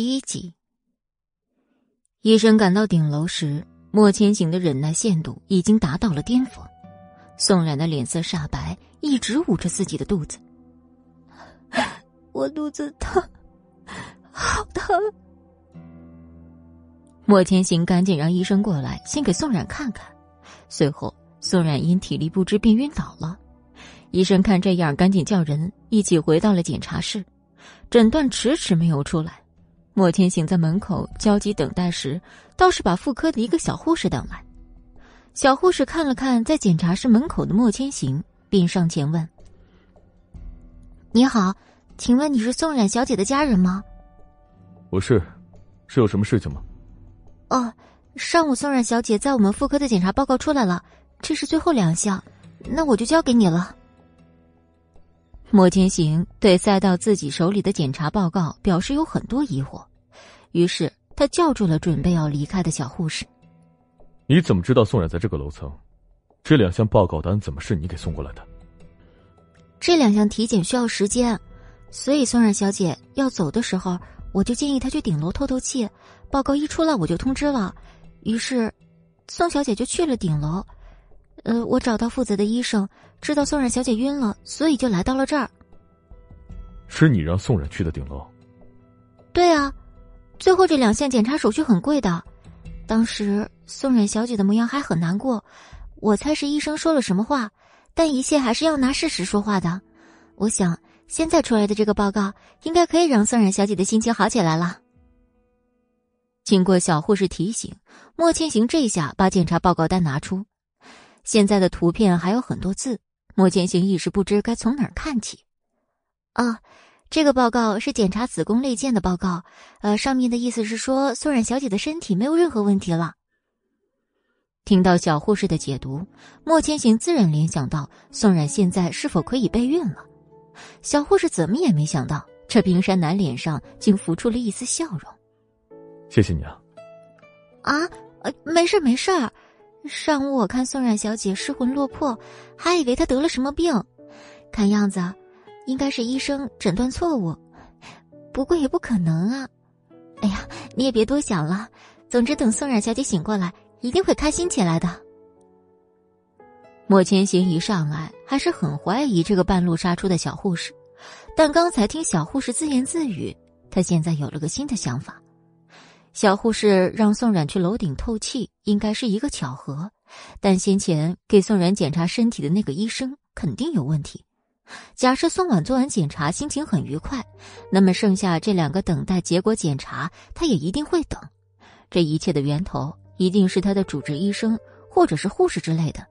一集，医生赶到顶楼时，莫千行的忍耐限度已经达到了巅峰。宋冉的脸色煞白，一直捂着自己的肚子。我肚子疼，好疼。莫千行赶紧让医生过来，先给宋冉看看。随后，宋冉因体力不支便晕倒了。医生看这样，赶紧叫人一起回到了检查室。诊断迟迟没有出来。莫千行在门口焦急等待时，倒是把妇科的一个小护士等来。小护士看了看在检查室门口的莫千行，便上前问：“你好，请问你是宋冉小姐的家人吗？”“我是，是有什么事情吗？”“哦，上午宋冉小姐在我们妇科的检查报告出来了，这是最后两项，那我就交给你了。”莫千行对塞到自己手里的检查报告表示有很多疑惑，于是他叫住了准备要离开的小护士：“你怎么知道宋冉在这个楼层？这两项报告单怎么是你给送过来的？”这两项体检需要时间，所以宋冉小姐要走的时候，我就建议她去顶楼透透气。报告一出来，我就通知了，于是宋小姐就去了顶楼。呃，我找到负责的医生，知道宋冉小姐晕了，所以就来到了这儿。是你让宋冉去的顶楼？对啊，最后这两项检查手续很贵的。当时宋冉小姐的模样还很难过，我猜是医生说了什么话，但一切还是要拿事实说话的。我想现在出来的这个报告，应该可以让宋冉小姐的心情好起来了。经过小护士提醒，莫千行这下把检查报告单拿出。现在的图片还有很多字，莫千行一时不知该从哪儿看起。哦，这个报告是检查子宫内件的报告，呃，上面的意思是说宋冉小姐的身体没有任何问题了。听到小护士的解读，莫千行自然联想到宋冉现在是否可以备孕了。小护士怎么也没想到，这冰山男脸上竟浮出了一丝笑容。谢谢你啊。啊，呃，没事没事。上午我看宋冉小姐失魂落魄，还以为她得了什么病，看样子，应该是医生诊断错误。不过也不可能啊！哎呀，你也别多想了。总之，等宋冉小姐醒过来，一定会开心起来的。莫千行一上来还是很怀疑这个半路杀出的小护士，但刚才听小护士自言自语，他现在有了个新的想法。小护士让宋冉去楼顶透气，应该是一个巧合，但先前给宋冉检查身体的那个医生肯定有问题。假设宋婉做完检查心情很愉快，那么剩下这两个等待结果检查，他也一定会等。这一切的源头一定是他的主治医生或者是护士之类的，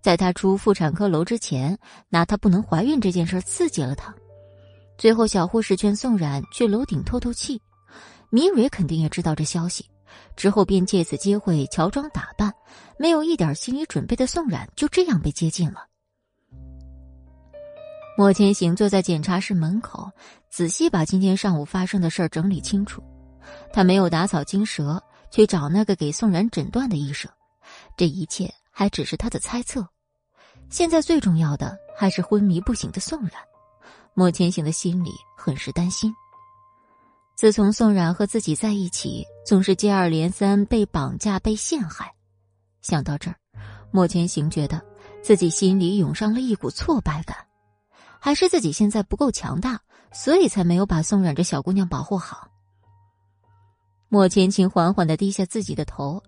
在他出妇产科楼之前，拿他不能怀孕这件事刺激了他。最后，小护士劝宋冉去楼顶透透气。米蕊肯定也知道这消息，之后便借此机会乔装打扮，没有一点心理准备的宋冉就这样被接近了。莫千行坐在检查室门口，仔细把今天上午发生的事儿整理清楚。他没有打草惊蛇去找那个给宋冉诊断的医生，这一切还只是他的猜测。现在最重要的还是昏迷不醒的宋冉，莫千行的心里很是担心。自从宋冉和自己在一起，总是接二连三被绑架、被陷害。想到这儿，莫千行觉得自己心里涌上了一股挫败感，还是自己现在不够强大，所以才没有把宋冉这小姑娘保护好。莫千晴缓缓的低下自己的头，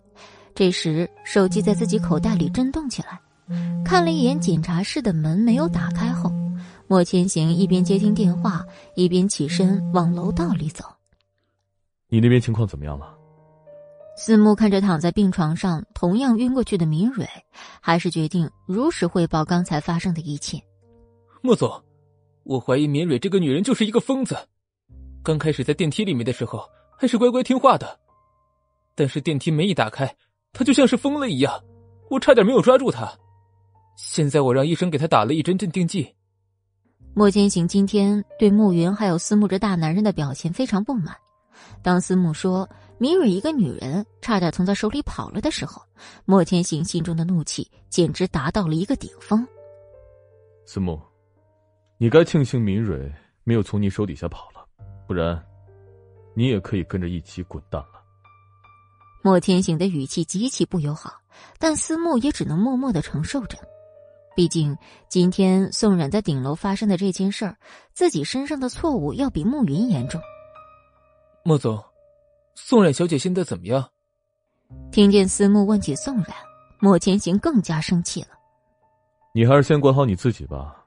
这时手机在自己口袋里震动起来，看了一眼检查室的门没有打开后。莫千行一边接听电话，一边起身往楼道里走。你那边情况怎么样了？思慕看着躺在病床上同样晕过去的明蕊，还是决定如实汇报刚才发生的一切。莫总，我怀疑明蕊这个女人就是一个疯子。刚开始在电梯里面的时候还是乖乖听话的，但是电梯门一打开，她就像是疯了一样，我差点没有抓住她。现在我让医生给她打了一针镇定剂。莫千行今天对慕云还有思慕这大男人的表现非常不满。当思慕说明蕊一个女人差点从他手里跑了的时候，莫千行心中的怒气简直达到了一个顶峰。思慕，你该庆幸明蕊没有从你手底下跑了，不然，你也可以跟着一起滚蛋了。莫天行的语气极其不友好，但思慕也只能默默的承受着。毕竟今天宋冉在顶楼发生的这件事儿，自己身上的错误要比慕云严重。莫总，宋冉小姐现在怎么样？听见思慕问起宋冉，莫千行更加生气了。你还是先管好你自己吧，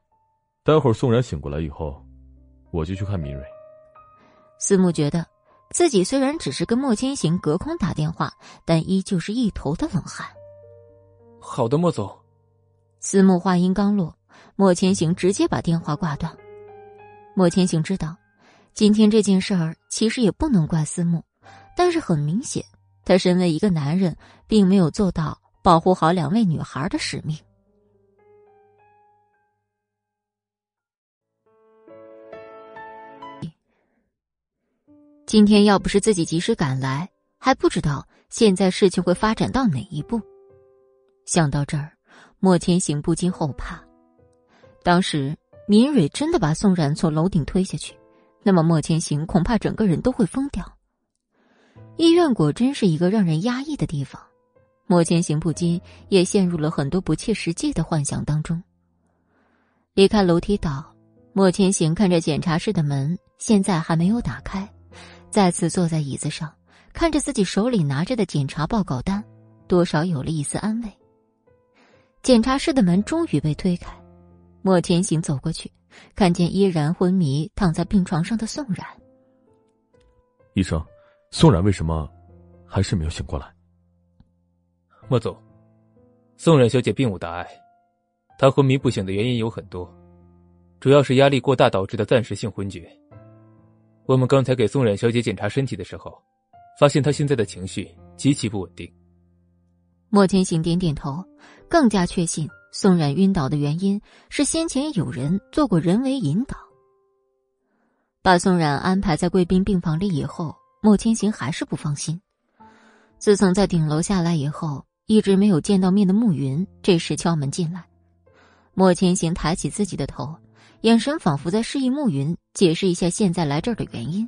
待会儿宋然醒过来以后，我就去看明蕊。思慕觉得自己虽然只是跟莫千行隔空打电话，但依旧是一头的冷汗。好的，莫总。思慕话音刚落，莫千行直接把电话挂断。莫千行知道，今天这件事儿其实也不能怪思慕，但是很明显，他身为一个男人，并没有做到保护好两位女孩的使命。今天要不是自己及时赶来，还不知道现在事情会发展到哪一步。想到这儿。莫千行不禁后怕，当时敏蕊真的把宋冉从楼顶推下去，那么莫千行恐怕整个人都会疯掉。医院果真是一个让人压抑的地方，莫千行不禁也陷入了很多不切实际的幻想当中。离开楼梯道，莫千行看着检查室的门，现在还没有打开，再次坐在椅子上，看着自己手里拿着的检查报告单，多少有了一丝安慰。检查室的门终于被推开，莫千行走过去，看见依然昏迷躺在病床上的宋冉。医生，宋冉为什么还是没有醒过来？莫总，宋冉小姐并无大碍，她昏迷不醒的原因有很多，主要是压力过大导致的暂时性昏厥。我们刚才给宋冉小姐检查身体的时候，发现她现在的情绪极其不稳定。莫千行点点头，更加确信宋冉晕倒的原因是先前有人做过人为引导。把宋冉安排在贵宾病房里以后，莫千行还是不放心。自从在顶楼下来以后，一直没有见到面的暮云这时敲门进来。莫千行抬起自己的头，眼神仿佛在示意暮云解释一下现在来这儿的原因。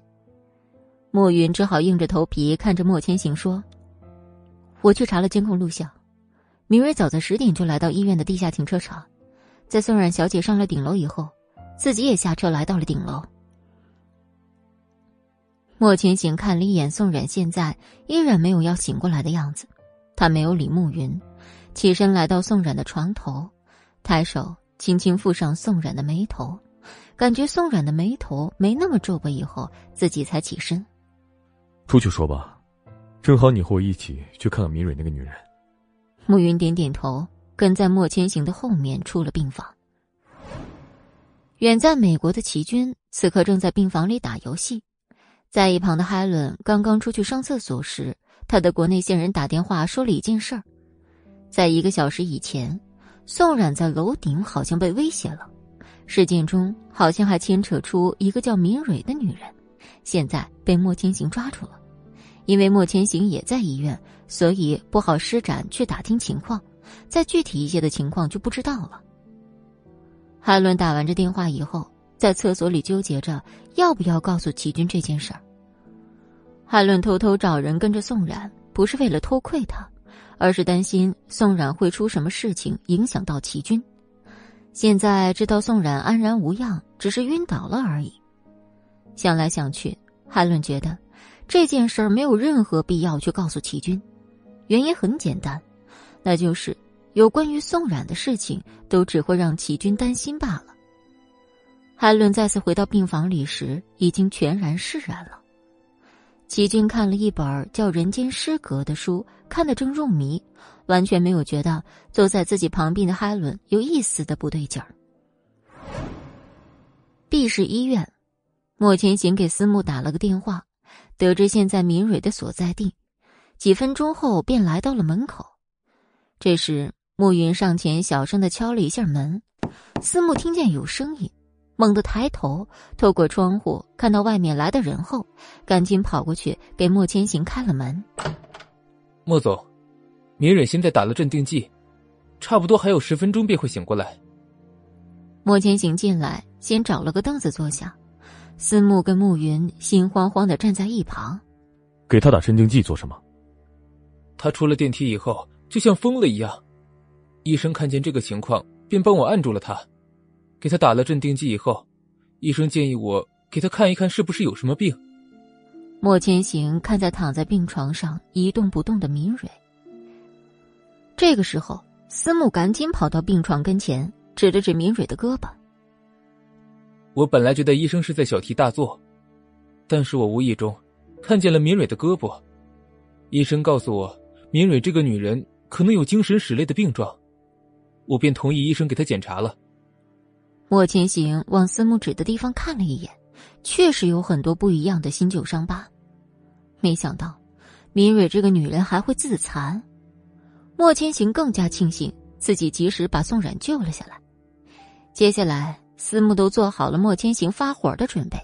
暮云只好硬着头皮看着莫千行说。我去查了监控录像，明瑞早在十点就来到医院的地下停车场，在宋冉小姐上了顶楼以后，自己也下车来到了顶楼。莫千行看了一眼宋冉，现在依然没有要醒过来的样子，他没有理慕云，起身来到宋冉的床头，抬手轻轻抚上宋冉的眉头，感觉宋冉的眉头没那么皱巴以后，自己才起身，出去说吧。正好你和我一起去看看明蕊那个女人。暮云点点头，跟在莫千行的后面出了病房。远在美国的齐军此刻正在病房里打游戏，在一旁的海伦刚刚出去上厕所时，他的国内线人打电话说了一件事儿：在一个小时以前，宋冉在楼顶好像被威胁了，事件中好像还牵扯出一个叫明蕊的女人，现在被莫千行抓住了。因为莫千行也在医院，所以不好施展去打听情况。再具体一些的情况就不知道了。海伦打完这电话以后，在厕所里纠结着要不要告诉齐军这件事儿。海伦偷偷找人跟着宋冉，不是为了偷窥他，而是担心宋冉会出什么事情影响到齐军。现在知道宋冉安然无恙，只是晕倒了而已。想来想去，海伦觉得。这件事儿没有任何必要去告诉齐军，原因很简单，那就是有关于宋冉的事情都只会让齐军担心罢了。海伦再次回到病房里时，已经全然释然了。齐军看了一本叫《人间失格》的书，看得正入迷，完全没有觉得坐在自己旁边的海伦有一丝的不对劲儿。B 市医院，莫千行给思慕打了个电话。得知现在明蕊的所在地，几分钟后便来到了门口。这时，暮云上前小声的敲了一下门。思慕听见有声音，猛地抬头，透过窗户看到外面来的人后，赶紧跑过去给莫千行开了门。莫总，明蕊现在打了镇定剂，差不多还有十分钟便会醒过来。莫千行进来，先找了个凳子坐下。思慕跟慕云心慌慌的站在一旁。给他打镇定剂做什么？他出了电梯以后就像疯了一样，医生看见这个情况，便帮我按住了他，给他打了镇定剂以后，医生建议我给他看一看是不是有什么病。莫千行看在躺在病床上一动不动的明蕊，这个时候，思慕赶紧跑到病床跟前，指了指明蕊的胳膊。我本来觉得医生是在小题大做，但是我无意中。看见了敏蕊的胳膊，医生告诉我，敏蕊这个女人可能有精神史类的病状，我便同意医生给她检查了。莫千行往司慕指的地方看了一眼，确实有很多不一样的新旧伤疤。没想到，敏蕊这个女人还会自残。莫千行更加庆幸自己及时把宋冉救了下来。接下来，司慕都做好了莫千行发火的准备。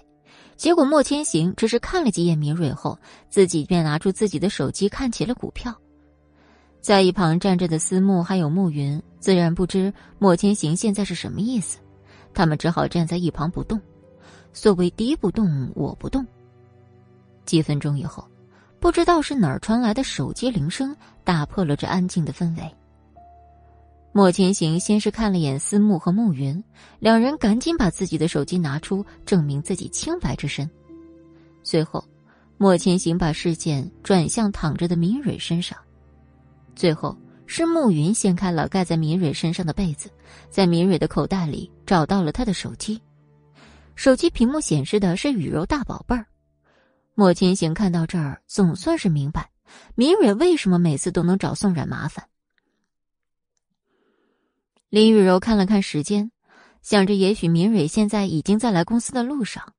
结果莫千行只是看了几眼明蕊后，自己便拿出自己的手机看起了股票。在一旁站着的思慕还有暮云，自然不知莫千行现在是什么意思，他们只好站在一旁不动。所谓敌不动我不动。几分钟以后，不知道是哪儿传来的手机铃声，打破了这安静的氛围。莫千行先是看了眼思慕和暮云，两人赶紧把自己的手机拿出，证明自己清白之身。随后，莫千行把视线转向躺着的明蕊身上，最后是暮云掀开了盖在明蕊身上的被子，在明蕊的口袋里找到了他的手机，手机屏幕显示的是雨柔大宝贝儿。莫千行看到这儿，总算是明白明蕊为什么每次都能找宋冉麻烦。林雨柔看了看时间，想着也许明蕊现在已经在来公司的路上。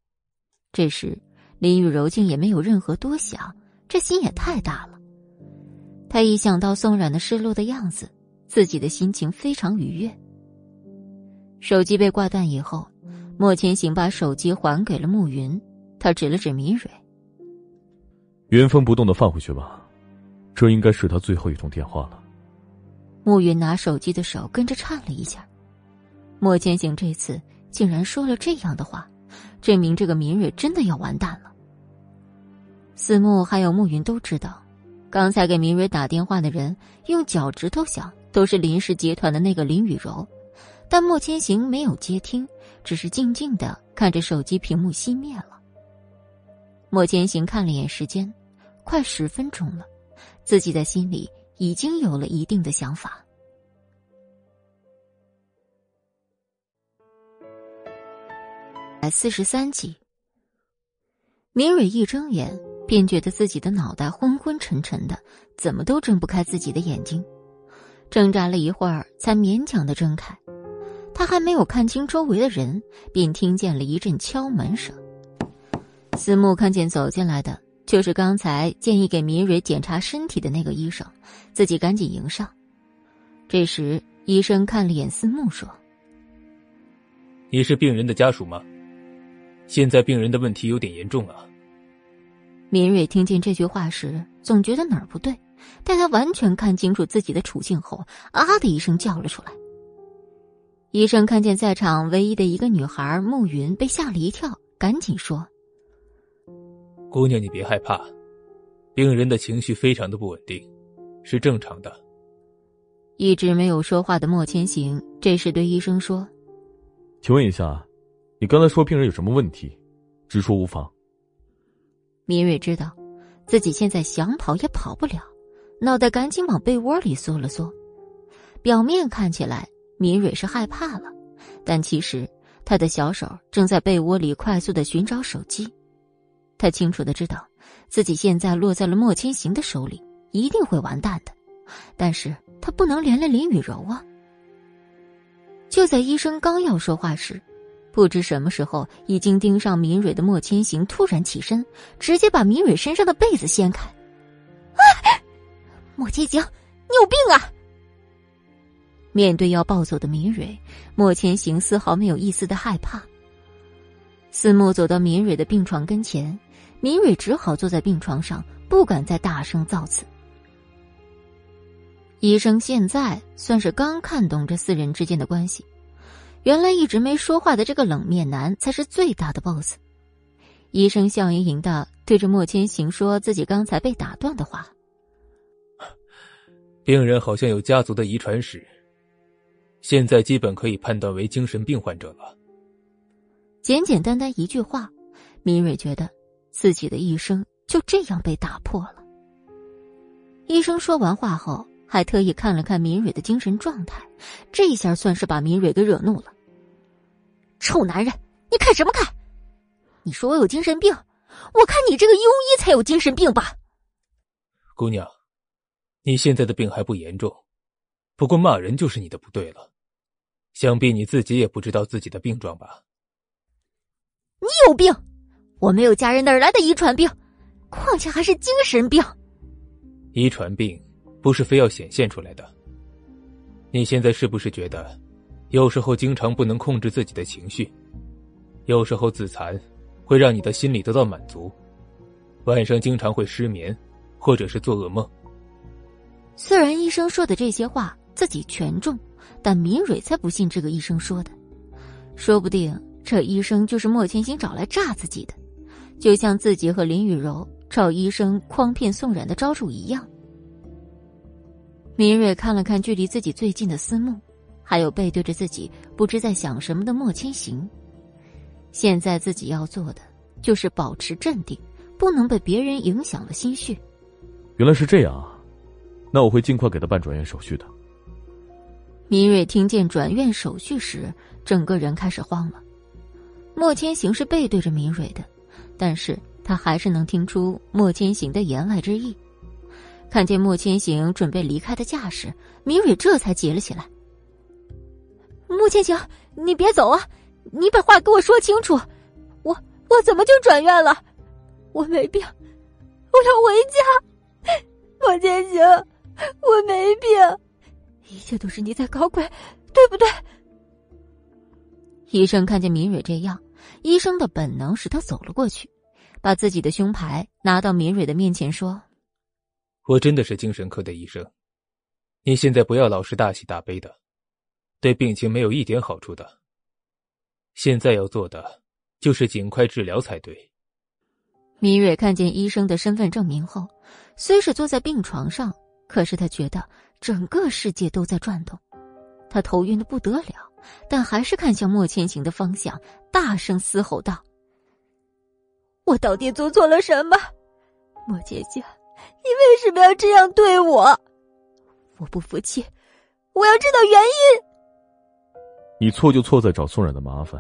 这时，林雨柔竟也没有任何多想，这心也太大了。她一想到宋冉的失落的样子，自己的心情非常愉悦。手机被挂断以后，莫千行把手机还给了暮云，他指了指明蕊：“原封不动的放回去吧，这应该是他最后一通电话了。”暮云拿手机的手跟着颤了一下，莫千行这次竟然说了这样的话，证明这个明蕊真的要完蛋了。思慕还有暮云都知道，刚才给明蕊打电话的人用脚趾头想都是林氏集团的那个林雨柔，但莫千行没有接听，只是静静的看着手机屏幕熄灭了。莫千行看了眼时间，快十分钟了，自己在心里。已经有了一定的想法。四十三集，明蕊一睁眼便觉得自己的脑袋昏昏沉沉的，怎么都睁不开自己的眼睛，挣扎了一会儿才勉强的睁开。他还没有看清周围的人，便听见了一阵敲门声。思慕看见走进来的。就是刚才建议给明蕊检查身体的那个医生，自己赶紧迎上。这时，医生看了眼思慕，说：“你是病人的家属吗？现在病人的问题有点严重啊。”明蕊听见这句话时，总觉得哪儿不对，待他完全看清楚自己的处境后，啊的一声叫了出来。医生看见在场唯一的一个女孩慕云被吓了一跳，赶紧说。姑娘，你别害怕，病人的情绪非常的不稳定，是正常的。一直没有说话的莫千行这时对医生说：“请问一下，你刚才说病人有什么问题？直说无妨。”明蕊知道自己现在想跑也跑不了，脑袋赶紧往被窝里缩了缩。表面看起来明蕊是害怕了，但其实她的小手正在被窝里快速的寻找手机。他清楚的知道，自己现在落在了莫千行的手里，一定会完蛋的。但是他不能连累林雨柔啊！就在医生刚要说话时，不知什么时候已经盯上敏蕊的莫千行突然起身，直接把敏蕊身上的被子掀开。啊！莫千行，你有病啊！面对要暴走的敏蕊，莫千行丝毫没有一丝的害怕。思慕走到敏蕊的病床跟前。明蕊只好坐在病床上，不敢再大声造次。医生现在算是刚看懂这四人之间的关系，原来一直没说话的这个冷面男才是最大的 BOSS。医生笑盈盈的对着莫千行说自己刚才被打断的话。病人好像有家族的遗传史，现在基本可以判断为精神病患者了。简简单单一句话，明蕊觉得自己的一生就这样被打破了。医生说完话后，还特意看了看明蕊的精神状态，这下算是把明蕊给惹怒了。臭男人，你看什么看？你说我有精神病，我看你这个庸医才有精神病吧。姑娘，你现在的病还不严重，不过骂人就是你的不对了。想必你自己也不知道自己的病状吧？你有病，我没有家人哪来的遗传病？况且还是精神病。遗传病不是非要显现出来的。你现在是不是觉得，有时候经常不能控制自己的情绪，有时候自残？会让你的心理得到满足，晚上经常会失眠，或者是做噩梦。虽然医生说的这些话自己全中，但明蕊才不信这个医生说的。说不定这医生就是莫千行找来诈自己的，就像自己和林雨柔找医生诓骗宋冉的招数一样。明蕊看了看距离自己最近的思慕，还有背对着自己不知在想什么的莫千行。现在自己要做的就是保持镇定，不能被别人影响了心绪。原来是这样啊，那我会尽快给他办转院手续的。明蕊听见转院手续时，整个人开始慌了。莫千行是背对着明蕊的，但是他还是能听出莫千行的言外之意。看见莫千行准备离开的架势，明蕊这才急了起来：“莫千行，你别走啊！”你把话给我说清楚，我我怎么就转院了？我没病，我要回家。莫千行，我没病，一切都是你在搞鬼，对不对？医生看见敏蕊这样，医生的本能使他走了过去，把自己的胸牌拿到敏蕊的面前说：“我真的是精神科的医生，你现在不要老是大喜大悲的，对病情没有一点好处的。”现在要做的就是尽快治疗才对。米蕊看见医生的身份证明后，虽是坐在病床上，可是他觉得整个世界都在转动，他头晕的不得了，但还是看向莫千行的方向，大声嘶吼道：“我到底做错了什么？莫千行，你为什么要这样对我？我不服气，我要知道原因。”你错就错在找宋冉的麻烦，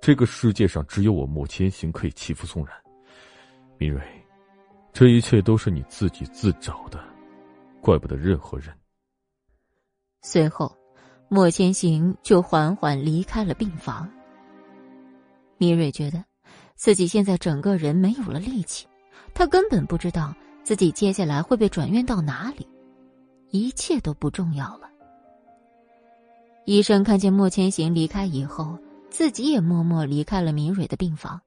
这个世界上只有我莫千行可以欺负宋冉。明蕊，这一切都是你自己自找的，怪不得任何人。随后，莫千行就缓缓离开了病房。明蕊觉得，自己现在整个人没有了力气，他根本不知道自己接下来会被转院到哪里，一切都不重要了。医生看见莫千行离开以后，自己也默默离开了明蕊的病房。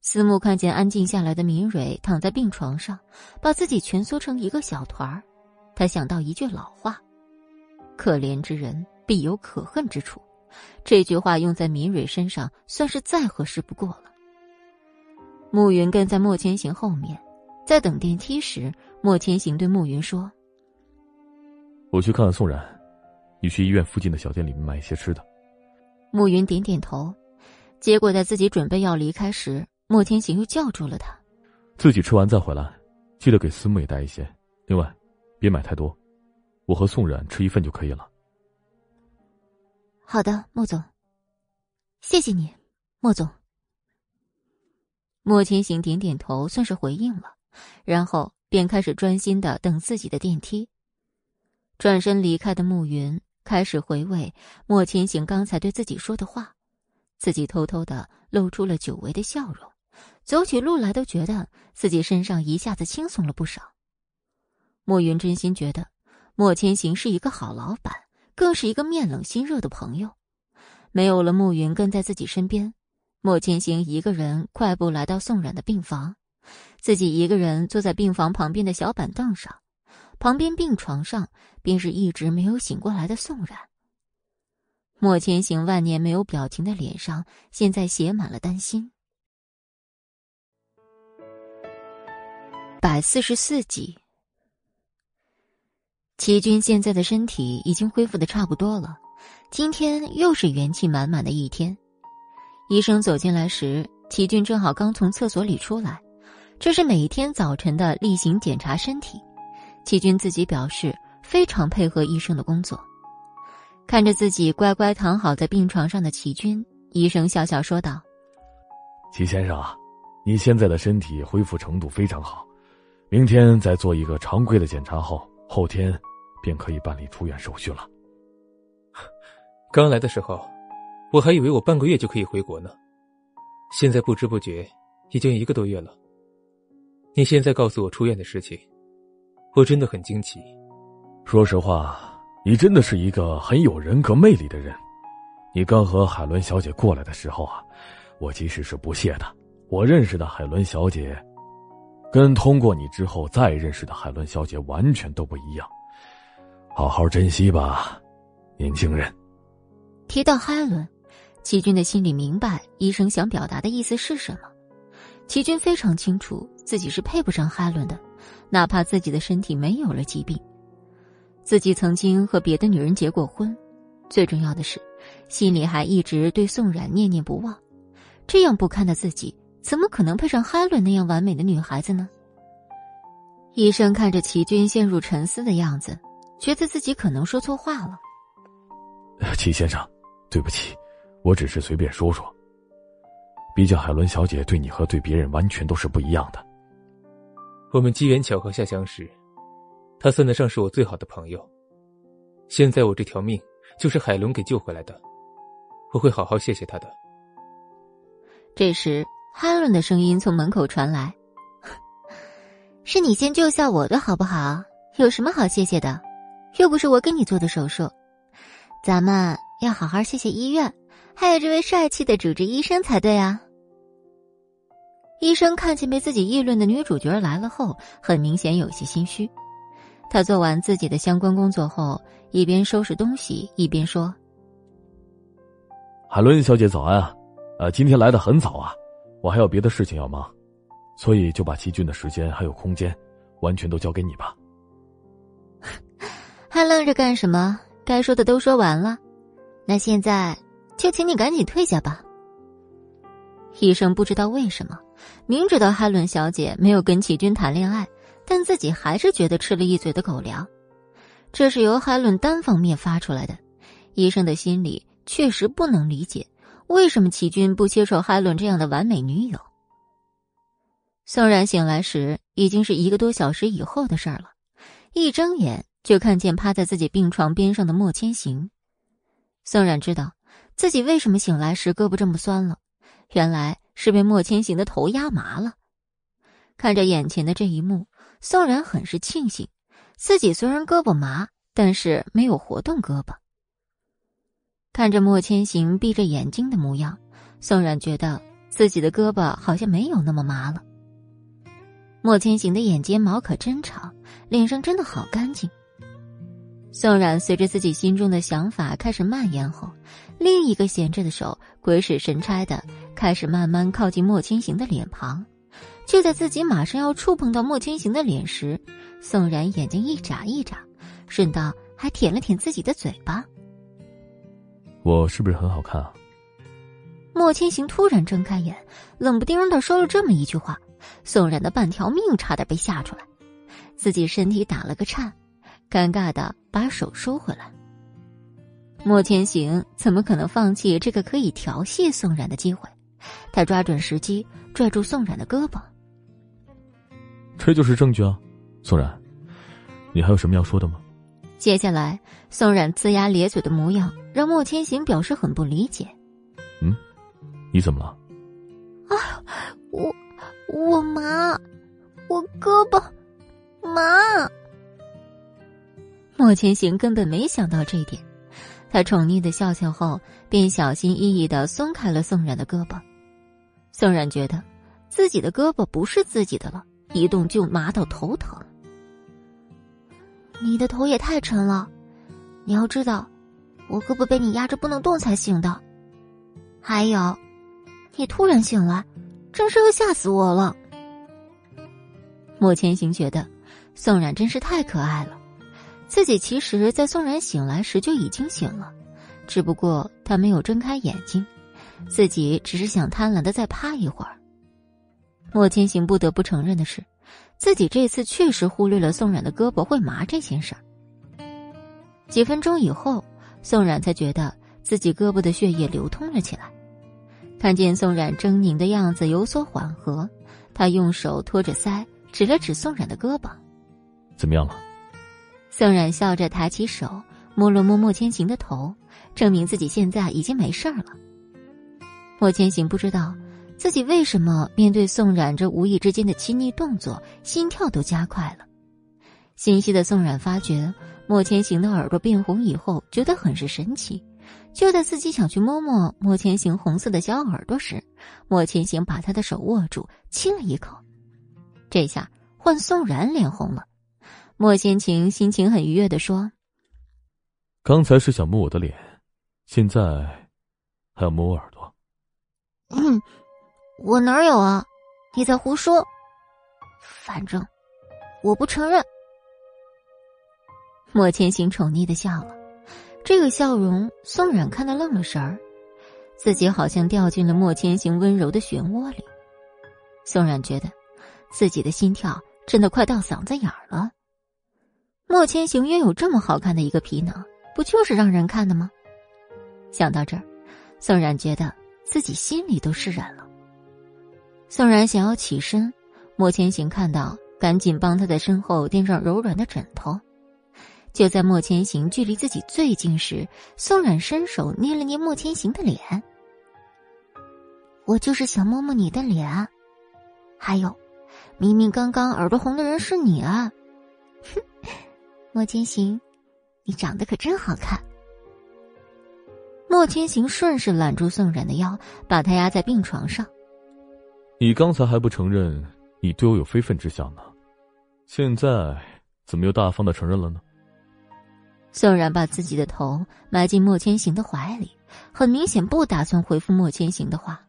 思慕看见安静下来的明蕊躺在病床上，把自己蜷缩成一个小团儿，他想到一句老话：“可怜之人必有可恨之处。”这句话用在明蕊身上，算是再合适不过了。暮云跟在莫千行后面，在等电梯时，莫千行对暮云说：“我去看看宋冉。”你去医院附近的小店里面买一些吃的。暮云点点头，结果在自己准备要离开时，莫天行又叫住了他：“自己吃完再回来，记得给思慕也带一些。另外，别买太多，我和宋冉吃一份就可以了。”好的，莫总。谢谢你，莫总。莫天行点点头，算是回应了，然后便开始专心的等自己的电梯。转身离开的暮云。开始回味莫千行刚才对自己说的话，自己偷偷的露出了久违的笑容，走起路来都觉得自己身上一下子轻松了不少。莫云真心觉得莫千行是一个好老板，更是一个面冷心热的朋友。没有了暮云跟在自己身边，莫千行一个人快步来到宋冉的病房，自己一个人坐在病房旁边的小板凳上。旁边病床上，便是一直没有醒过来的宋冉。莫千行万年没有表情的脸上，现在写满了担心。百四十四集，齐军现在的身体已经恢复的差不多了，今天又是元气满满的一天。医生走进来时，齐军正好刚从厕所里出来，这是每天早晨的例行检查身体。齐军自己表示非常配合医生的工作，看着自己乖乖躺好在病床上的齐军，医生笑笑说道：“齐先生啊，你现在的身体恢复程度非常好。”明天再做一个常规的检查后，后天便可以办理出院手续了。刚来的时候，我还以为我半个月就可以回国呢，现在不知不觉已经一个多月了。你现在告诉我出院的事情，我真的很惊奇。说实话，你真的是一个很有人格魅力的人。你刚和海伦小姐过来的时候啊，我其实是不屑的。我认识的海伦小姐。跟通过你之后再认识的海伦小姐完全都不一样，好好珍惜吧，年轻人。提到海伦，齐军的心里明白医生想表达的意思是什么。齐军非常清楚自己是配不上海伦的，哪怕自己的身体没有了疾病，自己曾经和别的女人结过婚，最重要的是，心里还一直对宋冉念念不忘。这样不堪的自己。怎么可能配上哈伦那样完美的女孩子呢？医生看着齐军陷入沉思的样子，觉得自己可能说错话了。齐先生，对不起，我只是随便说说。毕竟海伦小姐对你和对别人完全都是不一样的。我们机缘巧合下相识，他算得上是我最好的朋友。现在我这条命就是海伦给救回来的，我会好好谢谢他的。这时。哈伦的声音从门口传来：“是你先救下我的好不好？有什么好谢谢的？又不是我给你做的手术，咱们要好好谢谢医院，还有这位帅气的主治医生才对啊。”医生看见被自己议论的女主角来了后，很明显有些心虚。他做完自己的相关工作后，一边收拾东西，一边说：“海伦小姐早安啊，呃，今天来的很早啊。”我还有别的事情要忙，所以就把齐军的时间还有空间，完全都交给你吧。还愣着干什么？该说的都说完了，那现在就请你赶紧退下吧。医生不知道为什么，明知道海伦小姐没有跟齐军谈恋爱，但自己还是觉得吃了一嘴的狗粮。这是由海伦单方面发出来的，医生的心里确实不能理解。为什么齐军不接受海伦这样的完美女友？宋然醒来时已经是一个多小时以后的事儿了，一睁眼就看见趴在自己病床边上的莫千行。宋冉知道自己为什么醒来时胳膊这么酸了，原来是被莫千行的头压麻了。看着眼前的这一幕，宋冉很是庆幸，自己虽然胳膊麻，但是没有活动胳膊。看着莫千行闭着眼睛的模样，宋冉觉得自己的胳膊好像没有那么麻了。莫千行的眼睫毛可真长，脸上真的好干净。宋冉随着自己心中的想法开始蔓延后，另一个闲着的手鬼使神差的开始慢慢靠近莫千行的脸庞。就在自己马上要触碰到莫千行的脸时，宋然眼睛一眨一眨，顺道还舔了舔自己的嘴巴。我是不是很好看啊？莫千行突然睁开眼，冷不丁的说了这么一句话，宋然的半条命差点被吓出来，自己身体打了个颤，尴尬的把手收回来。莫千行怎么可能放弃这个可以调戏宋然的机会？他抓准时机，拽住宋冉的胳膊。这就是证据啊，宋冉，你还有什么要说的吗？接下来，宋冉龇牙咧嘴的模样让莫千行表示很不理解。嗯，你怎么了？啊，我我麻，我胳膊麻。莫千行根本没想到这一点，他宠溺的笑笑后，便小心翼翼的松开了宋冉的胳膊。宋冉觉得自己的胳膊不是自己的了，一动就麻到头疼。你的头也太沉了，你要知道，我胳膊被你压着不能动才行的。还有，你突然醒来，真是要吓死我了。莫千行觉得宋冉真是太可爱了。自己其实，在宋冉醒来时就已经醒了，只不过他没有睁开眼睛，自己只是想贪婪的再趴一会儿。莫千行不得不承认的是，自己这次确实忽略了宋冉的胳膊会麻这件事儿。几分钟以后，宋冉才觉得自己胳膊的血液流通了起来。看见宋冉狰狞的样子有所缓和，他用手托着腮，指了指宋冉的胳膊：“怎么样了？”宋冉笑着抬起手，摸了摸莫千行的头，证明自己现在已经没事儿了。莫千行不知道自己为什么面对宋冉这无意之间的亲昵动作，心跳都加快了。心细的宋冉发觉莫千行的耳朵变红以后，觉得很是神奇。就在自己想去摸摸莫千行红色的小耳朵时，莫千行把他的手握住，亲了一口。这下换宋冉脸红了。莫千行心情很愉悦的说：“刚才是想摸我的脸，现在还要摸耳。”“嗯，我哪有啊？你在胡说。反正我不承认。”莫千行宠溺的笑了，这个笑容宋冉看得愣了神儿，自己好像掉进了莫千行温柔的漩涡里。宋冉觉得自己的心跳真的快到嗓子眼儿了。莫千行拥有这么好看的一个皮囊，不就是让人看的吗？想到这儿，宋冉觉得自己心里都释然了。宋冉想要起身，莫千行看到，赶紧帮他的身后垫上柔软的枕头。就在莫千行距离自己最近时，宋冉伸手捏了捏莫千行的脸。我就是想摸摸你的脸，还有，明明刚刚耳朵红的人是你啊！哼。莫千行，你长得可真好看。莫千行顺势揽住宋冉的腰，把她压在病床上。你刚才还不承认你对我有非分之想呢，现在怎么又大方的承认了呢？宋冉把自己的头埋进莫千行的怀里，很明显不打算回复莫千行的话。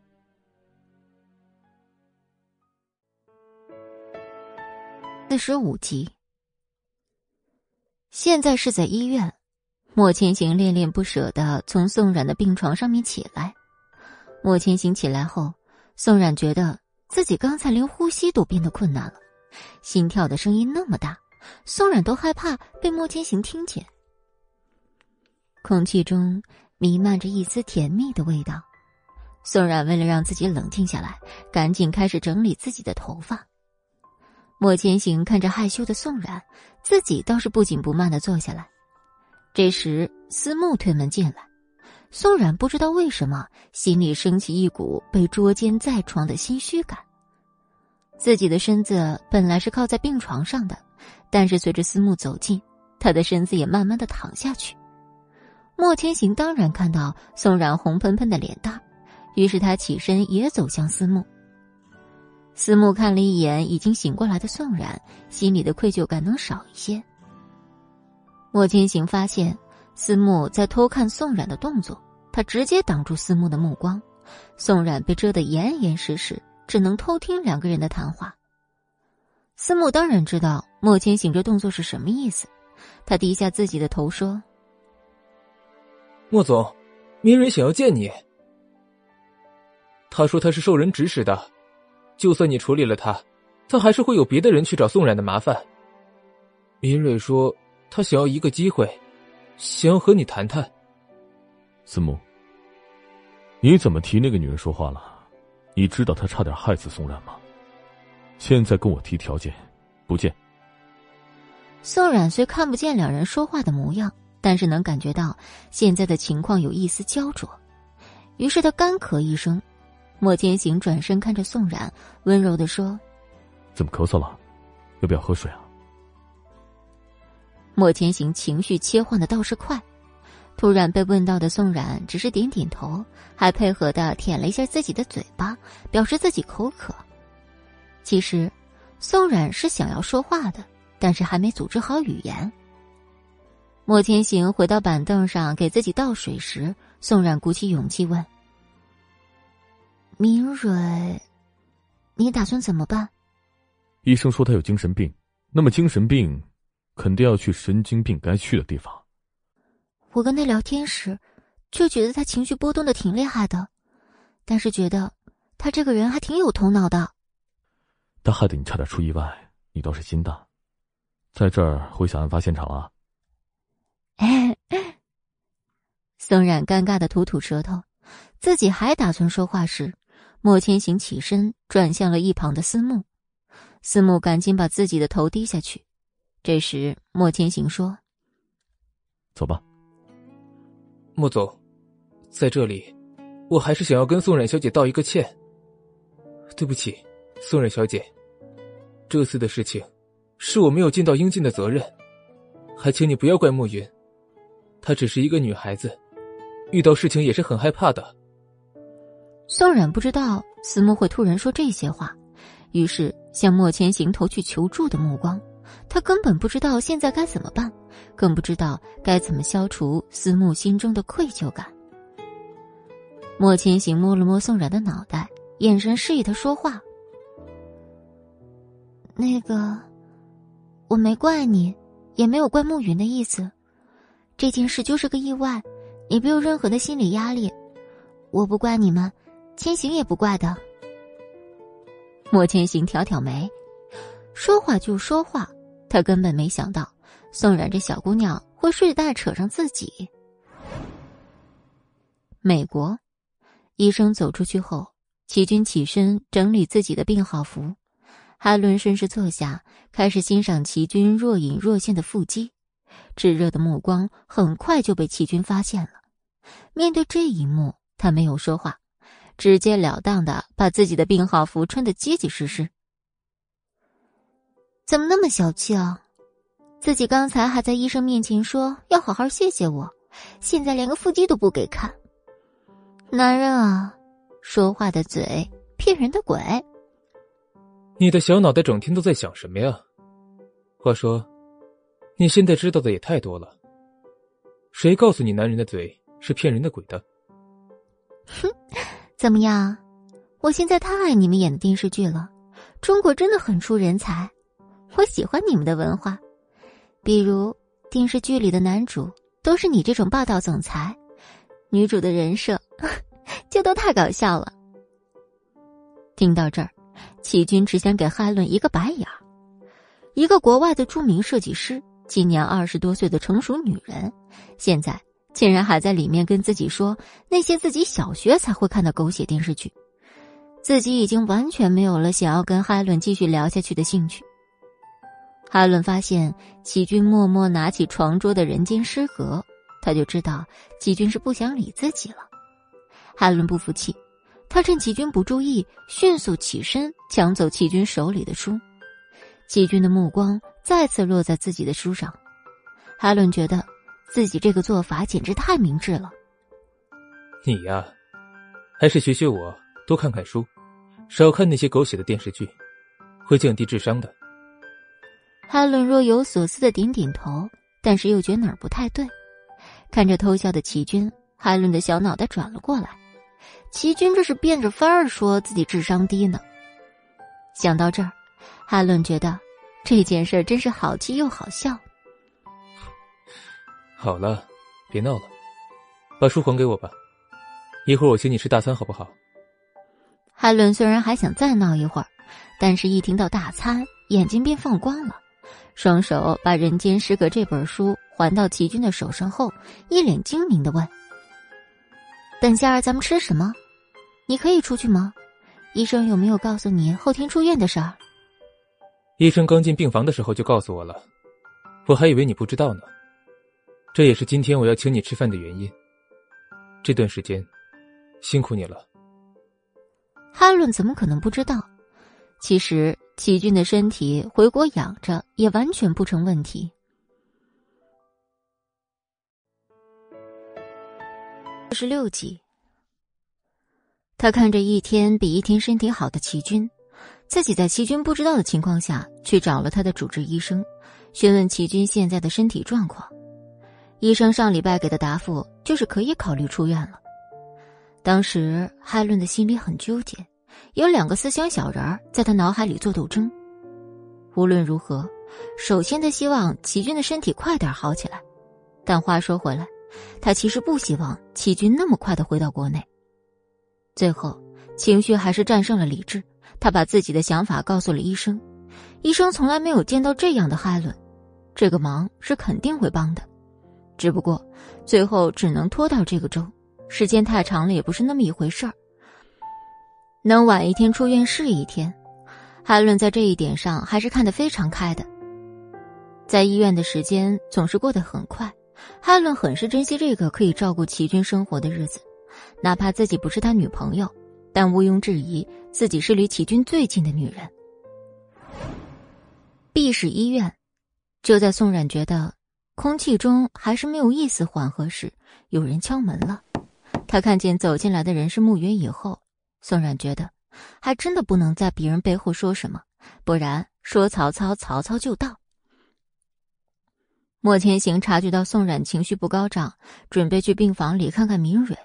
四十五集。现在是在医院，莫千行恋恋不舍的从宋冉的病床上面起来。莫千行起来后，宋冉觉得自己刚才连呼吸都变得困难了，心跳的声音那么大，宋冉都害怕被莫千行听见。空气中弥漫着一丝甜蜜的味道，宋冉为了让自己冷静下来，赶紧开始整理自己的头发。莫千行看着害羞的宋冉，自己倒是不紧不慢的坐下来。这时，思慕推门进来，宋冉不知道为什么心里升起一股被捉奸在床的心虚感。自己的身子本来是靠在病床上的，但是随着思慕走近，他的身子也慢慢的躺下去。莫千行当然看到宋冉红喷喷的脸蛋，于是他起身也走向思慕。思慕看了一眼已经醒过来的宋冉，心里的愧疚感能少一些。莫千行发现思慕在偷看宋冉的动作，他直接挡住思慕的目光。宋冉被遮得严严实实，只能偷听两个人的谈话。思慕当然知道莫千行这动作是什么意思，他低下自己的头说：“莫总，明蕊想要见你。他说他是受人指使的。”就算你处理了他，他还是会有别的人去找宋冉的麻烦。明蕊说，他想要一个机会，想要和你谈谈。思慕，你怎么提那个女人说话了？你知道她差点害死宋冉吗？现在跟我提条件，不见。宋冉虽看不见两人说话的模样，但是能感觉到现在的情况有一丝焦灼，于是他干咳一声。莫千行转身看着宋冉，温柔的说：“怎么咳嗽了？要不要喝水啊？”莫千行情绪切换的倒是快，突然被问到的宋冉只是点点头，还配合的舔了一下自己的嘴巴，表示自己口渴。其实，宋冉是想要说话的，但是还没组织好语言。莫千行回到板凳上给自己倒水时，宋冉鼓起勇气问。明蕊，你打算怎么办？医生说他有精神病，那么精神病肯定要去神经病该去的地方。我跟他聊天时，就觉得他情绪波动的挺厉害的，但是觉得他这个人还挺有头脑的。他害得你差点出意外，你倒是心大。在这儿回想案发现场啊。哎，宋冉尴尬的吐吐舌头，自己还打算说话时，莫千行起身转向了一旁的思慕，思慕赶紧把自己的头低下去。这时，莫千行说：“走吧。”莫总，在这里，我还是想要跟宋冉小姐道一个歉。对不起，宋冉小姐，这次的事情是我没有尽到应尽的责任，还请你不要怪莫云，她只是一个女孩子，遇到事情也是很害怕的。宋冉不知道思慕会突然说这些话，于是向莫千行投去求助的目光。他根本不知道现在该怎么办，更不知道该怎么消除思慕心中的愧疚感。莫千行摸了摸宋冉的脑袋，眼神示意他说话。那个，我没怪你，也没有怪慕云的意思。这件事就是个意外，你不用任何的心理压力。我不怪你们，千行也不怪的。莫千行挑挑眉，说话就说话。他根本没想到，宋冉这小姑娘会顺带扯上自己。美国，医生走出去后，齐军起身整理自己的病号服。哈伦顺势坐下，开始欣赏齐军若隐若现的腹肌。炙热的目光很快就被齐军发现了。面对这一幕，他没有说话，直截了当的把自己的病号服穿得结结实实。怎么那么小气啊！自己刚才还在医生面前说要好好谢谢我，现在连个腹肌都不给看。男人啊，说话的嘴骗人的鬼。你的小脑袋整天都在想什么呀？话说，你现在知道的也太多了。谁告诉你男人的嘴是骗人的鬼的？哼，怎么样？我现在太爱你们演的电视剧了，中国真的很出人才。我喜欢你们的文化，比如电视剧里的男主都是你这种霸道总裁，女主的人设就都太搞笑了。听到这儿，齐军只想给哈伦一个白眼儿。一个国外的著名设计师，今年二十多岁的成熟女人，现在竟然还在里面跟自己说那些自己小学才会看的狗血电视剧，自己已经完全没有了想要跟哈伦继续聊下去的兴趣。哈伦发现齐军默默拿起床桌的《人间失格》，他就知道齐军是不想理自己了。哈伦不服气，他趁齐军不注意，迅速起身抢走齐军手里的书。齐军的目光再次落在自己的书上，哈伦觉得自己这个做法简直太明智了。你呀，还是学学我，多看看书，少看那些狗血的电视剧，会降低智商的。哈伦若有所思的点点头，但是又觉哪儿不太对。看着偷笑的齐军，哈伦的小脑袋转了过来。齐军这是变着法儿说自己智商低呢。想到这儿，哈伦觉得这件事真是好气又好笑。好了，别闹了，把书还给我吧。一会儿我请你吃大餐，好不好？哈伦虽然还想再闹一会儿，但是一听到大餐，眼睛便放光了。双手把《人间失格》这本书还到齐军的手上后，一脸精明的问：“等下咱们吃什么？你可以出去吗？医生有没有告诉你后天出院的事儿？”医生刚进病房的时候就告诉我了，我还以为你不知道呢。这也是今天我要请你吃饭的原因。这段时间，辛苦你了。哈伦怎么可能不知道？其实。齐军的身体回国养着也完全不成问题。二十六集，他看着一天比一天身体好的齐军，自己在齐军不知道的情况下去找了他的主治医生，询问齐军现在的身体状况。医生上礼拜给的答复就是可以考虑出院了。当时海伦的心里很纠结。有两个思想小人儿在他脑海里做斗争，无论如何，首先他希望齐军的身体快点好起来。但话说回来，他其实不希望齐军那么快的回到国内。最后，情绪还是战胜了理智，他把自己的想法告诉了医生。医生从来没有见到这样的海伦，这个忙是肯定会帮的，只不过最后只能拖到这个周，时间太长了也不是那么一回事儿。能晚一天出院是一天。海伦在这一点上还是看得非常开的。在医院的时间总是过得很快，海伦很是珍惜这个可以照顾齐军生活的日子，哪怕自己不是他女朋友，但毋庸置疑自己是离齐军最近的女人。B 市医院，就在宋冉觉得空气中还是没有一丝缓和时，有人敲门了。他看见走进来的人是慕云以后，宋冉觉得。还真的不能在别人背后说什么，不然说曹操，曹操就到。莫千行察觉到宋冉情绪不高涨，准备去病房里看看明蕊。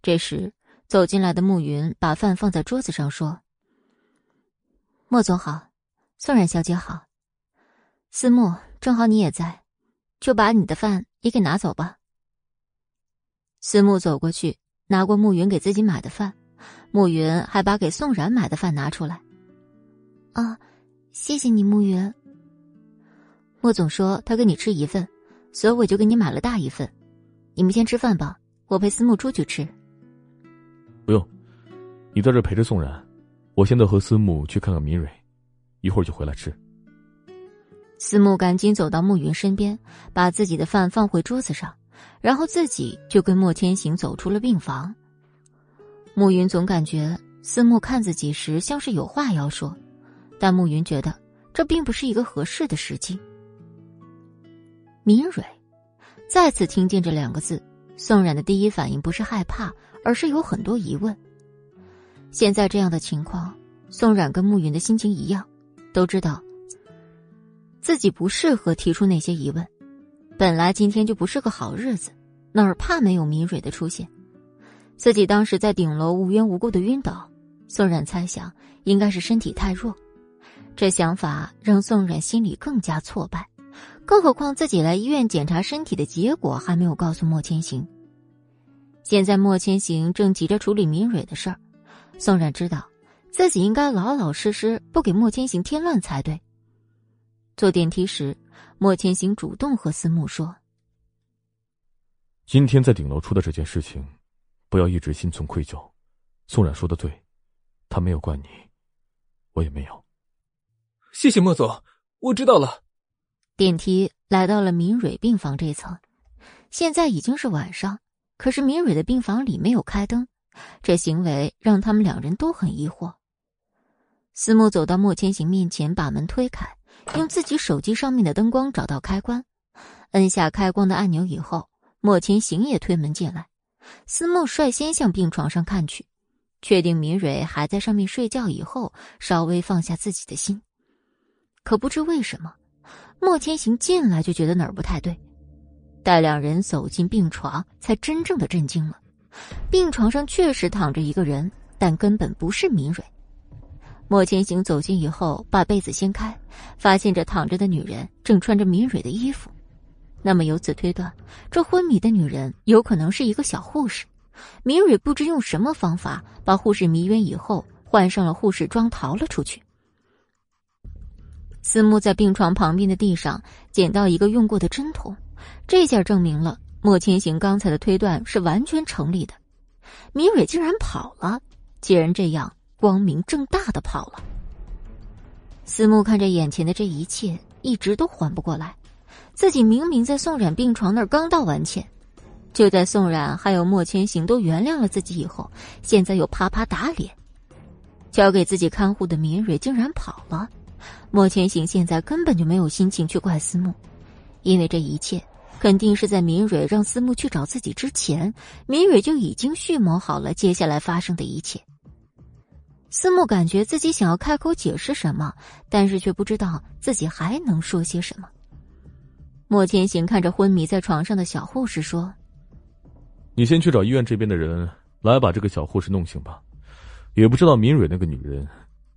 这时，走进来的慕云把饭放在桌子上，说：“莫总好，宋冉小姐好，思慕，正好你也在，就把你的饭也给拿走吧。”思慕走过去，拿过慕云给自己买的饭。暮云还把给宋冉买的饭拿出来，啊，谢谢你，暮云。莫总说他跟你吃一份，所以我就给你买了大一份。你们先吃饭吧，我陪思慕出去吃。不用，你在这陪着宋冉，我现在和思慕去看看明蕊，一会儿就回来吃。思慕赶紧走到暮云身边，把自己的饭放回桌子上，然后自己就跟莫千行走出了病房。暮云总感觉思慕看自己时像是有话要说，但暮云觉得这并不是一个合适的时机。明蕊再次听见这两个字，宋冉的第一反应不是害怕，而是有很多疑问。现在这样的情况，宋冉跟暮云的心情一样，都知道自己不适合提出那些疑问。本来今天就不是个好日子，哪怕没有明蕊的出现。自己当时在顶楼无缘无故的晕倒，宋冉猜想应该是身体太弱。这想法让宋冉心里更加挫败，更何况自己来医院检查身体的结果还没有告诉莫千行。现在莫千行正急着处理明蕊的事儿，宋冉知道自己应该老老实实不给莫千行添乱才对。坐电梯时，莫千行主动和思慕说：“今天在顶楼出的这件事情。”不要一直心存愧疚，宋冉说的对，他没有怪你，我也没有。谢谢莫总，我知道了。电梯来到了明蕊病房这层，现在已经是晚上，可是明蕊的病房里没有开灯，这行为让他们两人都很疑惑。思慕走到莫千行面前，把门推开，用自己手机上面的灯光找到开关，摁下开关的按钮以后，莫千行也推门进来。思慕率先向病床上看去，确定明蕊还在上面睡觉以后，稍微放下自己的心。可不知为什么，莫千行进来就觉得哪儿不太对。待两人走进病床，才真正的震惊了。病床上确实躺着一个人，但根本不是明蕊。莫千行走近以后，把被子掀开，发现这躺着的女人正穿着明蕊的衣服。那么由此推断，这昏迷的女人有可能是一个小护士。明蕊不知用什么方法把护士迷晕以后，换上了护士装逃了出去。思慕在病床旁边的地上捡到一个用过的针筒，这下证明了莫千行刚才的推断是完全成立的。明蕊竟然跑了，既然这样，光明正大的跑了。思慕看着眼前的这一切，一直都缓不过来。自己明明在宋冉病床那儿刚道完歉，就在宋冉还有莫千行都原谅了自己以后，现在又啪啪打脸。交给自己看护的明蕊竟然跑了，莫千行现在根本就没有心情去怪思慕，因为这一切肯定是在明蕊让思慕去找自己之前，明蕊就已经蓄谋好了接下来发生的一切。思慕感觉自己想要开口解释什么，但是却不知道自己还能说些什么。莫千行看着昏迷在床上的小护士说：“你先去找医院这边的人来把这个小护士弄醒吧。也不知道明蕊那个女人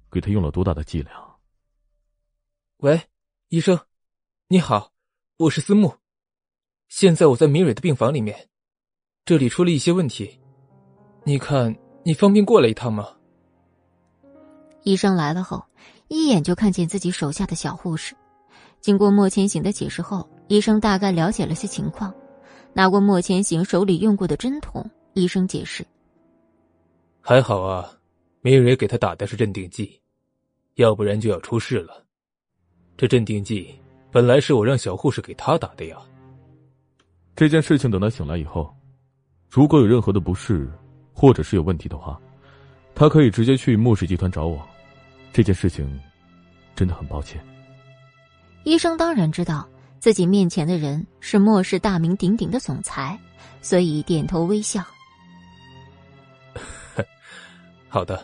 给他用了多大的伎俩。”喂，医生，你好，我是思慕。现在我在明蕊的病房里面，这里出了一些问题，你看你方便过来一趟吗？医生来了后，一眼就看见自己手下的小护士。经过莫千行的解释后，医生大概了解了些情况，拿过莫千行手里用过的针筒。医生解释：“还好啊，明蕊给他打的是镇定剂，要不然就要出事了。这镇定剂本来是我让小护士给他打的呀。这件事情等他醒来以后，如果有任何的不适，或者是有问题的话，他可以直接去莫氏集团找我。这件事情真的很抱歉。”医生当然知道自己面前的人是莫氏大名鼎鼎的总裁，所以点头微笑。好的，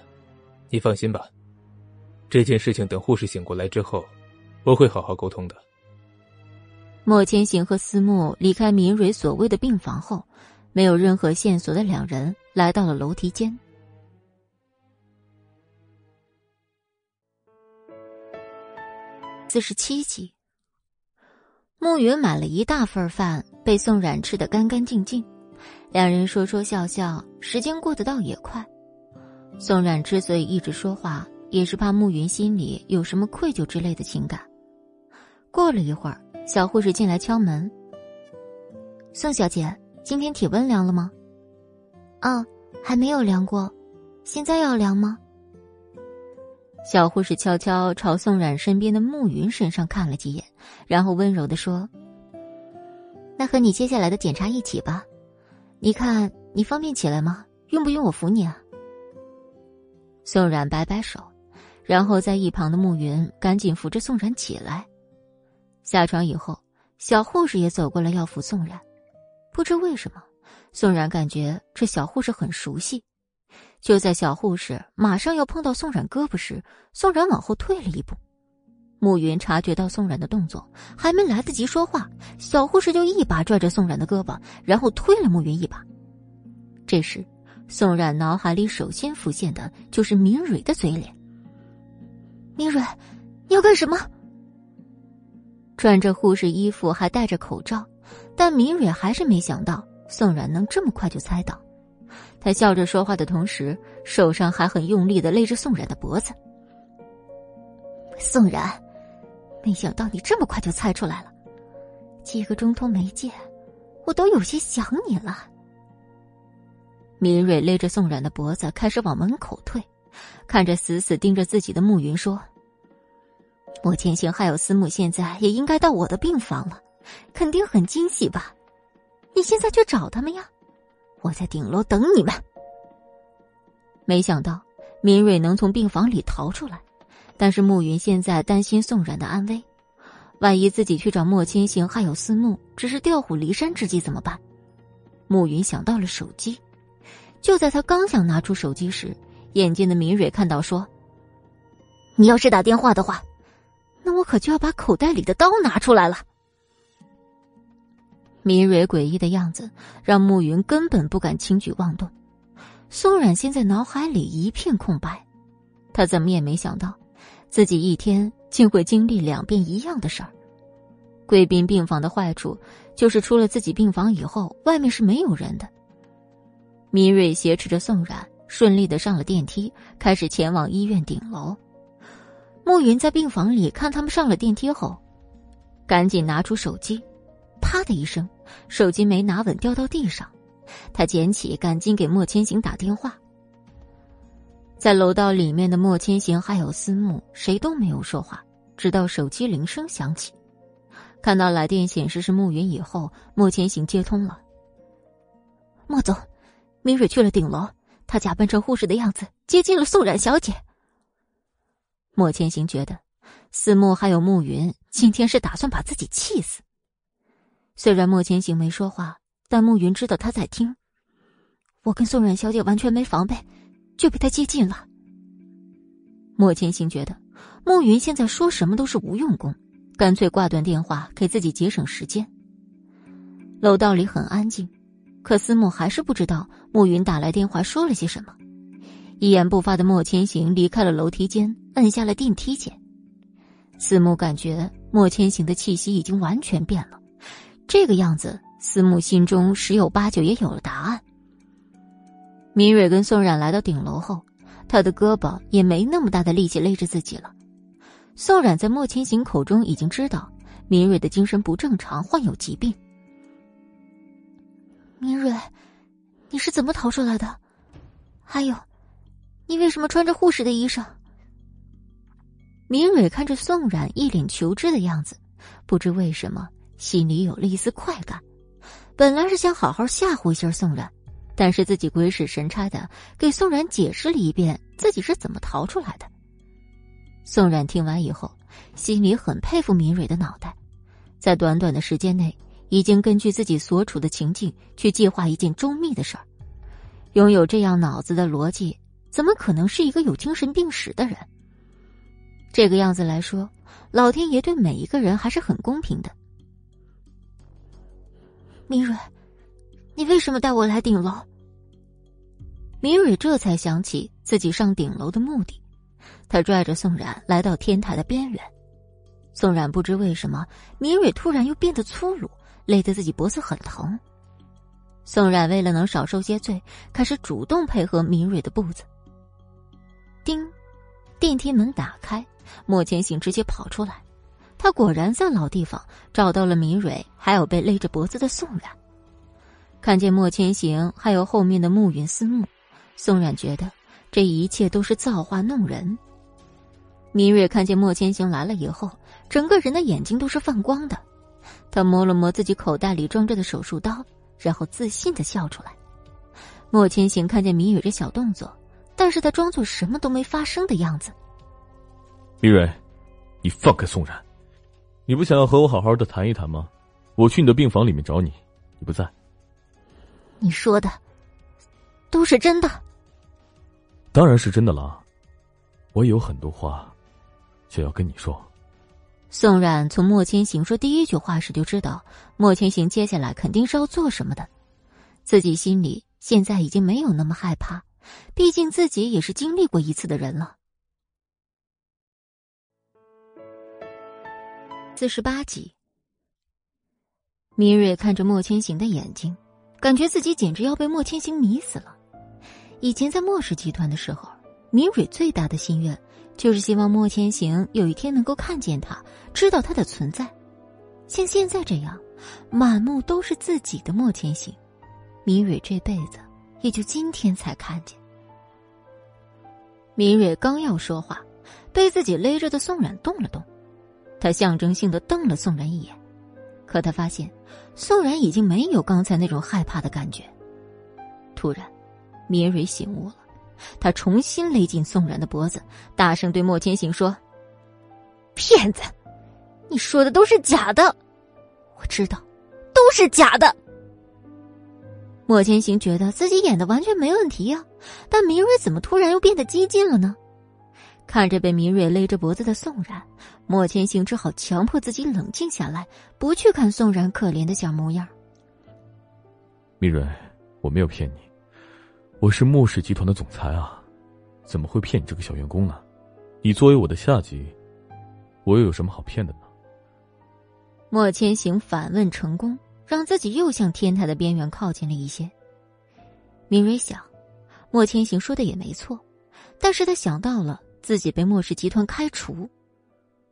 你放心吧。这件事情等护士醒过来之后，我会好好沟通的。莫千行和思慕离开明蕊所谓的病房后，没有任何线索的两人来到了楼梯间。四十七集，暮云买了一大份饭，被宋冉吃得干干净净。两人说说笑笑，时间过得倒也快。宋冉之所以一直说话，也是怕暮云心里有什么愧疚之类的情感。过了一会儿，小护士进来敲门：“宋小姐，今天体温量了吗？”“啊，还没有量过，现在要量吗？”小护士悄悄朝宋冉身边的慕云身上看了几眼，然后温柔的说：“那和你接下来的检查一起吧。你看你方便起来吗？用不用我扶你啊？”宋冉摆摆手，然后在一旁的慕云赶紧扶着宋冉起来。下床以后，小护士也走过来要扶宋冉。不知为什么，宋冉感觉这小护士很熟悉。就在小护士马上要碰到宋冉胳膊时，宋冉往后退了一步。暮云察觉到宋冉的动作，还没来得及说话，小护士就一把拽着宋冉的胳膊，然后推了暮云一把。这时，宋冉脑海里首先浮现的就是明蕊的嘴脸。明蕊，你要干什么？穿着护士衣服，还戴着口罩，但明蕊还是没想到宋冉能这么快就猜到。他笑着说话的同时，手上还很用力的勒着宋冉的脖子。宋冉，没想到你这么快就猜出来了，几个钟头没见，我都有些想你了。明蕊勒着宋冉的脖子，开始往门口退，看着死死盯着自己的暮云说：“莫千行还有思慕现在也应该到我的病房了，肯定很惊喜吧？你现在去找他们呀。”我在顶楼等你们。没想到明蕊能从病房里逃出来，但是暮云现在担心宋冉的安危，万一自己去找莫千行还有思慕，只是调虎离山之计怎么办？暮云想到了手机，就在他刚想拿出手机时，眼尖的明蕊看到说：“你要是打电话的话，那我可就要把口袋里的刀拿出来了。”明蕊诡异的样子让慕云根本不敢轻举妄动。宋冉现在脑海里一片空白，他怎么也没想到，自己一天竟会经历两遍一样的事儿。贵宾病房的坏处就是出了自己病房以后，外面是没有人的。明蕊挟持着宋冉，顺利的上了电梯，开始前往医院顶楼。暮云在病房里看他们上了电梯后，赶紧拿出手机。啪的一声，手机没拿稳，掉到地上。他捡起，赶紧给莫千行打电话。在楼道里面的莫千行还有思慕，谁都没有说话，直到手机铃声响起。看到来电显示是暮云以后，莫千行接通了。莫总，明蕊去了顶楼，她假扮成护士的样子接近了素染小姐。莫千行觉得，思慕还有暮云今天是打算把自己气死。虽然莫千行没说话，但暮云知道他在听。我跟宋冉小姐完全没防备，就被他接近了。莫千行觉得暮云现在说什么都是无用功，干脆挂断电话，给自己节省时间。楼道里很安静，可思慕还是不知道暮云打来电话说了些什么。一言不发的莫千行离开了楼梯间，摁下了电梯键。思慕感觉莫千行的气息已经完全变了，这个样子，思慕心中十有八九也有了答案。明蕊跟宋冉来到顶楼后，他的胳膊也没那么大的力气勒着自己了。宋冉在莫千行口中已经知道明蕊的精神不正常，患有疾病。明蕊，你是怎么逃出来的？还有，你为什么穿着护士的衣裳？明蕊看着宋冉一脸求知的样子，不知为什么心里有了一丝快感。本来是想好好吓唬一下宋冉。但是自己鬼使神差的给宋冉解释了一遍自己是怎么逃出来的。宋冉听完以后，心里很佩服敏蕊的脑袋，在短短的时间内，已经根据自己所处的情境去计划一件周密的事儿。拥有这样脑子的逻辑，怎么可能是一个有精神病史的人？这个样子来说，老天爷对每一个人还是很公平的。敏蕊。你为什么带我来顶楼？明蕊这才想起自己上顶楼的目的，他拽着宋冉来到天台的边缘。宋冉不知为什么，明蕊突然又变得粗鲁，勒得自己脖子很疼。宋冉为了能少受些罪，开始主动配合明蕊的步子。叮，电梯门打开，莫千行直接跑出来，他果然在老地方找到了明蕊，还有被勒着脖子的宋冉。看见莫千行，还有后面的暮云思慕，宋冉觉得这一切都是造化弄人。明蕊看见莫千行来了以后，整个人的眼睛都是放光的。他摸了摸自己口袋里装着的手术刀，然后自信的笑出来。莫千行看见明蕊这小动作，但是他装作什么都没发生的样子。明蕊，你放开宋冉，你不想要和我好好的谈一谈吗？我去你的病房里面找你，你不在。你说的都是真的，当然是真的了。我有很多话想要跟你说。宋冉从莫千行说第一句话时就知道，莫千行接下来肯定是要做什么的。自己心里现在已经没有那么害怕，毕竟自己也是经历过一次的人了。四十八集，明蕊看着莫千行的眼睛。感觉自己简直要被莫千行迷死了。以前在莫氏集团的时候，明蕊最大的心愿就是希望莫千行有一天能够看见他，知道他的存在。像现在这样，满目都是自己的莫千行，明蕊这辈子也就今天才看见。明蕊刚要说话，被自己勒着的宋冉动了动，他象征性的瞪了宋然一眼。可他发现，宋然已经没有刚才那种害怕的感觉。突然，明蕊醒悟了，他重新勒紧宋然的脖子，大声对莫千行说：“骗子，你说的都是假的，我知道，都是假的。”莫千行觉得自己演的完全没问题呀，但明蕊怎么突然又变得激进了呢？看着被明蕊勒着脖子的宋冉，莫千行只好强迫自己冷静下来，不去看宋冉可怜的小模样。明蕊，我没有骗你，我是莫氏集团的总裁啊，怎么会骗你这个小员工呢？你作为我的下级，我又有什么好骗的呢？莫千行反问成功，让自己又向天台的边缘靠近了一些。明蕊想，莫千行说的也没错，但是他想到了。自己被莫氏集团开除，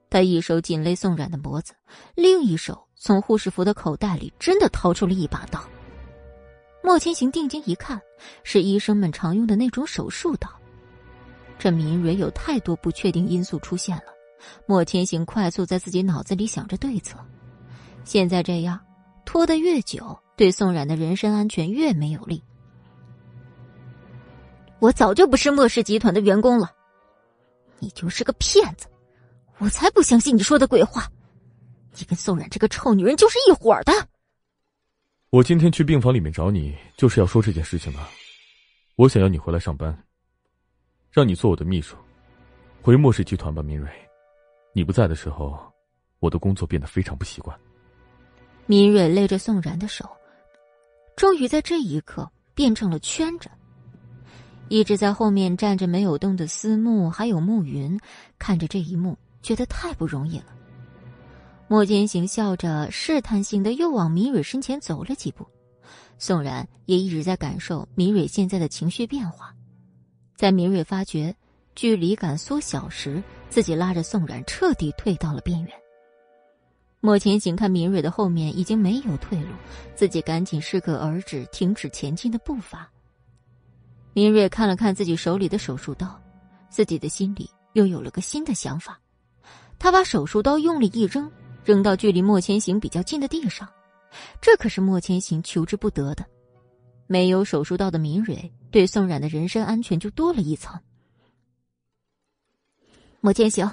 他一手紧勒宋冉的脖子，另一手从护士服的口袋里真的掏出了一把刀。莫千行定睛一看，是医生们常用的那种手术刀。这敏蕊有太多不确定因素出现了，莫千行快速在自己脑子里想着对策。现在这样拖得越久，对宋冉的人身安全越没有利。我早就不是莫氏集团的员工了。你就是个骗子，我才不相信你说的鬼话！你跟宋冉这个臭女人就是一伙的。我今天去病房里面找你，就是要说这件事情的。我想要你回来上班，让你做我的秘书，回莫氏集团吧，明蕊。你不在的时候，我的工作变得非常不习惯。明蕊勒着宋冉的手，终于在这一刻变成了圈着。一直在后面站着没有动的思慕，还有暮云，看着这一幕，觉得太不容易了。莫千行笑着，试探性的又往明蕊身前走了几步。宋然也一直在感受明蕊现在的情绪变化，在明蕊发觉距离感缩小时，自己拉着宋然彻底退到了边缘。莫千行看明蕊的后面已经没有退路，自己赶紧适可而止，停止前进的步伐。明蕊看了看自己手里的手术刀，自己的心里又有了个新的想法，他把手术刀用力一扔。扔到距离莫千行比较近的地上，这可是莫千行求之不得的。没有手术刀的明蕊，对宋冉的人身安全就多了一层。莫千行，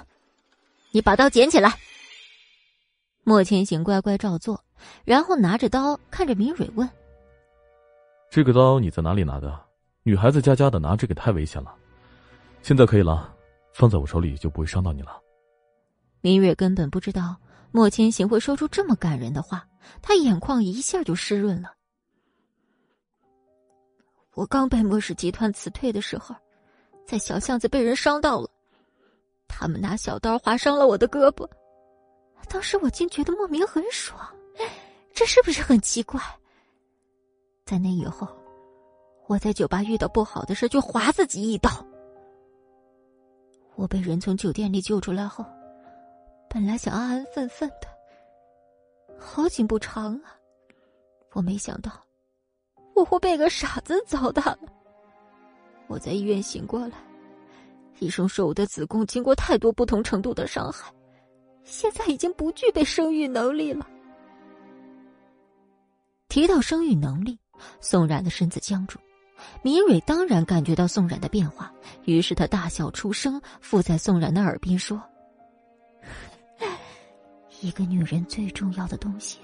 你把刀捡起来。莫千行乖乖照做，然后拿着刀看着明蕊问：“这个刀你在哪里拿的？女孩子家家的拿这个太危险了。现在可以了，放在我手里就不会伤到你了。”明月根本不知道。莫千行会说出这么感人的话，他眼眶一下就湿润了。我刚被莫氏集团辞退的时候，在小巷子被人伤到了，他们拿小刀划伤了我的胳膊，当时我竟觉得莫名很爽，这是不是很奇怪？在那以后，我在酒吧遇到不好的事就划自己一刀。我被人从酒店里救出来后。本来想安安分分的，好景不长啊！我没想到，我会被个傻子糟蹋了。我在医院醒过来，医生说我的子宫经过太多不同程度的伤害，现在已经不具备生育能力了。提到生育能力，宋冉的身子僵住。明蕊当然感觉到宋冉的变化，于是他大笑出声，附在宋冉的耳边说。一个女人最重要的东西，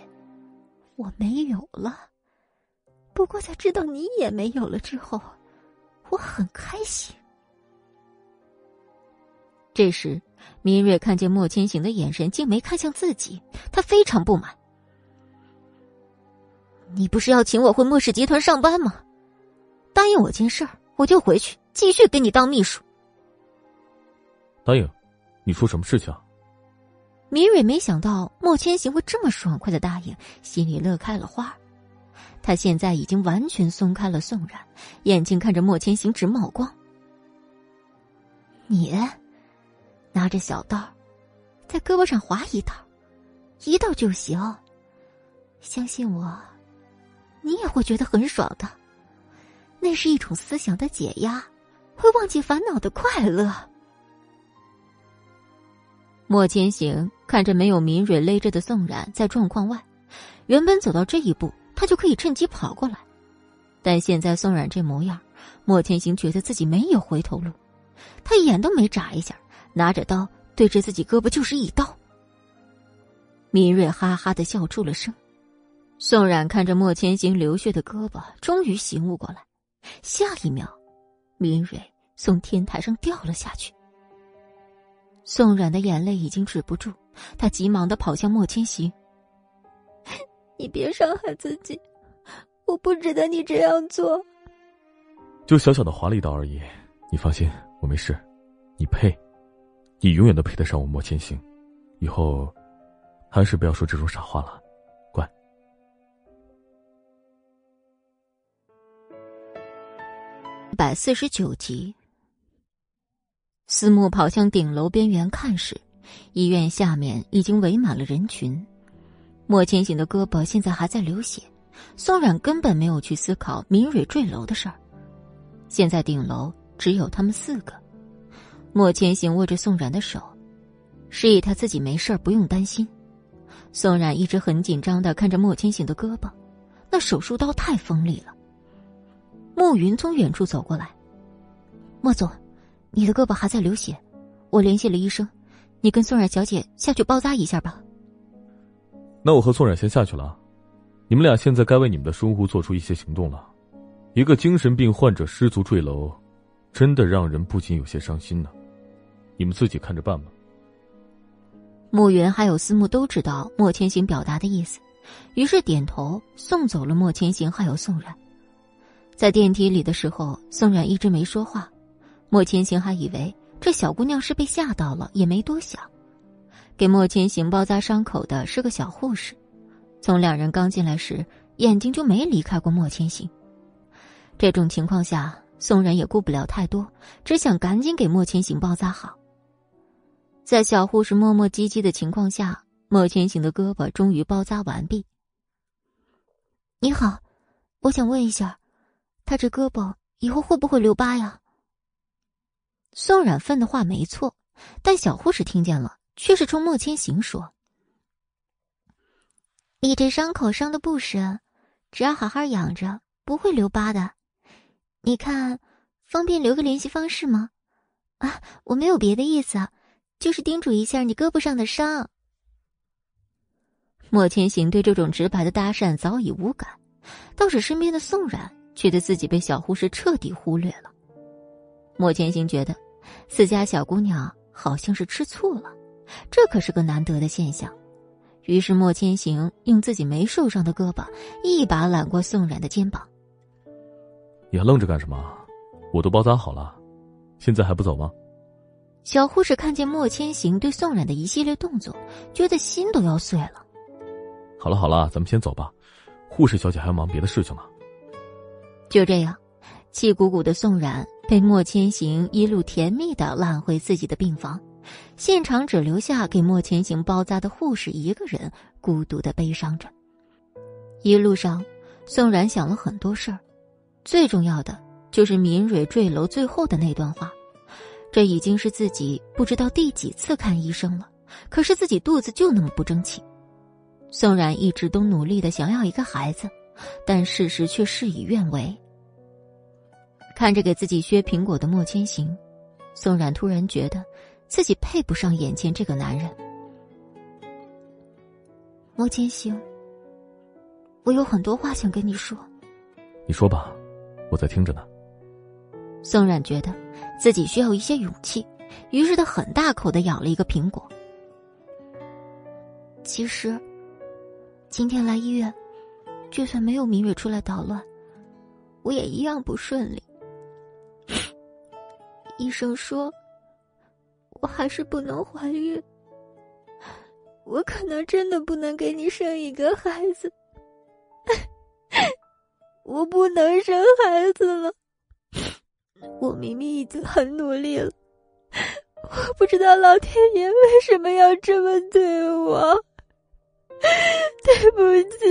我没有了。不过在知道你也没有了之后，我很开心。这时，明蕊看见莫千行的眼神竟没看向自己，他非常不满。你不是要请我回莫氏集团上班吗？答应我件事儿，我就回去继续给你当秘书。答应？你说什么事情？明蕊没想到莫千行会这么爽快的答应，心里乐开了花。他现在已经完全松开了宋冉，眼睛看着莫千行直冒光。你拿着小刀，在胳膊上划一刀，一刀就行。相信我，你也会觉得很爽的。那是一种思想的解压，会忘记烦恼的快乐。莫千行看着没有明蕊勒着的宋冉在状况外，原本走到这一步，他就可以趁机跑过来，但现在宋冉这模样，莫千行觉得自己没有回头路，他眼都没眨一下，拿着刀对着自己胳膊就是一刀。明蕊哈哈的笑出了声，宋冉看着莫千行流血的胳膊，终于醒悟过来，下一秒，明蕊从天台上掉了下去。宋冉的眼泪已经止不住，她急忙的跑向莫千行：“你别伤害自己，我不值得你这样做。就小小的划了一刀而已，你放心，我没事。你配，你永远都配得上我莫千行。以后，还是不要说这种傻话了，百四十九集。思慕跑向顶楼边缘看时，医院下面已经围满了人群。莫千行的胳膊现在还在流血，宋冉根本没有去思考明蕊坠楼的事儿。现在顶楼只有他们四个。莫千行握着宋冉的手，示意他自己没事儿不用担心。宋冉一直很紧张的看着莫千行的胳膊，那手术刀太锋利了。慕云从远处走过来，莫总。你的胳膊还在流血，我联系了医生，你跟宋冉小姐下去包扎一下吧。那我和宋冉先下去了，你们俩现在该为你们的疏忽做出一些行动了。一个精神病患者失足坠楼，真的让人不禁有些伤心呢。你们自己看着办吧。慕云还有思慕都知道莫千行表达的意思，于是点头送走了莫千行还有宋冉。在电梯里的时候，宋冉一直没说话。莫千行还以为这小姑娘是被吓到了，也没多想，给莫千行包扎伤口的是个小护士，从两人刚进来时，眼睛就没离开过莫千行。这种情况下，宋然也顾不了太多，只想赶紧给莫千行包扎好。在小护士磨磨唧唧的情况下，莫千行的胳膊终于包扎完毕。你好，我想问一下，他这胳膊以后会不会留疤呀？宋冉问的话没错，但小护士听见了，却是冲莫千行说：“你这伤口伤的不深，只要好好养着，不会留疤的。你看，方便留个联系方式吗？啊，我没有别的意思，就是叮嘱一下你胳膊上的伤。”莫千行对这种直白的搭讪早已无感，倒是身边的宋冉觉得自己被小护士彻底忽略了。莫千行觉得，自家小姑娘好像是吃醋了，这可是个难得的现象。于是莫千行用自己没受伤的胳膊，一把揽过宋冉的肩膀。你还愣着干什么？我都包扎好了，现在还不走吗？小护士看见莫千行对宋冉的一系列动作，觉得心都要碎了。好了好了，咱们先走吧，护士小姐还要忙别的事情呢。就这样，气鼓鼓的宋冉被莫千行一路甜蜜的揽回自己的病房，现场只留下给莫千行包扎的护士一个人，孤独的悲伤着。一路上，宋冉想了很多事儿，最重要的就是敏蕊坠楼最后的那段话。这已经是自己不知道第几次看医生了，可是自己肚子就那么不争气。宋冉一直都努力的想要一个孩子，但事实却事与愿违。看着给自己削苹果的莫千行，宋冉突然觉得自己配不上眼前这个男人。莫千行，我有很多话想跟你说。你说吧，我在听着呢。宋冉觉得自己需要一些勇气，于是他很大口的咬了一个苹果。其实。今天来医院，就算没有明月出来捣乱，我也一样不顺利。医生说，我还是不能怀孕，我可能真的不能给你生一个孩子。我不能生孩子了，我明明已经很努力了，我不知道老天爷为什么要这么对我。对不起，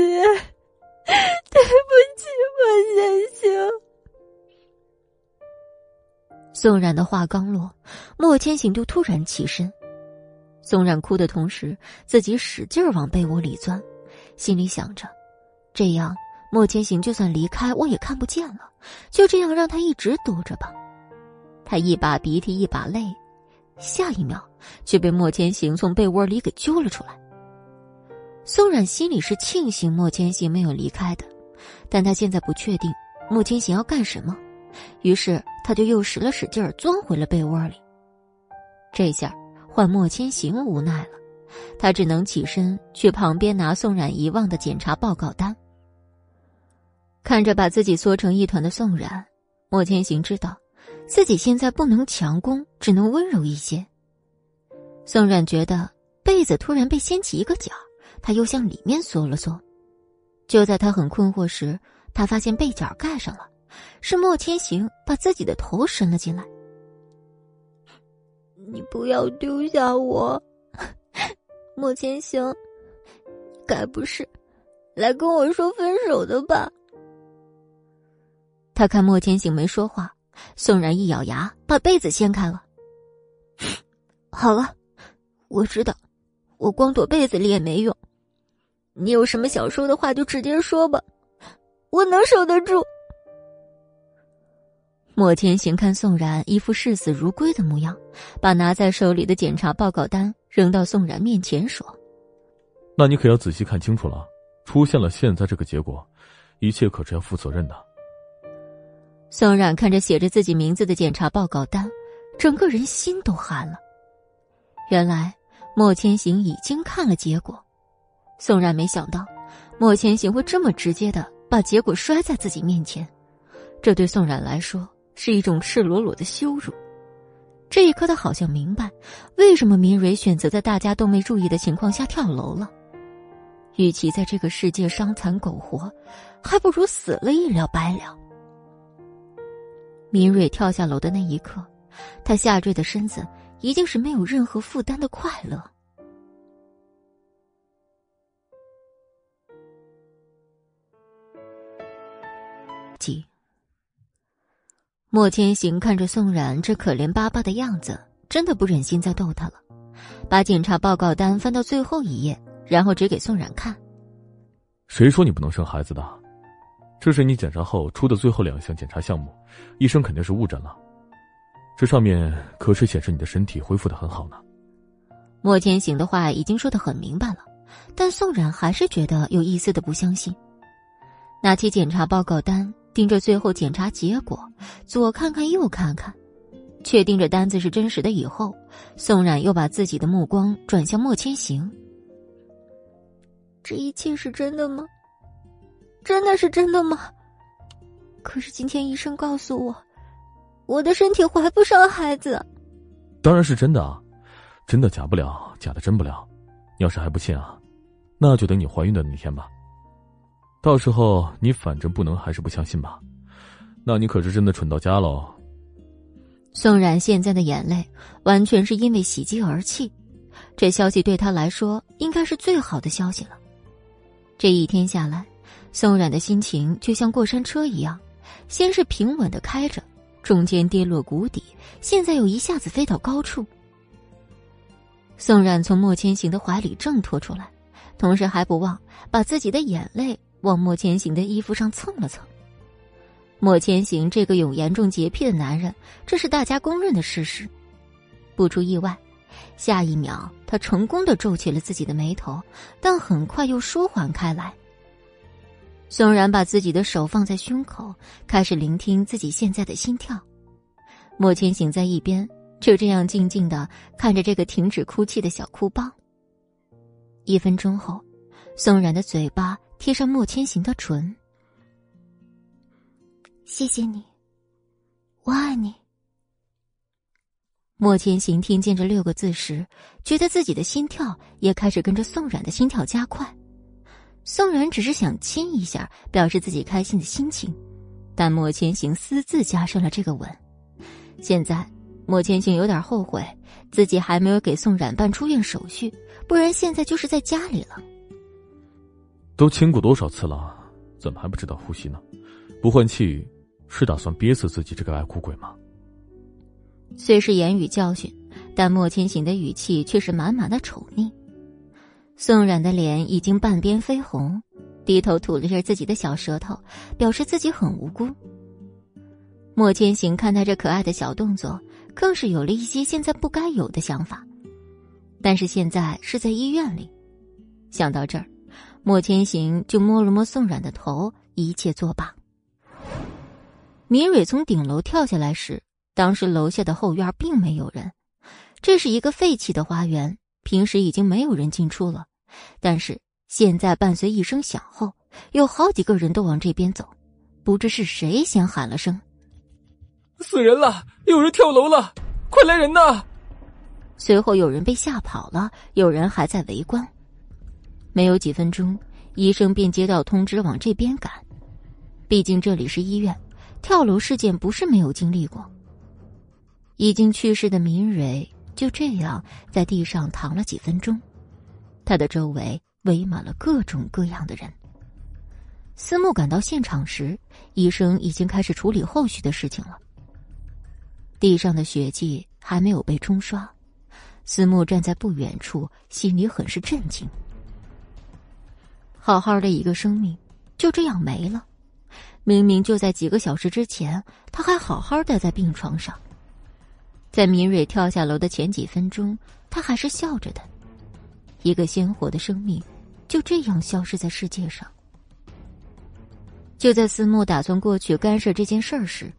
宋冉的话刚落，莫千行就突然起身。宋冉哭的同时，自己使劲往被窝里钻，心里想着：这样莫千行就算离开，我也看不见了。就这样让他一直躲着吧。他一把鼻涕一把泪，下一秒却被莫千行从被窝里给揪了出来。宋冉心里是庆幸莫千行没有离开的，但他现在不确定莫千行要干什么，于是他就又使了使劲儿钻回了被窝里。这下换莫千行无奈了，他只能起身去旁边拿宋冉遗忘的检查报告单。看着把自己缩成一团的宋冉，莫千行知道，自己现在不能强攻，只能温柔一些。宋冉觉得被子突然被掀起一个角。他又向里面缩了缩，就在他很困惑时，他发现被角盖上了，是莫千行把自己的头伸了进来。你不要丢下我，莫千行，该不是来跟我说分手的吧？他看莫千行没说话，宋然一咬牙把被子掀开了。好了，我知道，我光躲被子里也没用。你有什么想说的话就直接说吧，我能守得住。莫千行看宋冉一副视死如归的模样，把拿在手里的检查报告单扔到宋冉面前，说：“那你可要仔细看清楚了，出现了现在这个结果，一切可是要负责任的。”宋冉看着写着自己名字的检查报告单，整个人心都寒了。原来莫千行已经看了结果。宋冉没想到，莫千行会这么直接的把结果摔在自己面前，这对宋冉来说是一种赤裸裸的羞辱。这一刻，他好像明白，为什么明蕊选择在大家都没注意的情况下跳楼了。与其在这个世界伤残苟活，还不如死了一了百了。明蕊跳下楼的那一刻，他下坠的身子已经是没有任何负担的快乐。莫千行看着宋冉这可怜巴巴的样子，真的不忍心再逗他了，把检查报告单翻到最后一页，然后指给宋冉看。谁说你不能生孩子的？这是你检查后出的最后两项检查项目，医生肯定是误诊了。这上面可是显示你的身体恢复的很好呢。莫千行的话已经说的很明白了，但宋冉还是觉得有一丝的不相信。拿起检查报告单。盯着最后检查结果，左看看右看看，确定这单子是真实的以后，宋冉又把自己的目光转向莫千行。这一切是真的吗？真的是真的吗？可是今天医生告诉我，我的身体怀不上孩子。当然是真的啊，真的假不了，假的真不了。要是还不信啊，那就等你怀孕的那天吧。到时候你反正不能还是不相信吧？那你可是真的蠢到家喽。宋冉现在的眼泪完全是因为喜极而泣，这消息对他来说应该是最好的消息了。这一天下来，宋冉的心情就像过山车一样，先是平稳的开着，中间跌落谷底，现在又一下子飞到高处。宋冉从莫千行的怀里挣脱出来，同时还不忘把自己的眼泪。往莫千行的衣服上蹭了蹭。莫千行这个有严重洁癖的男人，这是大家公认的事实。不出意外，下一秒他成功的皱起了自己的眉头，但很快又舒缓开来。宋然把自己的手放在胸口，开始聆听自己现在的心跳。莫千行在一边就这样静静的看着这个停止哭泣的小哭包。一分钟后，宋然的嘴巴。贴上莫千行的唇，谢谢你，我爱你。莫千行听见这六个字时，觉得自己的心跳也开始跟着宋冉的心跳加快。宋冉只是想亲一下，表示自己开心的心情，但莫千行私自加深了这个吻。现在，莫千行有点后悔，自己还没有给宋冉办出院手续，不然现在就是在家里了。都亲过多少次了，怎么还不知道呼吸呢？不换气，是打算憋死自己这个爱哭鬼吗？虽是言语教训，但莫千行的语气却是满满的宠溺。宋冉的脸已经半边绯红，低头吐了下自己的小舌头，表示自己很无辜。莫千行看他这可爱的小动作，更是有了一些现在不该有的想法。但是现在是在医院里，想到这儿。莫千行就摸了摸宋冉的头，一切作罢。米蕊从顶楼跳下来时，当时楼下的后院并没有人，这是一个废弃的花园，平时已经没有人进出了。但是现在伴随一声响后，有好几个人都往这边走，不知是谁先喊了声：“死人了！有人跳楼了！快来人呐！”随后有人被吓跑了，有人还在围观。没有几分钟，医生便接到通知往这边赶。毕竟这里是医院，跳楼事件不是没有经历过。已经去世的明蕊就这样在地上躺了几分钟，他的周围围满了各种各样的人。思慕赶到现场时，医生已经开始处理后续的事情了。地上的血迹还没有被冲刷，思慕站在不远处，心里很是震惊。好好的一个生命，就这样没了。明明就在几个小时之前，他还好好的在病床上。在明蕊跳下楼的前几分钟，他还是笑着的。一个鲜活的生命，就这样消失在世界上。就在思慕打算过去干涉这件事儿时，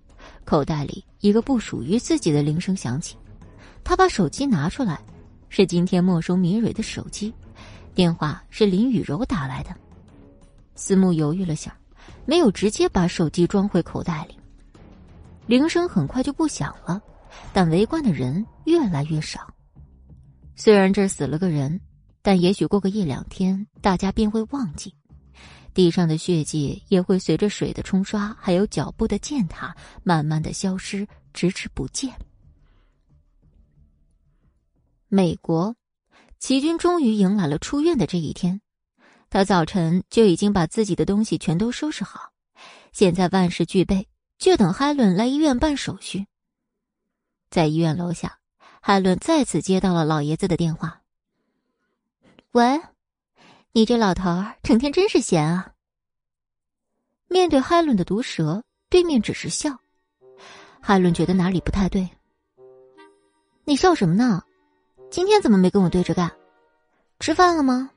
口袋里一个不属于自己的铃声响起。他把手机拿出来，是今天没收明蕊的手机。电话是林雨柔打来的，思慕犹豫了下，没有直接把手机装回口袋里。铃声很快就不响了，但围观的人越来越少。虽然这死了个人，但也许过个一两天，大家便会忘记。地上的血迹也会随着水的冲刷，还有脚步的践踏，慢慢的消失，直至不见。美国，齐军终于迎来了出院的这一天。他早晨就已经把自己的东西全都收拾好，现在万事俱备，就等海伦来医院办手续。在医院楼下，海伦再次接到了老爷子的电话。喂。你这老头儿整天真是闲啊！面对海伦的毒舌，对面只是笑。海伦觉得哪里不太对。你笑什么呢？今天怎么没跟我对着干？吃饭了吗？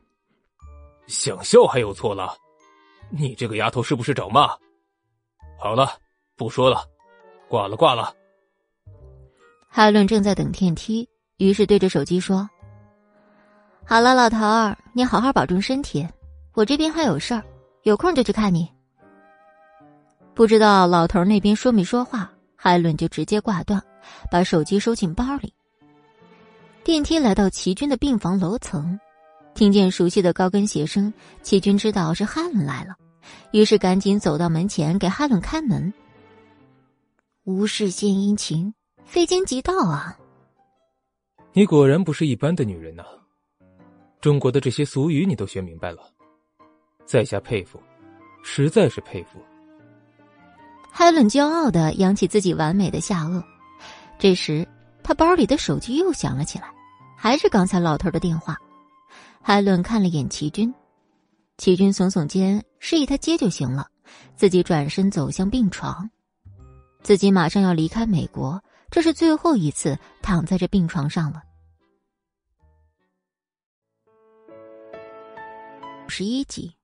想笑还有错了？你这个丫头是不是找骂？好了，不说了，挂了挂了。海伦正在等电梯，于是对着手机说。好了，老头儿，你好好保重身体。我这边还有事儿，有空就去看你。不知道老头那边说没说话，海伦就直接挂断，把手机收进包里。电梯来到齐军的病房楼层，听见熟悉的高跟鞋声，齐军知道是哈伦来了，于是赶紧走到门前给哈伦开门。无事献殷勤，非奸即盗啊！你果然不是一般的女人呐。中国的这些俗语你都学明白了，在下佩服，实在是佩服。海伦骄傲的扬起自己完美的下颚。这时，他包里的手机又响了起来，还是刚才老头的电话。海伦看了眼齐军，齐军耸耸肩，示意他接就行了，自己转身走向病床。自己马上要离开美国，这是最后一次躺在这病床上了。十一集，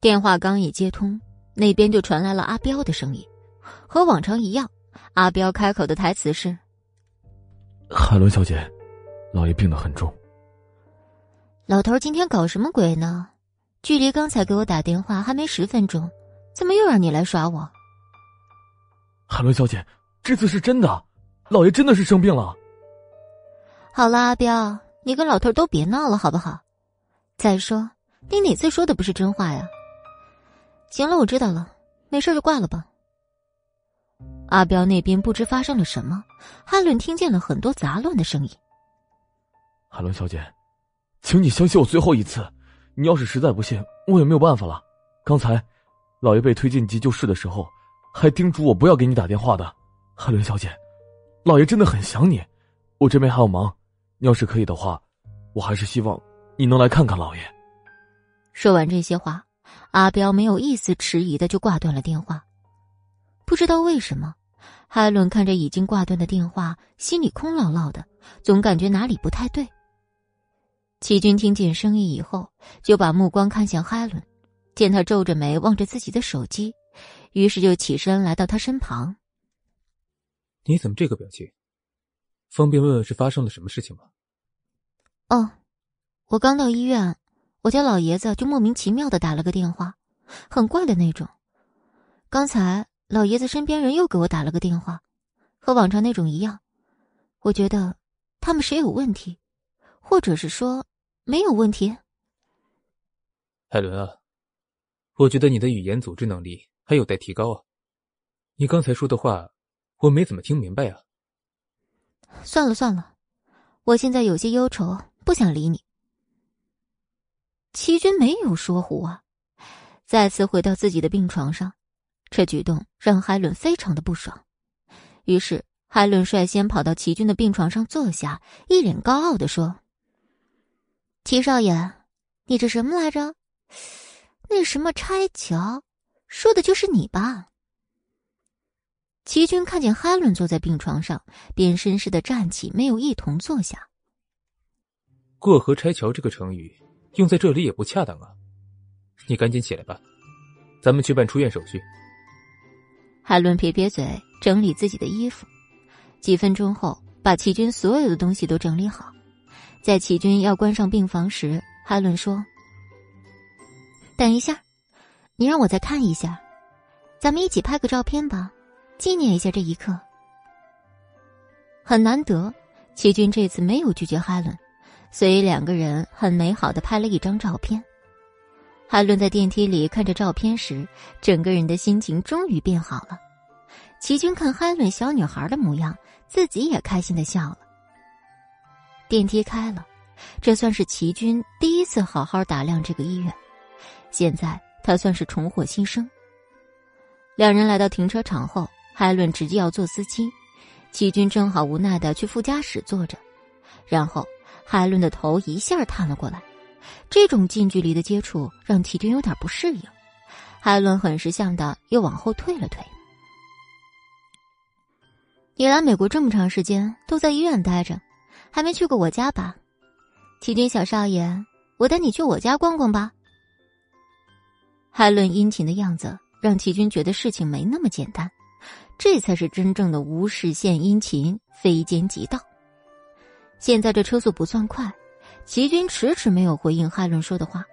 电话刚一接通，那边就传来了阿彪的声音。和往常一样，阿彪开口的台词是：“海伦小姐，老爷病得很重。”老头今天搞什么鬼呢？距离刚才给我打电话还没十分钟，怎么又让你来耍我？海伦小姐，这次是真的，老爷真的是生病了。好了，阿彪，你跟老头都别闹了，好不好？再说，你哪次说的不是真话呀？行了，我知道了，没事就挂了吧。阿彪那边不知发生了什么，哈伦听见了很多杂乱的声音。海伦小姐，请你相信我最后一次，你要是实在不信，我也没有办法了。刚才，老爷被推进急救室的时候，还叮嘱我不要给你打电话的。海伦小姐，老爷真的很想你，我这边还有忙，你要是可以的话，我还是希望。你能来看看老爷？说完这些话，阿彪没有一丝迟疑的就挂断了电话。不知道为什么，海伦看着已经挂断的电话，心里空落落的，总感觉哪里不太对。齐军听见声音以后，就把目光看向海伦，见他皱着眉望着自己的手机，于是就起身来到他身旁。你怎么这个表情？方便问问是发生了什么事情吗？哦。我刚到医院，我家老爷子就莫名其妙的打了个电话，很怪的那种。刚才老爷子身边人又给我打了个电话，和往常那种一样。我觉得他们谁有问题，或者是说没有问题。海伦啊，我觉得你的语言组织能力还有待提高啊。你刚才说的话，我没怎么听明白啊。算了算了，我现在有些忧愁，不想理你。齐军没有说胡啊，再次回到自己的病床上，这举动让海伦非常的不爽。于是海伦率先跑到齐军的病床上坐下，一脸高傲的说：“齐少爷，你这什么来着？那什么拆桥，说的就是你吧？”齐军看见哈伦坐在病床上，便绅士的站起，没有一同坐下。过河拆桥这个成语。用在这里也不恰当啊！你赶紧起来吧，咱们去办出院手续。海伦撇撇嘴，整理自己的衣服。几分钟后，把齐军所有的东西都整理好。在齐军要关上病房时，海伦说：“等一下，你让我再看一下，咱们一起拍个照片吧，纪念一下这一刻。”很难得，齐军这次没有拒绝哈伦，所以两个人很美好的拍了一张照片。海伦在电梯里看着照片时，整个人的心情终于变好了。齐军看海伦小女孩的模样，自己也开心的笑了。电梯开了，这算是齐军第一次好好打量这个医院。现在他算是重获新生。两人来到停车场后，海伦直接要做司机，齐军正好无奈的去副驾驶坐着，然后海伦的头一下探了过来，这种近距离的接触让齐军有点不适应，海伦很识相的又往后退了退。你来美国这么长时间都在医院待着。还没去过我家吧，齐军小少爷，我带你去我家逛逛吧。海伦殷勤的样子让齐军觉得事情没那么简单，这才是真正的无事献殷勤，非奸即盗。现在这车速不算快，齐军迟迟没有回应海伦说的话，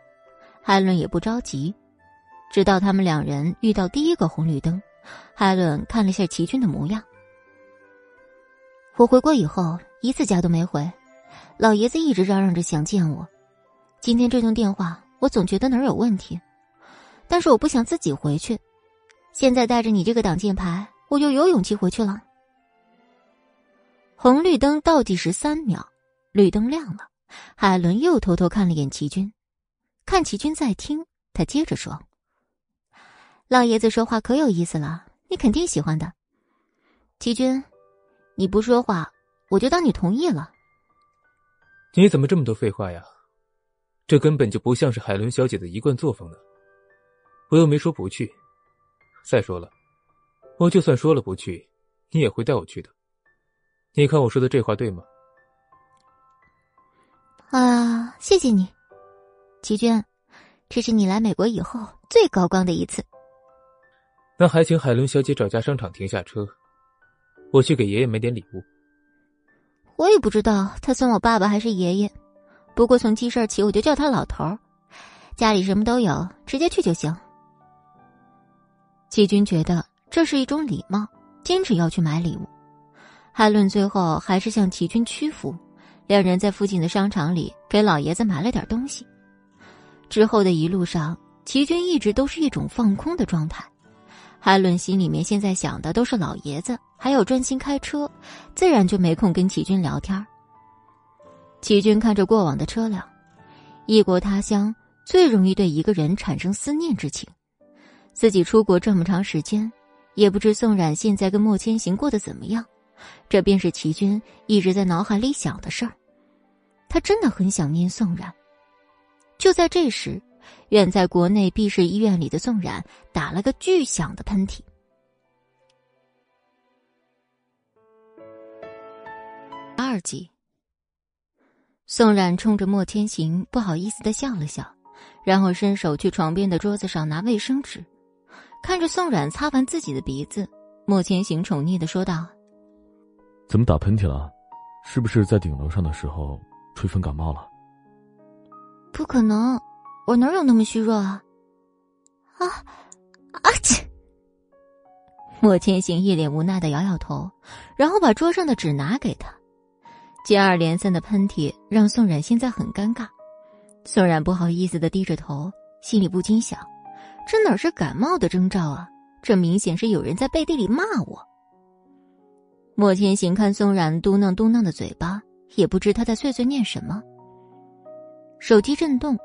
海伦也不着急，直到他们两人遇到第一个红绿灯，海伦看了下齐军的模样。我回国以后。一次家都没回，老爷子一直嚷嚷着想见我。今天这通电话，我总觉得哪儿有问题，但是我不想自己回去。现在带着你这个挡箭牌，我就有勇气回去了。红绿灯倒计时三秒，绿灯亮了，海伦又偷偷看了眼齐军，看齐军在听，他接着说：“老爷子说话可有意思了，你肯定喜欢的。齐军，你不说话。”我就当你同意了。你怎么这么多废话呀？这根本就不像是海伦小姐的一贯作风呢。我又没说不去。再说了，我就算说了不去，你也会带我去的。你看我说的这话对吗？啊，谢谢你，齐娟，这是你来美国以后最高光的一次。那还请海伦小姐找家商场停下车，我去给爷爷买点礼物。我也不知道他算我爸爸还是爷爷，不过从记事起我就叫他老头。家里什么都有，直接去就行。季军觉得这是一种礼貌，坚持要去买礼物。海伦最后还是向齐军屈服，两人在附近的商场里给老爷子买了点东西。之后的一路上，齐军一直都是一种放空的状态。海伦心里面现在想的都是老爷子，还要专心开车，自然就没空跟齐军聊天。齐军看着过往的车辆，异国他乡最容易对一个人产生思念之情。自己出国这么长时间，也不知宋冉现在跟莫千行过得怎么样，这便是齐军一直在脑海里想的事儿。他真的很想念宋冉。就在这时。远在国内避世医院里的宋冉打了个巨响的喷嚏。二集，宋冉冲着莫千行不好意思的笑了笑，然后伸手去床边的桌子上拿卫生纸，看着宋冉擦完自己的鼻子，莫千行宠溺的说道：“怎么打喷嚏了？是不是在顶楼上的时候吹风感冒了？”“不可能。”我哪有那么虚弱啊！啊啊！切！莫千行一脸无奈的摇摇头，然后把桌上的纸拿给他。接二连三的喷嚏让宋冉现在很尴尬。宋冉不好意思的低着头，心里不禁想：这哪是感冒的征兆啊？这明显是有人在背地里骂我。莫千行看宋冉嘟囔嘟囔的嘴巴，也不知他在碎碎念什么。手机震动。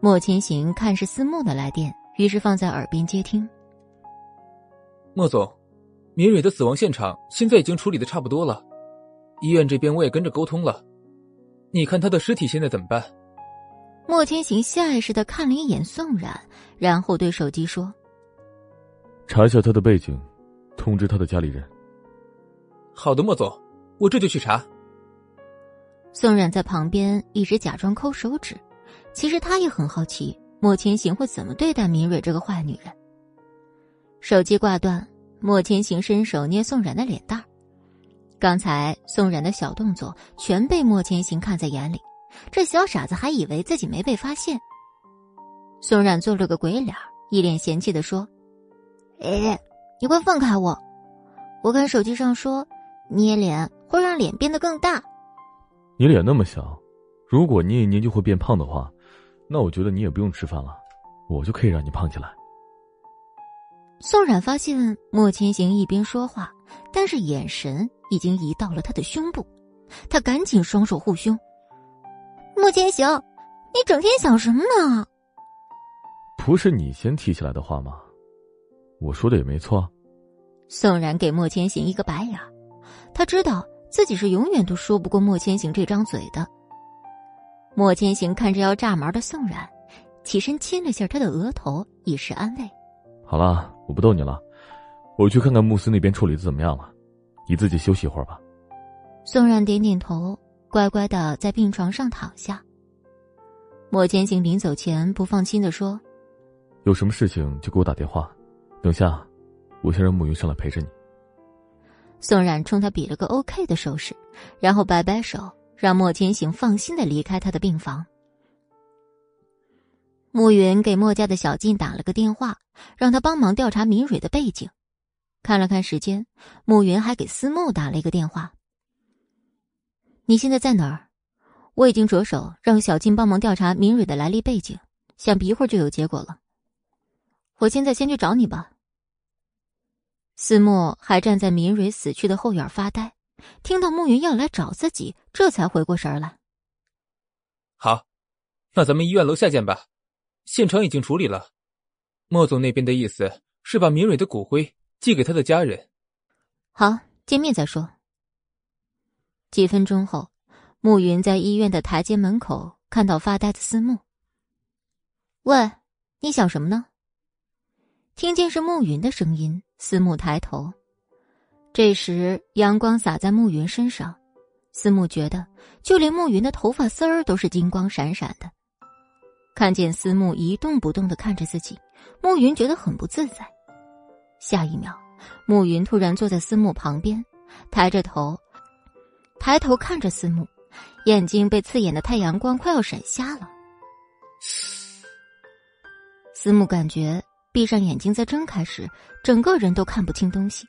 莫千行看是思慕的来电，于是放在耳边接听。莫总，明蕊的死亡现场现在已经处理的差不多了，医院这边我也跟着沟通了。你看他的尸体现在怎么办？莫千行下意识的看了一眼宋冉，然后对手机说：“查一下他的背景，通知他的家里人。”好的，莫总，我这就去查。宋冉在旁边一直假装抠手指。其实他也很好奇莫千行会怎么对待明蕊这个坏女人。手机挂断，莫千行伸手捏宋冉的脸蛋刚才宋冉的小动作全被莫千行看在眼里，这小傻子还以为自己没被发现。宋冉做了个鬼脸，一脸嫌弃的说：“哎，你快放开我！我看手机上说捏脸会让脸变得更大。你脸那么小，如果捏一捏就会变胖的话，那我觉得你也不用吃饭了，我就可以让你胖起来。宋冉发现莫千行一边说话，但是眼神已经移到了他的胸部，他赶紧双手护胸。莫千行，你整天想什么呢？不是你先提起来的话吗？我说的也没错。宋冉给莫千行一个白眼，他知道自己是永远都说不过莫千行这张嘴的。莫千行看着要炸毛的宋冉，起身亲了下他的额头，以示安慰。好了，我不逗你了，我去看看慕斯那边处理的怎么样了，你自己休息一会儿吧。宋冉点点头，乖乖的在病床上躺下。莫千行临走前不放心的说：“有什么事情就给我打电话，等下我先让慕云上来陪着你。”宋冉冲他比了个 OK 的手势，然后摆摆手，让莫千行放心的离开他的病房。暮云给莫家的小静打了个电话，让他帮忙调查明蕊的背景。看了看时间，暮云还给思慕打了一个电话：“你现在在哪儿？我已经着手让小静帮忙调查明蕊的来历背景，想必一会儿就有结果了。我现在先去找你吧。”思慕还站在明蕊死去的后院发呆，听到暮云要来找自己，这才回过神来。好，那咱们医院楼下见吧。现场已经处理了，莫总那边的意思是把明蕊的骨灰寄给他的家人。好，见面再说。几分钟后，暮云在医院的台阶门口看到发呆的思慕。喂，你想什么呢？听见是暮云的声音，思慕抬头。这时阳光洒在暮云身上，思慕觉得就连暮云的头发丝儿都是金光闪闪的。看见思慕一动不动的看着自己，暮云觉得很不自在。下一秒，暮云突然坐在思慕旁边，抬着头，抬头看着思慕，眼睛被刺眼的太阳光快要闪瞎了。思慕感觉闭上眼睛再睁开时，整个人都看不清东西。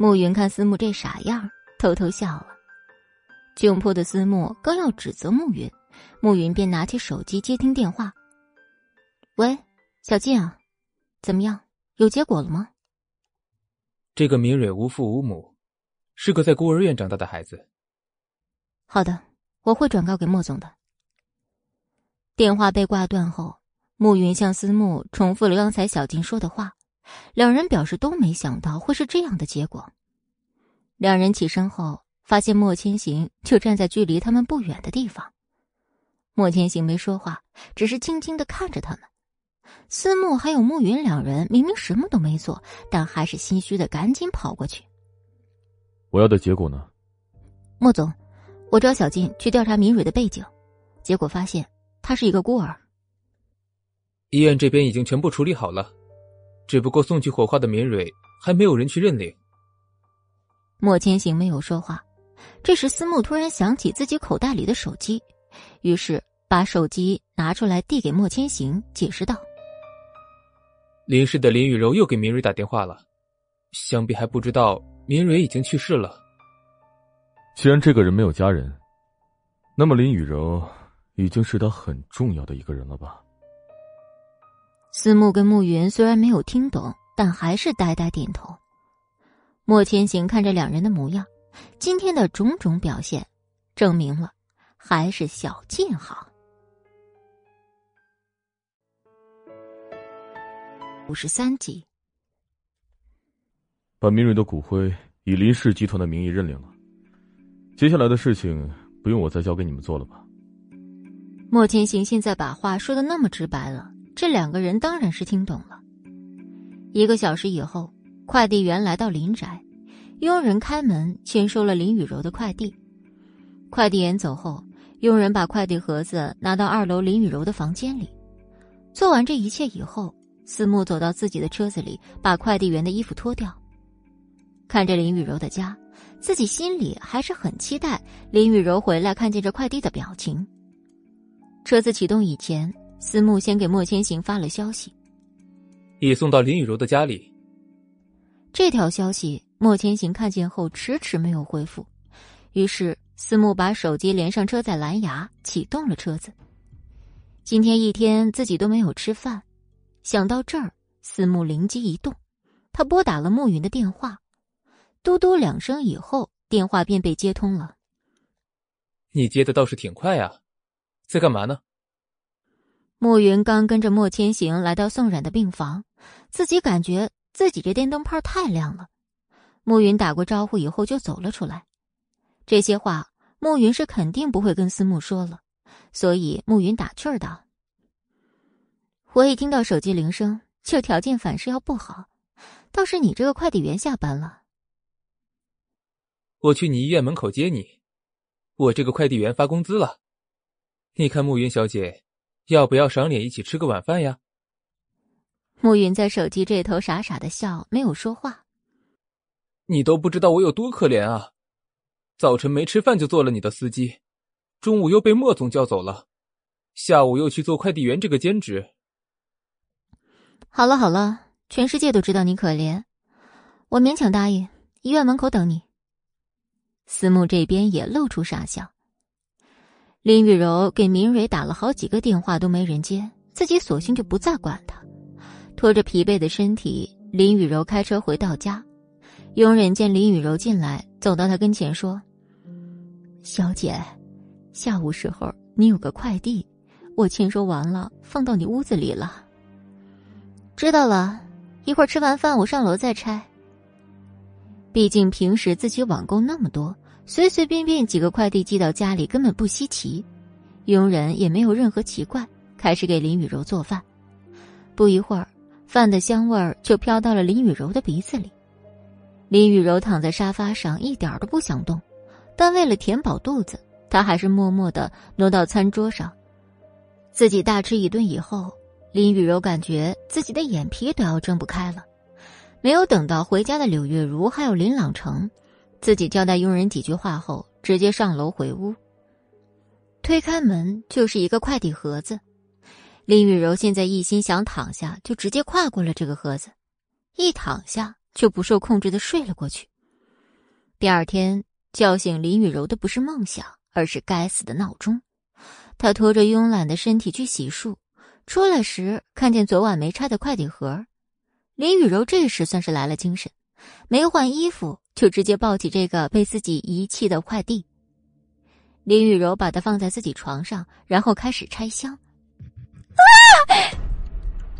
暮云看思慕这傻样，偷偷笑了。窘迫的思慕刚要指责暮云。暮云便拿起手机接听电话。喂，小静啊，怎么样？有结果了吗？这个明蕊无父无母，是个在孤儿院长大的孩子。好的，我会转告给莫总的。电话被挂断后，暮云向思慕重复了刚才小静说的话，两人表示都没想到会是这样的结果。两人起身后，发现莫千行就站在距离他们不远的地方。莫千行没说话，只是静静的看着他们。思慕还有慕云两人明明什么都没做，但还是心虚的赶紧跑过去。我要的结果呢？莫总，我找小静去调查明蕊的背景，结果发现她是一个孤儿。医院这边已经全部处理好了，只不过送去火化的绵蕊还没有人去认领。莫千行没有说话。这时，思慕突然想起自己口袋里的手机。于是把手机拿出来递给莫千行，解释道：“林氏的林雨柔又给明蕊打电话了，想必还不知道明蕊已经去世了。既然这个人没有家人，那么林雨柔已经是他很重要的一个人了吧？”思慕跟慕云虽然没有听懂，但还是呆呆点头。莫千行看着两人的模样，今天的种种表现，证明了。还是小静好。五十三集，把明蕊的骨灰以林氏集团的名义认领了。接下来的事情不用我再交给你们做了吧？莫千行现在把话说的那么直白了，这两个人当然是听懂了。一个小时以后，快递员来到林宅，佣人开门签收了林雨柔的快递。快递员走后。佣人把快递盒子拿到二楼林雨柔的房间里，做完这一切以后，思慕走到自己的车子里，把快递员的衣服脱掉。看着林雨柔的家，自己心里还是很期待林雨柔回来看见这快递的表情。车子启动以前，思慕先给莫千行发了消息：“已送到林雨柔的家里。”这条消息莫千行看见后迟迟没有回复，于是司慕把手机连上车载蓝牙，启动了车子。今天一天自己都没有吃饭，想到这儿，司慕灵机一动，他拨打了慕云的电话，嘟嘟两声以后，电话便被接通了。你接的倒是挺快呀，在干嘛呢？暮云刚跟着莫千行来到宋冉的病房，自己感觉自己这电灯泡太亮了。暮云打过招呼以后就走了出来，这些话暮云是肯定不会跟思慕说了，所以暮云打趣儿道：“我一听到手机铃声就条件反射要不好，倒是你这个快递员下班了，我去你医院门口接你。我这个快递员发工资了，你看暮云小姐，要不要赏脸一起吃个晚饭呀？”暮云在手机这头傻傻的笑，没有说话。你都不知道我有多可怜啊！早晨没吃饭就做了你的司机，中午又被莫总叫走了，下午又去做快递员这个兼职。好了好了，全世界都知道你可怜，我勉强答应，医院门口等你。思慕这边也露出傻笑。林雨柔给明蕊打了好几个电话都没人接，自己索性就不再管他，拖着疲惫的身体，林雨柔开车回到家。佣人见林雨柔进来，走到她跟前说：“小姐，下午时候你有个快递，我签收完了，放到你屋子里了。知道了，一会儿吃完饭我上楼再拆。毕竟平时自己网购那么多，随随便便几个快递寄到家里根本不稀奇。佣人也没有任何奇怪，开始给林雨柔做饭。不一会儿，饭的香味儿就飘到了林雨柔的鼻子里。”林雨柔躺在沙发上，一点都不想动，但为了填饱肚子，她还是默默的挪到餐桌上，自己大吃一顿以后，林雨柔感觉自己的眼皮都要睁不开了。没有等到回家的柳月如还有林朗成，自己交代佣人几句话后，直接上楼回屋。推开门就是一个快递盒子，林雨柔现在一心想躺下，就直接跨过了这个盒子，一躺下。就不受控制的睡了过去。第二天叫醒林雨柔的不是梦想，而是该死的闹钟。她拖着慵懒的身体去洗漱，出来时看见昨晚没拆的快递盒。林雨柔这时算是来了精神，没换衣服就直接抱起这个被自己遗弃的快递。林雨柔把它放在自己床上，然后开始拆箱。啊！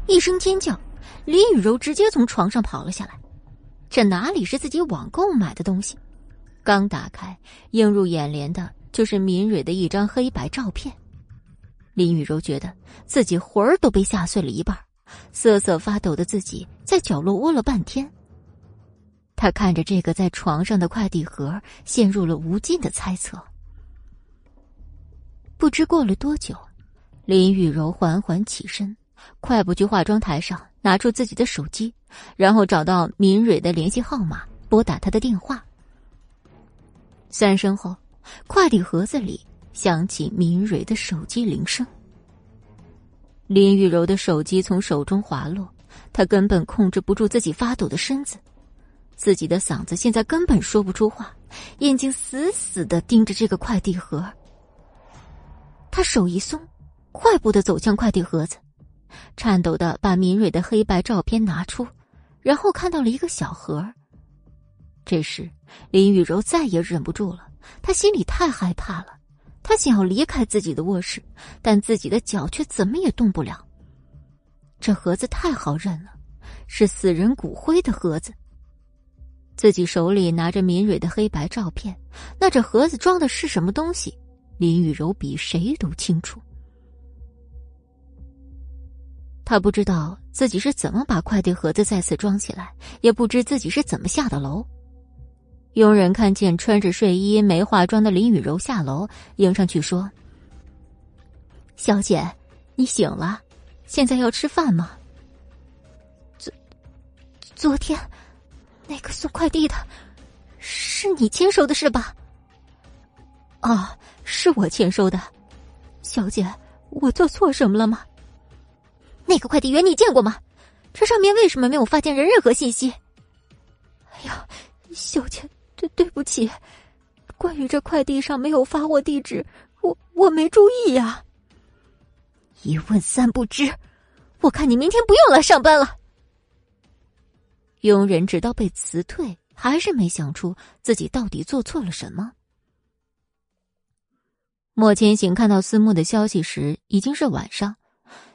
一声尖叫，林雨柔直接从床上跑了下来。这哪里是自己网购买的东西？刚打开，映入眼帘的就是敏蕊的一张黑白照片。林雨柔觉得自己魂儿都被吓碎了一半，瑟瑟发抖的自己在角落窝了半天。他看着这个在床上的快递盒，陷入了无尽的猜测。不知过了多久，林雨柔缓缓起身，快步去化妆台上。拿出自己的手机，然后找到敏蕊的联系号码，拨打他的电话。三声后，快递盒子里响起敏蕊的手机铃声。林雨柔的手机从手中滑落，她根本控制不住自己发抖的身子，自己的嗓子现在根本说不出话，眼睛死死的盯着这个快递盒。他手一松，快步的走向快递盒子。颤抖的把敏蕊的黑白照片拿出，然后看到了一个小盒。这时，林雨柔再也忍不住了，她心里太害怕了，她想要离开自己的卧室，但自己的脚却怎么也动不了。这盒子太好认了，是死人骨灰的盒子。自己手里拿着敏蕊的黑白照片，那这盒子装的是什么东西？林雨柔比谁都清楚。他不知道自己是怎么把快递盒子再次装起来，也不知自己是怎么下的楼。佣人看见穿着睡衣、没化妆的林雨柔下楼，迎上去说：“小姐，你醒了，现在要吃饭吗？”昨昨天那个送快递的，是你签收的是吧？啊，是我签收的。小姐，我做错什么了吗？那个快递员你见过吗？这上面为什么没有发件人任何信息？哎呀，小姐，对对不起，关于这快递上没有发货地址，我我没注意呀。一问三不知，我看你明天不用来上班了。佣人直到被辞退，还是没想出自己到底做错了什么。莫千行看到思慕的消息时，已经是晚上。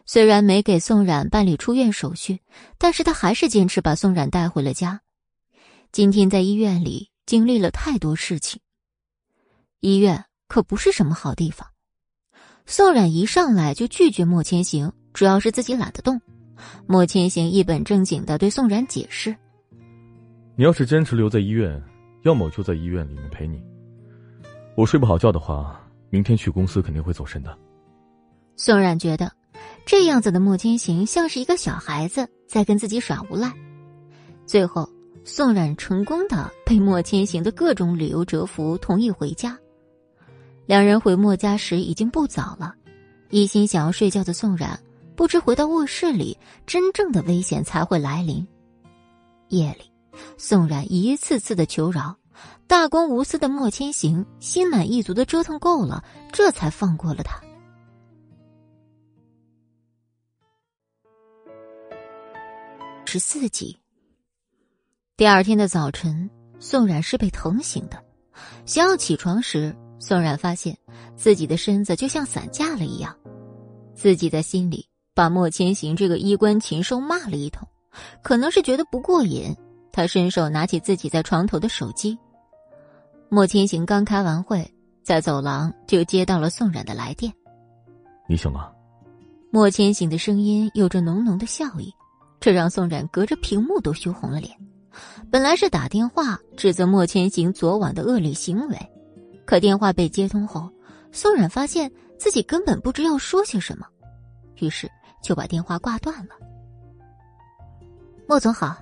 虽然没给宋冉办理出院手续，但是他还是坚持把宋冉带回了家。今天在医院里经历了太多事情，医院可不是什么好地方。宋冉一上来就拒绝莫千行，主要是自己懒得动。莫千行一本正经的对宋冉解释：“你要是坚持留在医院，要么我就在医院里面陪你。我睡不好觉的话，明天去公司肯定会走神的。”宋冉觉得。这样子的莫千行像是一个小孩子在跟自己耍无赖，最后宋冉成功的被莫千行的各种理由折服，同意回家。两人回莫家时已经不早了，一心想要睡觉的宋冉不知回到卧室里，真正的危险才会来临。夜里，宋冉一次次的求饶，大公无私的莫千行心满意足的折腾够了，这才放过了他。十四集。第二天的早晨，宋冉是被疼醒的。想要起床时，宋冉发现自己的身子就像散架了一样。自己在心里把莫千行这个衣冠禽兽骂了一通，可能是觉得不过瘾，他伸手拿起自己在床头的手机。莫千行刚开完会，在走廊就接到了宋冉的来电。你醒了。莫千行的声音有着浓浓的笑意。这让宋冉隔着屏幕都羞红了脸。本来是打电话指责莫千行昨晚的恶劣行为，可电话被接通后，宋冉发现自己根本不知要说些什么，于是就把电话挂断了。莫总好。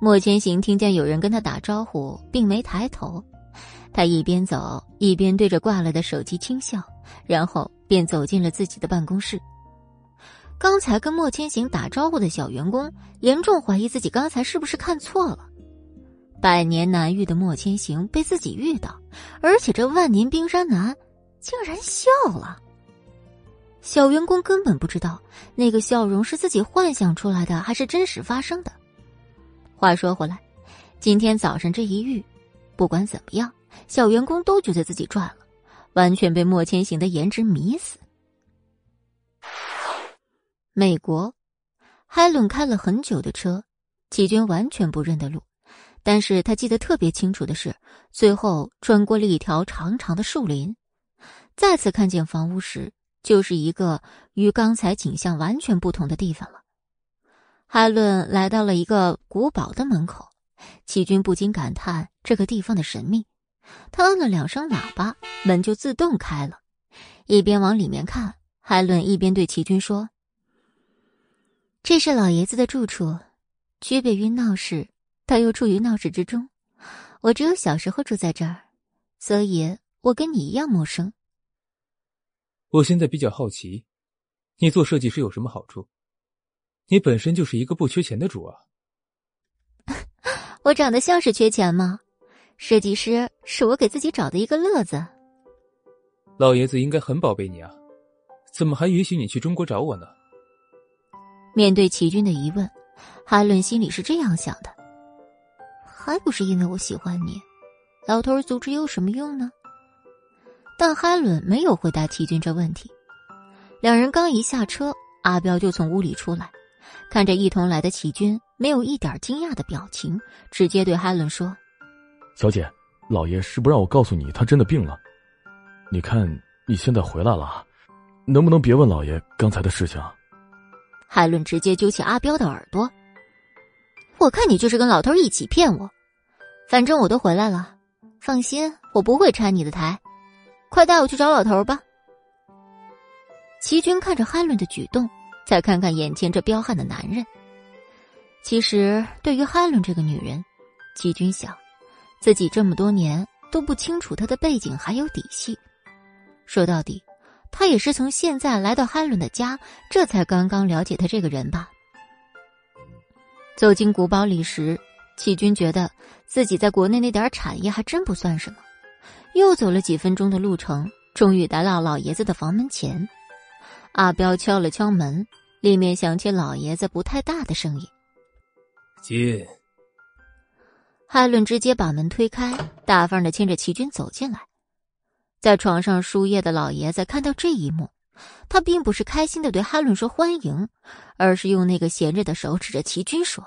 莫千行听见有人跟他打招呼，并没抬头，他一边走一边对着挂了的手机轻笑，然后便走进了自己的办公室。刚才跟莫千行打招呼的小员工严重怀疑自己刚才是不是看错了。百年难遇的莫千行被自己遇到，而且这万年冰山男竟然笑了。小员工根本不知道那个笑容是自己幻想出来的还是真实发生的。话说回来，今天早上这一遇，不管怎么样，小员工都觉得自己赚了，完全被莫千行的颜值迷死。美国，海伦开了很久的车，齐军完全不认得路，但是他记得特别清楚的是，最后穿过了一条长长的树林，再次看见房屋时，就是一个与刚才景象完全不同的地方了。海伦来到了一个古堡的门口，齐军不禁感叹这个地方的神秘。他按了两声喇叭，门就自动开了。一边往里面看，海伦一边对齐军说。这是老爷子的住处，区别于闹市，他又处于闹市之中。我只有小时候住在这儿，所以我跟你一样陌生。我现在比较好奇，你做设计师有什么好处？你本身就是一个不缺钱的主啊。我长得像是缺钱吗？设计师是我给自己找的一个乐子。老爷子应该很宝贝你啊，怎么还允许你去中国找我呢？面对齐军的疑问，哈伦心里是这样想的：还不是因为我喜欢你，老头阻止有什么用呢？但海伦没有回答齐军这问题。两人刚一下车，阿彪就从屋里出来，看着一同来的齐军，没有一点惊讶的表情，直接对海伦说：“小姐，老爷是不让我告诉你，他真的病了。你看你现在回来了，能不能别问老爷刚才的事情？”海伦直接揪起阿彪的耳朵，我看你就是跟老头一起骗我。反正我都回来了，放心，我不会拆你的台。快带我去找老头吧。齐军看着海伦的举动，再看看眼前这彪悍的男人。其实对于海伦这个女人，齐军想，自己这么多年都不清楚她的背景还有底细。说到底。他也是从现在来到海伦的家，这才刚刚了解他这个人吧。走进古堡里时，齐军觉得自己在国内那点产业还真不算什么。又走了几分钟的路程，终于来到老爷子的房门前。阿彪敲了敲门，里面响起老爷子不太大的声音：“进。”海伦直接把门推开，大方的牵着齐军走进来。在床上输液的老爷子看到这一幕，他并不是开心的对哈伦说欢迎，而是用那个闲着的手指着齐军说：“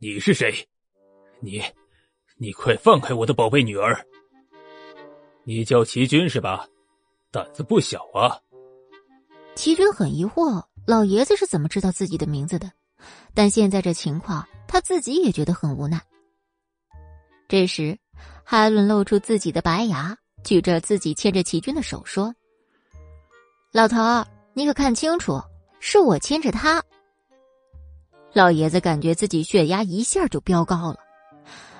你是谁？你，你快放开我的宝贝女儿！你叫齐军是吧？胆子不小啊！”齐军很疑惑，老爷子是怎么知道自己的名字的？但现在这情况，他自己也觉得很无奈。这时，海伦露出自己的白牙。举着自己牵着齐军的手说：“老头儿，你可看清楚，是我牵着他。”老爷子感觉自己血压一下就飙高了。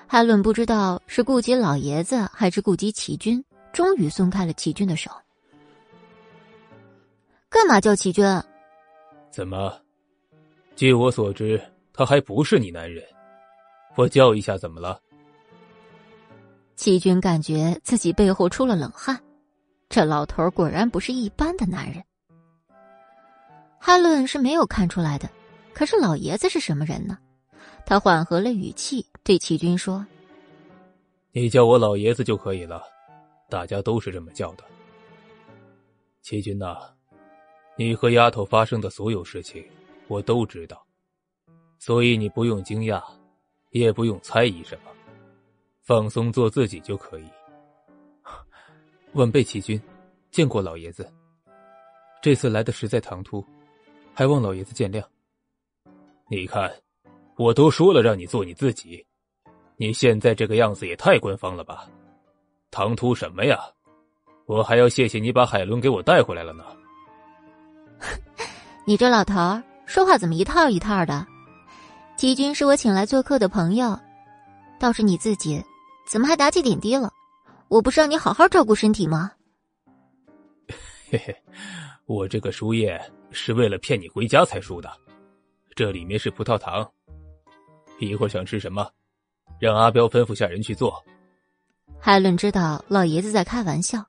海伦不知道是顾及老爷子还是顾及齐军，终于松开了齐军的手。干嘛叫齐军？怎么？据我所知，他还不是你男人。我叫一下怎么了？齐军感觉自己背后出了冷汗，这老头果然不是一般的男人。哈伦是没有看出来的，可是老爷子是什么人呢？他缓和了语气对齐军说：“你叫我老爷子就可以了，大家都是这么叫的。齐军呐，你和丫头发生的所有事情我都知道，所以你不用惊讶，也不用猜疑什么。”放松做自己就可以。晚辈齐军，见过老爷子。这次来的实在唐突，还望老爷子见谅。你看，我都说了让你做你自己，你现在这个样子也太官方了吧？唐突什么呀？我还要谢谢你把海伦给我带回来了呢。你这老头说话怎么一套一套的？齐军是我请来做客的朋友，倒是你自己。怎么还打起点滴了？我不是让你好好照顾身体吗？嘿嘿，我这个输液是为了骗你回家才输的，这里面是葡萄糖。一会儿想吃什么，让阿彪吩咐下人去做。海伦知道老爷子在开玩笑，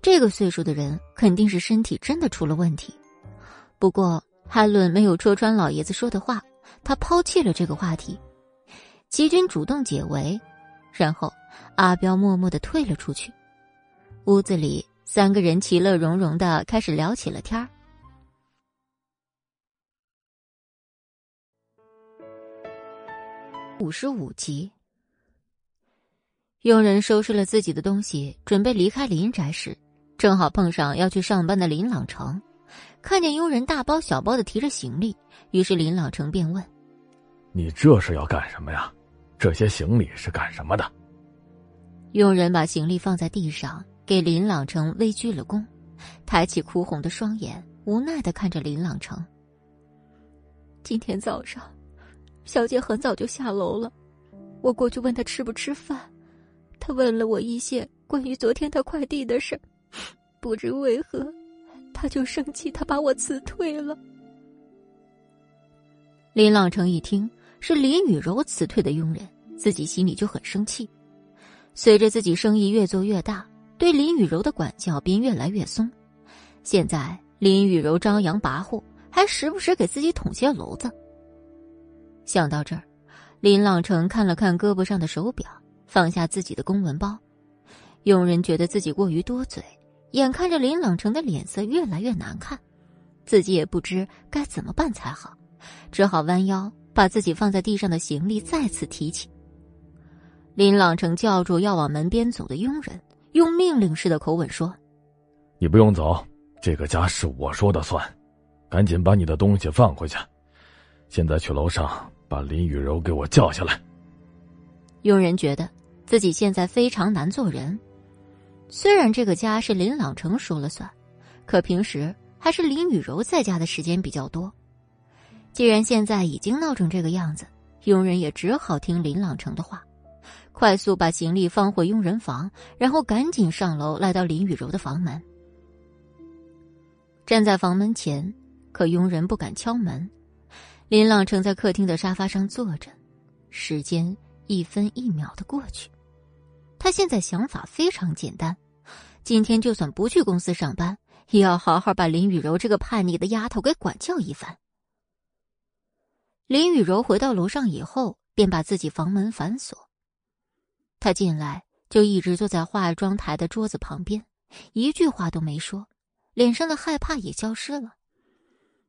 这个岁数的人肯定是身体真的出了问题。不过海伦没有戳穿老爷子说的话，他抛弃了这个话题。齐军主动解围。然后，阿彪默默的退了出去。屋子里，三个人其乐融融的开始聊起了天儿。五十五集，佣人收拾了自己的东西，准备离开林宅时，正好碰上要去上班的林朗成。看见佣人大包小包的提着行李，于是林朗成便问：“你这是要干什么呀？”这些行李是干什么的？佣人把行李放在地上，给林朗成微鞠了躬，抬起哭红的双眼，无奈的看着林朗成。今天早上，小姐很早就下楼了，我过去问她吃不吃饭，他问了我一些关于昨天他快递的事，不知为何，他就生气，他把我辞退了。林朗成一听是林雨柔辞退的佣人。自己心里就很生气，随着自己生意越做越大，对林雨柔的管教便越来越松。现在林雨柔张扬跋扈，还时不时给自己捅些娄子。想到这儿，林朗成看了看胳膊上的手表，放下自己的公文包。佣人觉得自己过于多嘴，眼看着林朗成的脸色越来越难看，自己也不知该怎么办才好，只好弯腰把自己放在地上的行李再次提起。林朗成叫住要往门边走的佣人，用命令式的口吻说：“你不用走，这个家是我说的算，赶紧把你的东西放回去。现在去楼上把林雨柔给我叫下来。”佣人觉得自己现在非常难做人，虽然这个家是林朗成说了算，可平时还是林雨柔在家的时间比较多。既然现在已经闹成这个样子，佣人也只好听林朗成的话。快速把行李放回佣人房，然后赶紧上楼，来到林雨柔的房门。站在房门前，可佣人不敢敲门。林朗成在客厅的沙发上坐着，时间一分一秒的过去。他现在想法非常简单，今天就算不去公司上班，也要好好把林雨柔这个叛逆的丫头给管教一番。林雨柔回到楼上以后，便把自己房门反锁。她进来就一直坐在化妆台的桌子旁边，一句话都没说，脸上的害怕也消失了。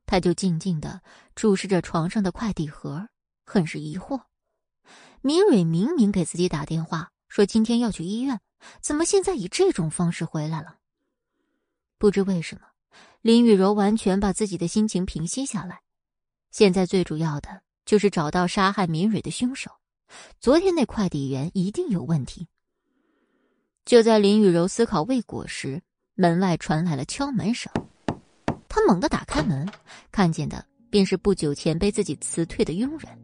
他就静静的注视着床上的快递盒，很是疑惑。明蕊明明给自己打电话说今天要去医院，怎么现在以这种方式回来了？不知为什么，林雨柔完全把自己的心情平息下来。现在最主要的就是找到杀害明蕊的凶手。昨天那快递员一定有问题。就在林雨柔思考未果时，门外传来了敲门声。他猛地打开门，看见的便是不久前被自己辞退的佣人。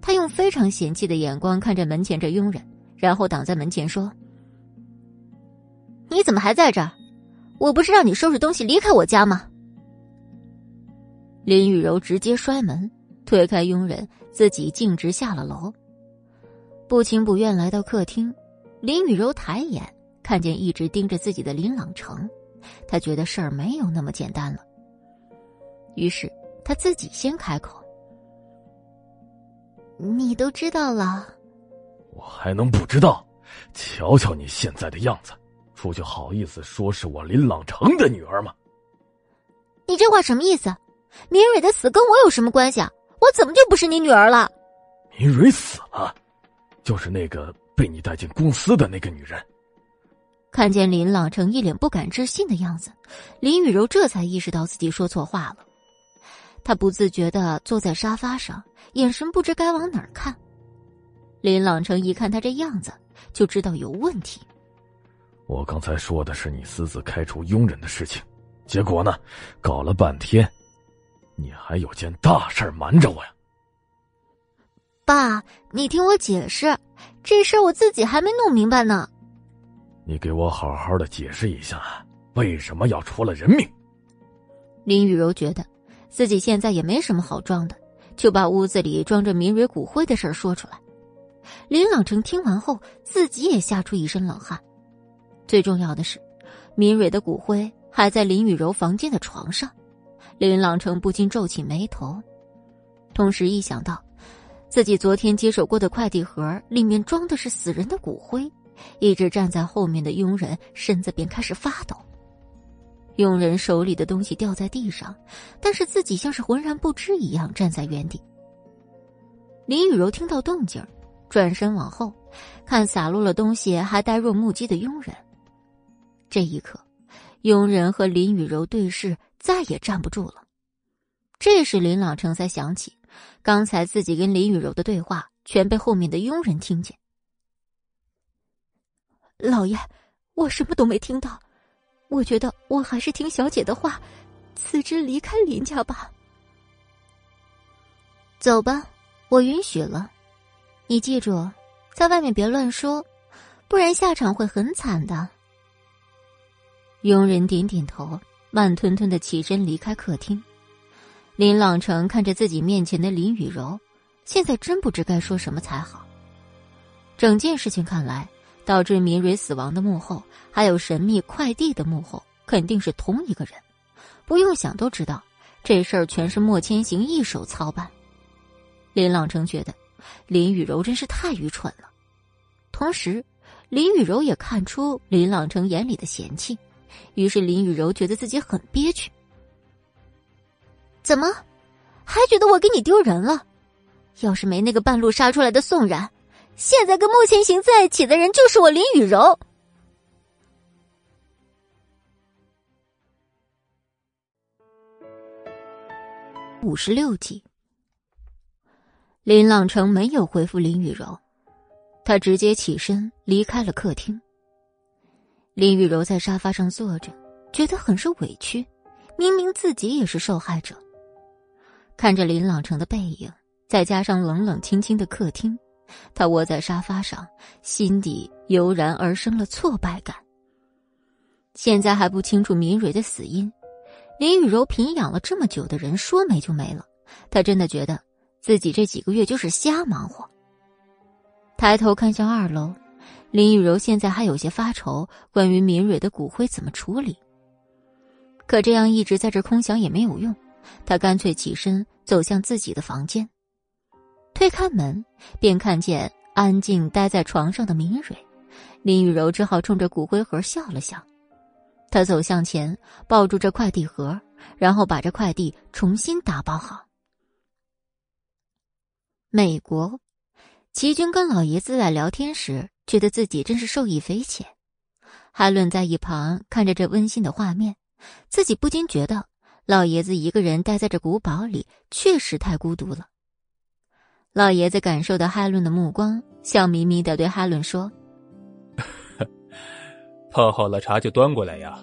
他用非常嫌弃的眼光看着门前这佣人，然后挡在门前说：“你怎么还在这儿？我不是让你收拾东西离开我家吗？”林雨柔直接摔门，推开佣人，自己径直下了楼。不情不愿来到客厅，林雨柔抬眼看见一直盯着自己的林朗成，他觉得事儿没有那么简单了。于是他自己先开口：“你都知道了，我还能不知道？瞧瞧你现在的样子，出去好意思说是我林朗成的女儿吗？你这话什么意思？明蕊的死跟我有什么关系啊？我怎么就不是你女儿了？明蕊死了，就是那个被你带进公司的那个女人。”看见林朗成一脸不敢置信的样子，林雨柔这才意识到自己说错话了。她不自觉的坐在沙发上，眼神不知该往哪儿看。林朗成一看他这样子，就知道有问题。我刚才说的是你私自开除佣人的事情，结果呢，搞了半天，你还有件大事瞒着我呀！爸，你听我解释，这事我自己还没弄明白呢。你给我好好的解释一下，为什么要出了人命？林雨柔觉得。自己现在也没什么好装的，就把屋子里装着明蕊骨灰的事说出来。林朗成听完后，自己也吓出一身冷汗。最重要的是，明蕊的骨灰还在林雨柔房间的床上。林朗成不禁皱起眉头，同时一想到自己昨天接手过的快递盒里面装的是死人的骨灰，一直站在后面的佣人身子便开始发抖。佣人手里的东西掉在地上，但是自己像是浑然不知一样站在原地。林雨柔听到动静，转身往后，看洒落了东西还呆若木鸡的佣人。这一刻，佣人和林雨柔对视，再也站不住了。这时林朗成才想起，刚才自己跟林雨柔的对话全被后面的佣人听见。老爷，我什么都没听到。我觉得我还是听小姐的话，辞职离开林家吧。走吧，我允许了。你记住，在外面别乱说，不然下场会很惨的。佣人点点头，慢吞吞的起身离开客厅。林朗成看着自己面前的林雨柔，现在真不知该说什么才好。整件事情看来。导致明蕊死亡的幕后，还有神秘快递的幕后，肯定是同一个人。不用想都知道，这事儿全是莫千行一手操办。林朗成觉得林雨柔真是太愚蠢了，同时，林雨柔也看出林朗成眼里的嫌弃，于是林雨柔觉得自己很憋屈。怎么，还觉得我给你丢人了？要是没那个半路杀出来的宋然。现在跟穆千行在一起的人就是我林雨柔。五十六集，林朗成没有回复林雨柔，他直接起身离开了客厅。林雨柔在沙发上坐着，觉得很是委屈，明明自己也是受害者。看着林朗成的背影，再加上冷冷清清的客厅。他窝在沙发上，心底油然而生了挫败感。现在还不清楚明蕊的死因，林雨柔平养了这么久的人说没就没了，他真的觉得自己这几个月就是瞎忙活。抬头看向二楼，林雨柔现在还有些发愁，关于敏蕊的骨灰怎么处理。可这样一直在这空想也没有用，他干脆起身走向自己的房间，推开门，便看见安静待在床上的敏蕊。林雨柔只好冲着骨灰盒笑了笑。她走向前，抱住这快递盒，然后把这快递重新打包好。美国，齐军跟老爷子在聊天时，觉得自己真是受益匪浅。海伦在一旁看着这温馨的画面，自己不禁觉得老爷子一个人待在这古堡里，确实太孤独了。老爷子感受到海伦的目光，笑眯眯的对海伦说。泡好了茶就端过来呀，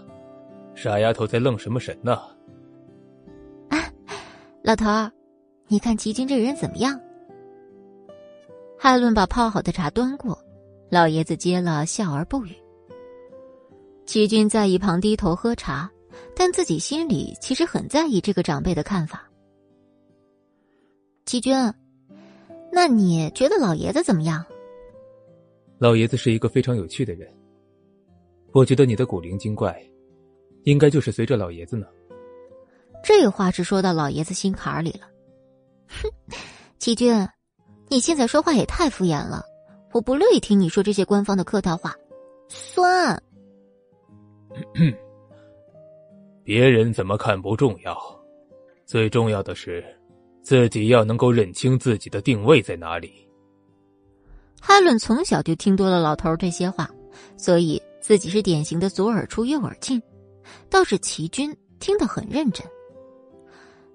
傻丫头在愣什么神呢？啊，老头儿，你看齐军这人怎么样？海伦把泡好的茶端过，老爷子接了，笑而不语。齐军在一旁低头喝茶，但自己心里其实很在意这个长辈的看法。齐军，那你觉得老爷子怎么样？老爷子是一个非常有趣的人。我觉得你的古灵精怪，应该就是随着老爷子呢。这话是说到老爷子心坎里了。哼，齐军，你现在说话也太敷衍了，我不乐意听你说这些官方的客套话，酸。别人怎么看不重要，最重要的是自己要能够认清自己的定位在哪里。哈伦从小就听多了老头这些话，所以。自己是典型的左耳出右耳进，倒是齐军听得很认真。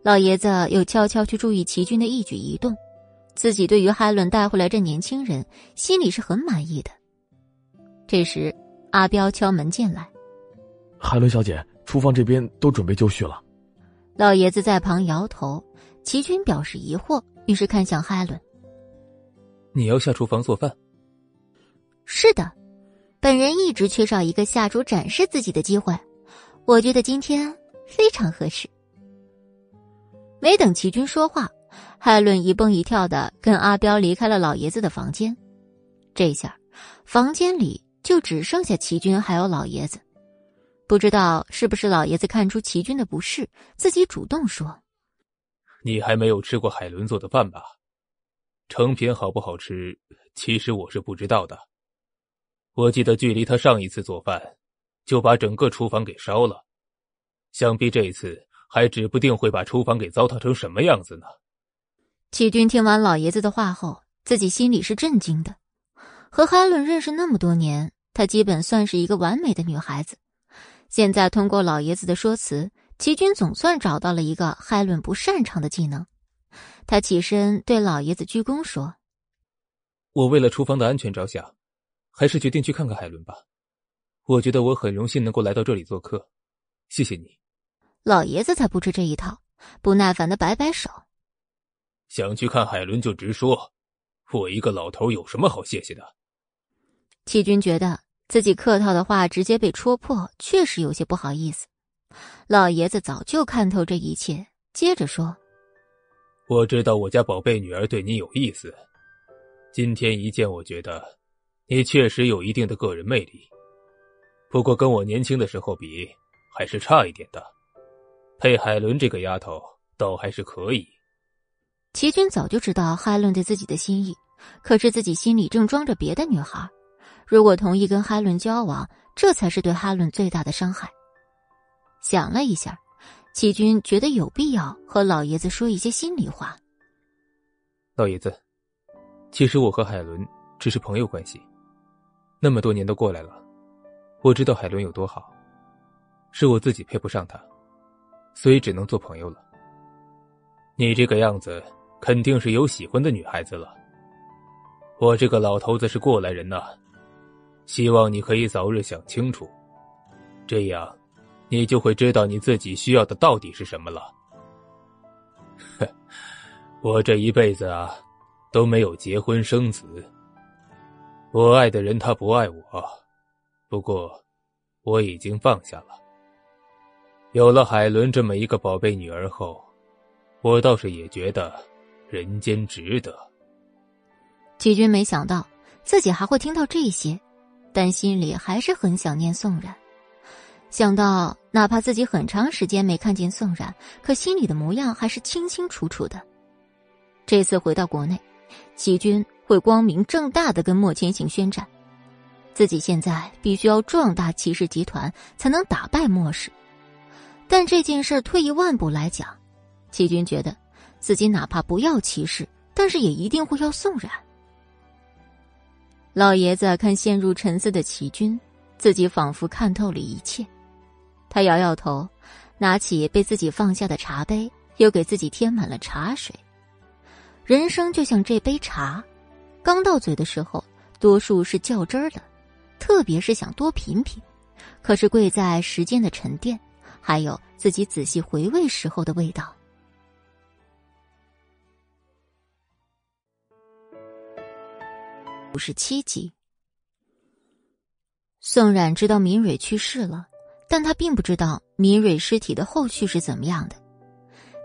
老爷子又悄悄去注意齐军的一举一动，自己对于海伦带回来这年轻人，心里是很满意的。这时，阿彪敲门进来：“海伦小姐，厨房这边都准备就绪了。”老爷子在旁摇头，齐军表示疑惑，于是看向海伦：“你要下厨房做饭？”“是的。”本人一直缺少一个下厨展示自己的机会，我觉得今天非常合适。没等齐军说话，海伦一蹦一跳的跟阿彪离开了老爷子的房间。这下，房间里就只剩下齐军还有老爷子。不知道是不是老爷子看出齐军的不适，自己主动说：“你还没有吃过海伦做的饭吧？成品好不好吃，其实我是不知道的。”我记得，距离他上一次做饭，就把整个厨房给烧了。想必这次还指不定会把厨房给糟蹋成什么样子呢。齐军听完老爷子的话后，自己心里是震惊的。和海伦认识那么多年，她基本算是一个完美的女孩子。现在通过老爷子的说辞，齐军总算找到了一个海伦不擅长的技能。他起身对老爷子鞠躬说：“我为了厨房的安全着想。”还是决定去看看海伦吧，我觉得我很荣幸能够来到这里做客，谢谢你。老爷子才不吃这一套，不耐烦的摆摆手。想去看海伦就直说，我一个老头有什么好谢谢的？齐军觉得自己客套的话直接被戳破，确实有些不好意思。老爷子早就看透这一切，接着说：“我知道我家宝贝女儿对你有意思，今天一见，我觉得。”你确实有一定的个人魅力，不过跟我年轻的时候比，还是差一点的。配海伦这个丫头倒还是可以。齐军早就知道海伦对自己的心意，可是自己心里正装着别的女孩，如果同意跟海伦交往，这才是对海伦最大的伤害。想了一下，齐军觉得有必要和老爷子说一些心里话。老爷子，其实我和海伦只是朋友关系。那么多年都过来了，我知道海伦有多好，是我自己配不上她，所以只能做朋友了。你这个样子肯定是有喜欢的女孩子了。我这个老头子是过来人呐，希望你可以早日想清楚，这样，你就会知道你自己需要的到底是什么了。我这一辈子啊，都没有结婚生子。我爱的人他不爱我，不过我已经放下了。有了海伦这么一个宝贝女儿后，我倒是也觉得人间值得。齐军没想到自己还会听到这些，但心里还是很想念宋冉。想到哪怕自己很长时间没看见宋冉，可心里的模样还是清清楚楚的。这次回到国内，齐军会光明正大的跟莫千行宣战，自己现在必须要壮大齐氏集团，才能打败莫氏。但这件事退一万步来讲，齐军觉得自己哪怕不要齐氏，但是也一定会要宋冉。老爷子看陷入沉思的齐军，自己仿佛看透了一切。他摇摇头，拿起被自己放下的茶杯，又给自己添满了茶水。人生就像这杯茶，刚到嘴的时候，多数是较真儿的，特别是想多品品。可是贵在时间的沉淀，还有自己仔细回味时候的味道。五十七集，宋冉知道明蕊去世了。但他并不知道米蕊尸体的后续是怎么样的。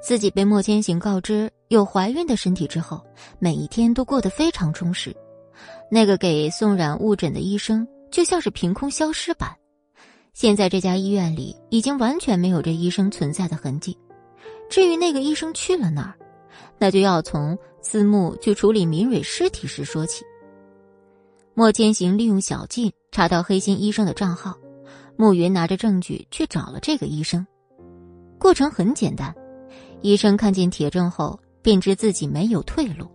自己被莫千行告知有怀孕的身体之后，每一天都过得非常充实。那个给宋冉误诊的医生就像是凭空消失般。现在这家医院里已经完全没有这医生存在的痕迹。至于那个医生去了哪儿，那就要从字幕去处理米蕊尸体时说起。莫千行利用小静查到黑心医生的账号。暮云拿着证据去找了这个医生，过程很简单。医生看见铁证后，便知自己没有退路，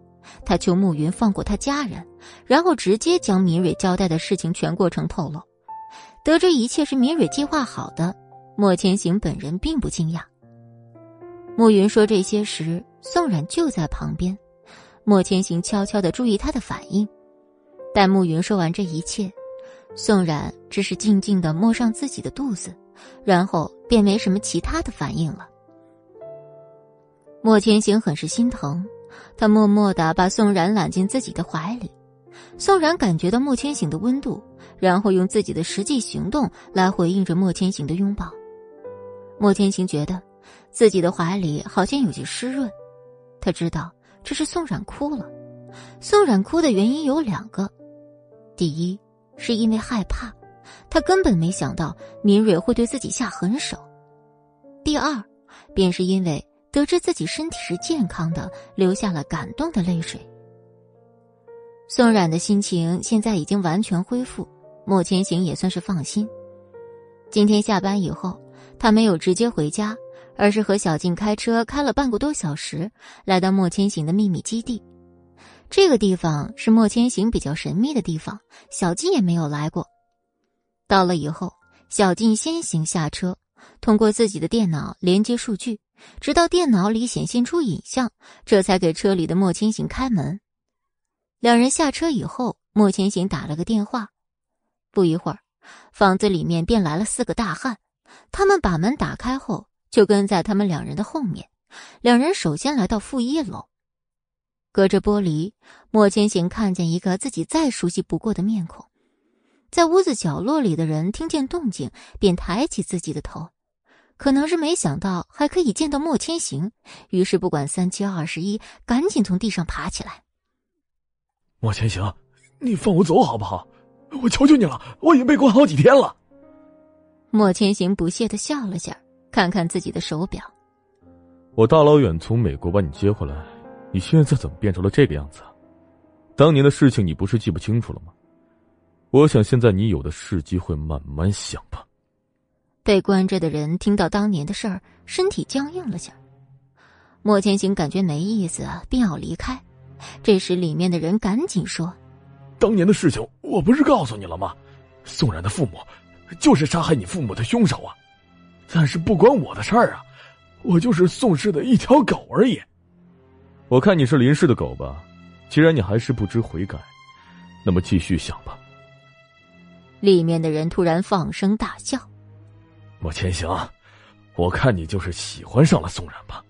他求暮云放过他家人，然后直接将敏蕊交代的事情全过程透露。得知一切是敏蕊计划好的，莫千行本人并不惊讶。暮云说这些时，宋冉就在旁边，莫千行悄悄的注意他的反应。待暮云说完这一切。宋冉只是静静的摸上自己的肚子，然后便没什么其他的反应了。莫千行很是心疼，他默默的把宋冉揽进自己的怀里。宋冉感觉到莫千行的温度，然后用自己的实际行动来回应着莫千行的拥抱。莫千行觉得自己的怀里好像有些湿润，他知道这是宋冉哭了。宋冉哭的原因有两个，第一。是因为害怕，他根本没想到敏蕊会对自己下狠手。第二，便是因为得知自己身体是健康的，流下了感动的泪水。宋冉的心情现在已经完全恢复，莫千行也算是放心。今天下班以后，他没有直接回家，而是和小静开车开了半个多小时，来到莫千行的秘密基地。这个地方是莫千行比较神秘的地方，小静也没有来过。到了以后，小静先行下车，通过自己的电脑连接数据，直到电脑里显现出影像，这才给车里的莫千行开门。两人下车以后，莫千行打了个电话，不一会儿，房子里面便来了四个大汉。他们把门打开后，就跟在他们两人的后面。两人首先来到负一楼。隔着玻璃，莫千行看见一个自己再熟悉不过的面孔。在屋子角落里的人听见动静，便抬起自己的头，可能是没想到还可以见到莫千行，于是不管三七二十一，赶紧从地上爬起来。莫千行，你放我走好不好？我求求你了，我已经被关好几天了。莫千行不屑的笑了下，看看自己的手表。我大老远从美国把你接回来。你现在怎么变成了这个样子？当年的事情你不是记不清楚了吗？我想现在你有的是机会慢慢想吧。被关着的人听到当年的事儿，身体僵硬了下。莫千行感觉没意思，便要离开。这时里面的人赶紧说：“当年的事情我不是告诉你了吗？宋然的父母就是杀害你父母的凶手啊！但是不关我的事儿啊，我就是宋氏的一条狗而已。”我看你是林氏的狗吧，既然你还是不知悔改，那么继续想吧。里面的人突然放声大笑。莫千行，我看你就是喜欢上了宋冉吧？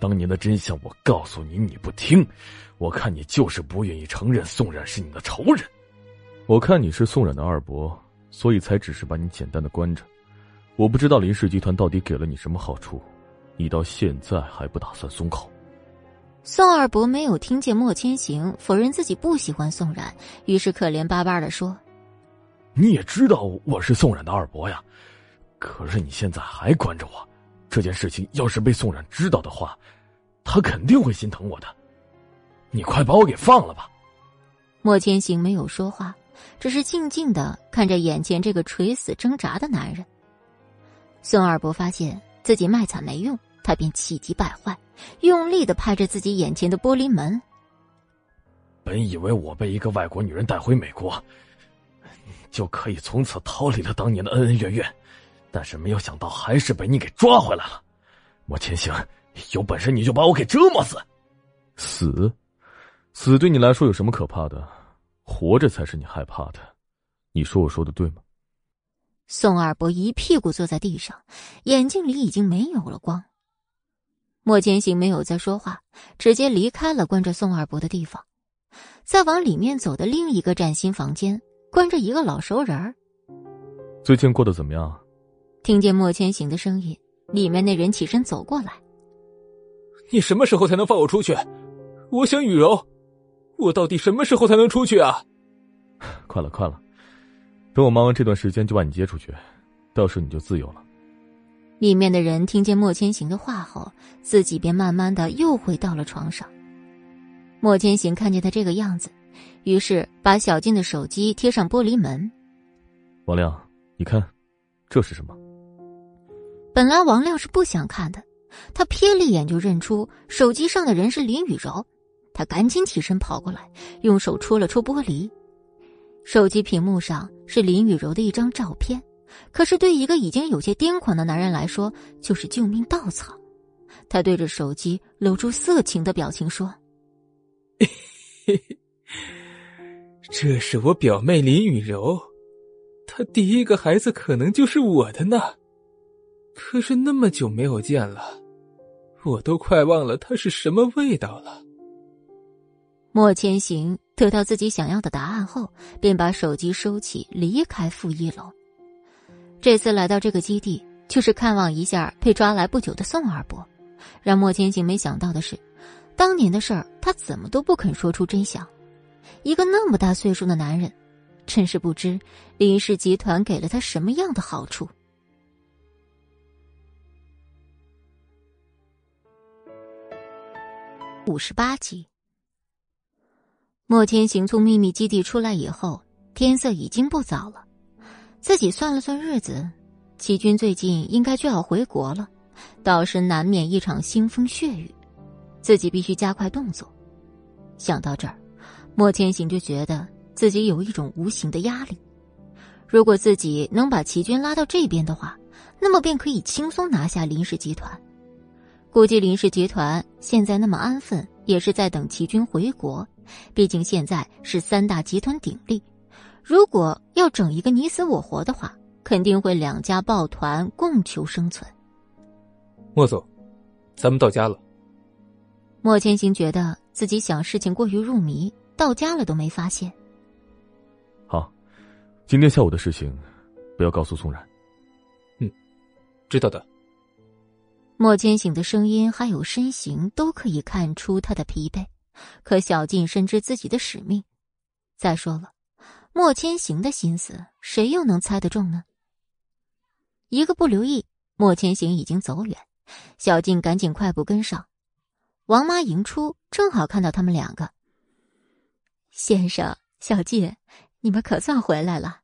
当年的真相我告诉你，你不听，我看你就是不愿意承认宋冉是你的仇人。我看你是宋冉的二伯，所以才只是把你简单的关着。我不知道林氏集团到底给了你什么好处，你到现在还不打算松口。宋二伯没有听见莫千行否认自己不喜欢宋冉，于是可怜巴巴的说：“你也知道我是宋冉的二伯呀，可是你现在还关着我，这件事情要是被宋冉知道的话，他肯定会心疼我的。你快把我给放了吧。”莫千行没有说话，只是静静的看着眼前这个垂死挣扎的男人。宋二伯发现自己卖惨没用，他便气急败坏。用力的拍着自己眼前的玻璃门。本以为我被一个外国女人带回美国，就可以从此逃离了当年的恩恩怨怨，但是没有想到还是被你给抓回来了。莫千行，有本事你就把我给折磨死！死，死对你来说有什么可怕的？活着才是你害怕的。你说我说的对吗？宋二伯一屁股坐在地上，眼睛里已经没有了光。莫千行没有再说话，直接离开了关着宋二伯的地方。再往里面走的另一个崭新房间，关着一个老熟人儿。最近过得怎么样？听见莫千行的声音，里面那人起身走过来。你什么时候才能放我出去？我想雨柔，我到底什么时候才能出去啊？快了，快了，等我忙完这段时间就把你接出去，到时你就自由了。里面的人听见莫千行的话后，自己便慢慢的又回到了床上。莫千行看见他这个样子，于是把小静的手机贴上玻璃门。王亮，你看，这是什么？本来王亮是不想看的，他瞥了一眼就认出手机上的人是林雨柔，他赶紧起身跑过来，用手戳了戳玻璃，手机屏幕上是林雨柔的一张照片。可是，对一个已经有些癫狂的男人来说，就是救命稻草。他对着手机露出色情的表情说：“这是我表妹林雨柔，她第一个孩子可能就是我的呢。可是那么久没有见了，我都快忘了她是什么味道了。”莫千行得到自己想要的答案后，便把手机收起，离开负一楼。这次来到这个基地，就是看望一下被抓来不久的宋二伯。让莫千行没想到的是，当年的事儿他怎么都不肯说出真相。一个那么大岁数的男人，真是不知林氏集团给了他什么样的好处。五十八集，莫千行从秘密基地出来以后，天色已经不早了。自己算了算日子，齐军最近应该就要回国了，到时难免一场腥风血雨，自己必须加快动作。想到这儿，莫千行就觉得自己有一种无形的压力。如果自己能把齐军拉到这边的话，那么便可以轻松拿下林氏集团。估计林氏集团现在那么安分，也是在等齐军回国，毕竟现在是三大集团鼎立。如果要整一个你死我活的话，肯定会两家抱团共求生存。莫总，咱们到家了。莫千行觉得自己想事情过于入迷，到家了都没发现。好，今天下午的事情，不要告诉宋然。嗯，知道的。莫千行的声音还有身形都可以看出他的疲惫，可小静深知自己的使命。再说了。莫千行的心思，谁又能猜得中呢？一个不留意，莫千行已经走远，小静赶紧快步跟上。王妈迎出，正好看到他们两个。先生，小静，你们可算回来了，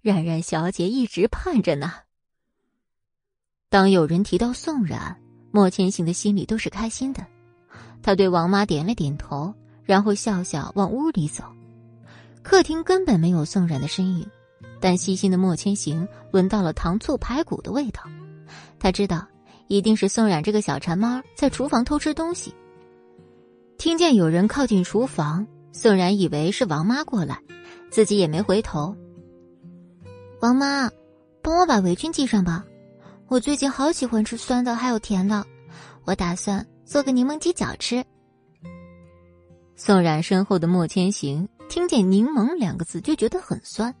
冉冉小姐一直盼着呢。当有人提到宋冉，莫千行的心里都是开心的。他对王妈点了点头，然后笑笑往屋里走。客厅根本没有宋冉的身影，但细心的莫千行闻到了糖醋排骨的味道，他知道一定是宋冉这个小馋猫在厨房偷吃东西。听见有人靠近厨房，宋冉以为是王妈过来，自己也没回头。王妈，帮我把围裙系上吧，我最近好喜欢吃酸的还有甜的，我打算做个柠檬鸡脚吃。宋冉身后的莫千行。听见“柠檬”两个字就觉得很酸，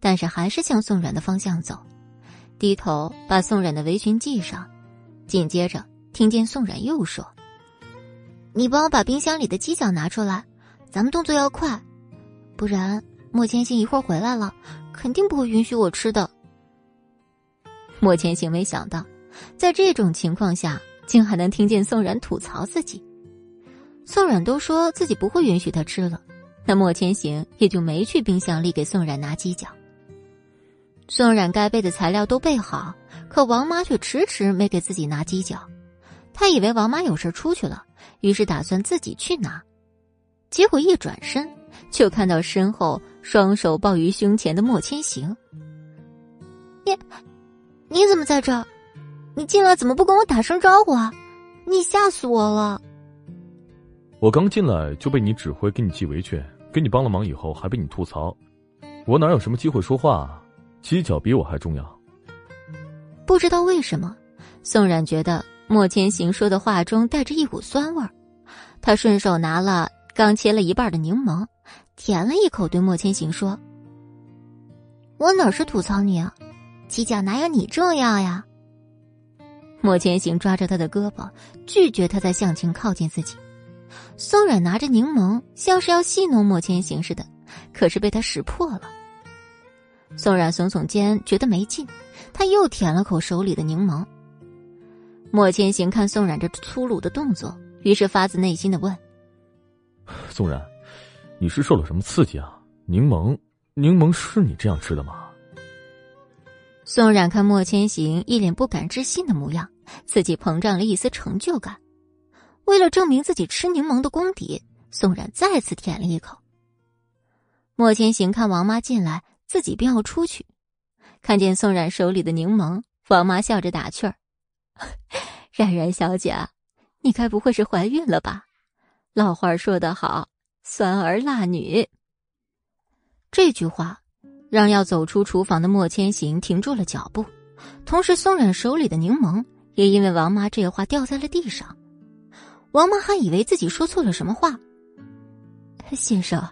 但是还是向宋冉的方向走，低头把宋冉的围裙系上。紧接着听见宋冉又说：“你帮我把冰箱里的鸡脚拿出来，咱们动作要快，不然莫千行一会儿回来了，肯定不会允许我吃的。莫千行没想到，在这种情况下，竟还能听见宋冉吐槽自己。宋冉都说自己不会允许他吃了，那莫千行也就没去冰箱里给宋冉拿鸡脚。宋冉该备的材料都备好，可王妈却迟迟没给自己拿鸡脚。她以为王妈有事出去了，于是打算自己去拿。结果一转身，就看到身后双手抱于胸前的莫千行。你，你怎么在这儿？你进来怎么不跟我打声招呼啊？你吓死我了！我刚进来就被你指挥给你系围裙，给你帮了忙以后还被你吐槽，我哪有什么机会说话？鸡脚比我还重要。不知道为什么，宋冉觉得。莫千行说的话中带着一股酸味儿，他顺手拿了刚切了一半的柠檬，舔了一口，对莫千行说：“我哪是吐槽你啊，鸡脚哪有你重要呀？”莫千行抓着他的胳膊，拒绝他再向前靠近自己。宋冉拿着柠檬，像是要戏弄莫千行似的，可是被他识破了。宋冉耸耸肩，觉得没劲，他又舔了口手里的柠檬。莫千行看宋冉这粗鲁的动作，于是发自内心的问：“宋冉，你是受了什么刺激啊？柠檬，柠檬是你这样吃的吗？”宋冉看莫千行一脸不敢置信的模样，自己膨胀了一丝成就感。为了证明自己吃柠檬的功底，宋冉再次舔了一口。莫千行看王妈进来，自己便要出去，看见宋冉手里的柠檬，王妈笑着打趣儿。冉冉小姐，你该不会是怀孕了吧？老话说得好，酸儿辣女。这句话让要走出厨房的莫千行停住了脚步，同时宋冉手里的柠檬也因为王妈这话掉在了地上。王妈还以为自己说错了什么话。先生，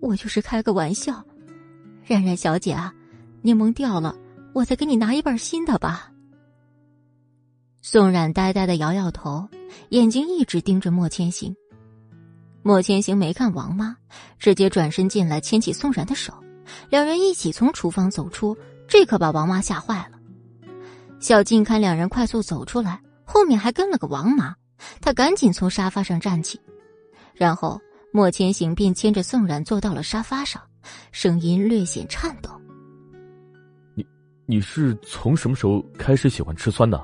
我就是开个玩笑。冉冉小姐啊，柠檬掉了，我再给你拿一半新的吧。宋冉呆呆的摇摇头，眼睛一直盯着莫千行。莫千行没看王妈，直接转身进来，牵起宋冉的手，两人一起从厨房走出。这可把王妈吓坏了。小静看两人快速走出来，后面还跟了个王妈，她赶紧从沙发上站起，然后莫千行便牵着宋冉坐到了沙发上，声音略显颤抖：“你，你是从什么时候开始喜欢吃酸的？”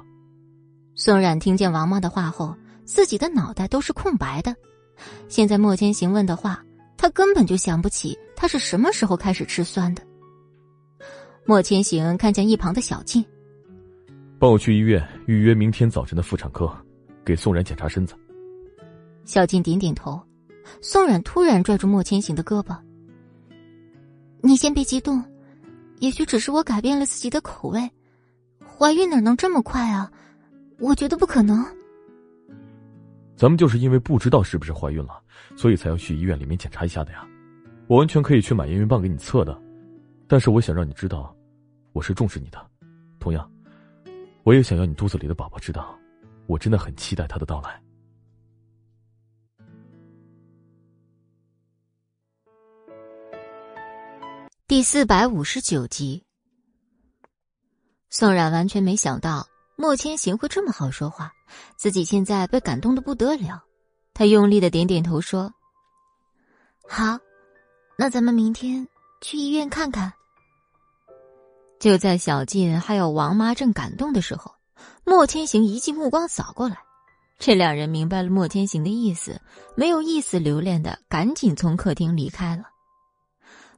宋冉听见王妈的话后，自己的脑袋都是空白的。现在莫千行问的话，他根本就想不起他是什么时候开始吃酸的。莫千行看见一旁的小静，帮我去医院预约明天早晨的妇产科，给宋冉检查身子。小静点点头。宋冉突然拽住莫千行的胳膊：“你先别激动，也许只是我改变了自己的口味。怀孕哪能这么快啊？”我觉得不可能。咱们就是因为不知道是不是怀孕了，所以才要去医院里面检查一下的呀。我完全可以去买验孕棒给你测的，但是我想让你知道，我是重视你的。同样，我也想要你肚子里的宝宝知道，我真的很期待他的到来。第四百五十九集，宋冉完全没想到。莫千行会这么好说话，自己现在被感动的不得了。他用力的点点头说：“好，那咱们明天去医院看看。”就在小静还有王妈正感动的时候，莫千行一记目光扫过来，这两人明白了莫千行的意思，没有一丝留恋的赶紧从客厅离开了。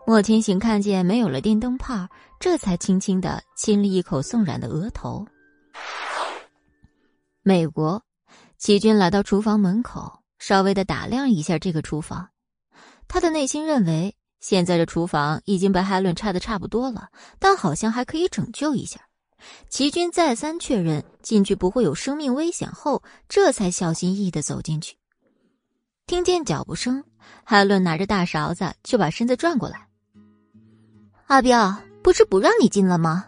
莫千行看见没有了电灯泡，这才轻轻的亲了一口宋冉的额头。美国，齐军来到厨房门口，稍微的打量一下这个厨房。他的内心认为，现在的厨房已经被海伦拆的差不多了，但好像还可以拯救一下。齐军再三确认进去不会有生命危险后，这才小心翼翼的走进去。听见脚步声，海伦拿着大勺子就把身子转过来。阿彪，不是不让你进了吗？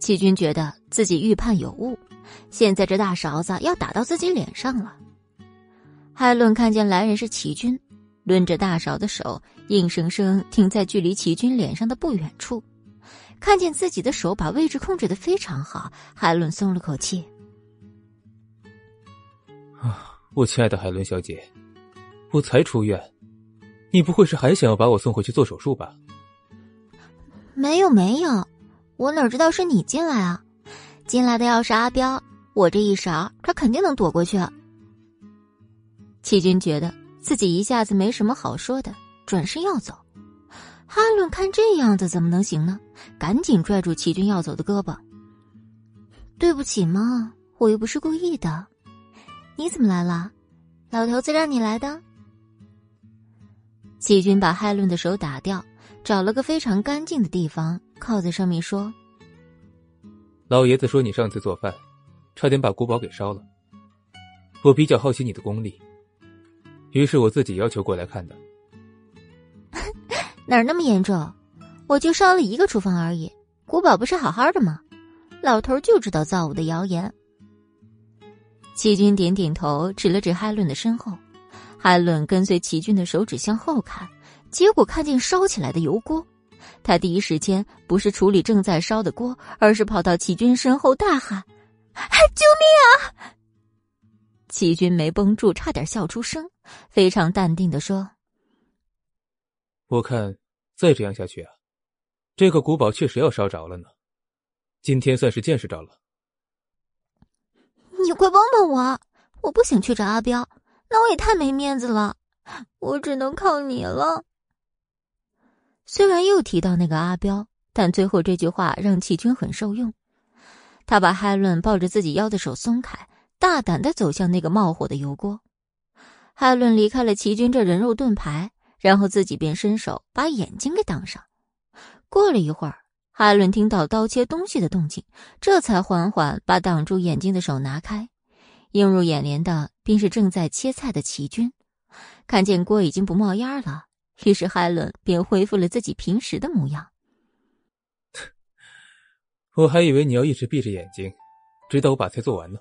齐军觉得自己预判有误，现在这大勺子要打到自己脸上了。海伦看见来人是齐军，抡着大勺的手硬生生停在距离齐军脸上的不远处。看见自己的手把位置控制的非常好，海伦松了口气。啊，我亲爱的海伦小姐，我才出院，你不会是还想要把我送回去做手术吧？没有没有，我哪知道是你进来啊？进来的要是阿彪，我这一勺他肯定能躲过去。齐军觉得自己一下子没什么好说的，转身要走。哈伦看这样子怎么能行呢？赶紧拽住齐军要走的胳膊。对不起嘛，我又不是故意的。你怎么来了？老头子让你来的。齐军把哈伦的手打掉，找了个非常干净的地方靠在上面说：“老爷子说你上次做饭，差点把古堡给烧了。我比较好奇你的功力，于是我自己要求过来看的。”哪儿那么严重？我就烧了一个厨房而已，古堡不是好好的吗？老头就知道造我的谣言。齐军点点头，指了指海伦的身后。海伦跟随齐军的手指向后看，结果看见烧起来的油锅。他第一时间不是处理正在烧的锅，而是跑到齐军身后大喊：“救命啊！”齐军没绷住，差点笑出声，非常淡定的说。我看再这样下去啊，这个古堡确实要烧着了呢。今天算是见识着了。你快帮帮我！我不想去找阿彪，那我也太没面子了。我只能靠你了。虽然又提到那个阿彪，但最后这句话让齐军很受用。他把海伦抱着自己腰的手松开，大胆的走向那个冒火的油锅。海伦离开了齐军这人肉盾牌。然后自己便伸手把眼睛给挡上。过了一会儿，海伦听到刀切东西的动静，这才缓缓把挡住眼睛的手拿开。映入眼帘的便是正在切菜的齐军。看见锅已经不冒烟了，于是海伦便恢复了自己平时的模样。我还以为你要一直闭着眼睛，直到我把菜做完呢，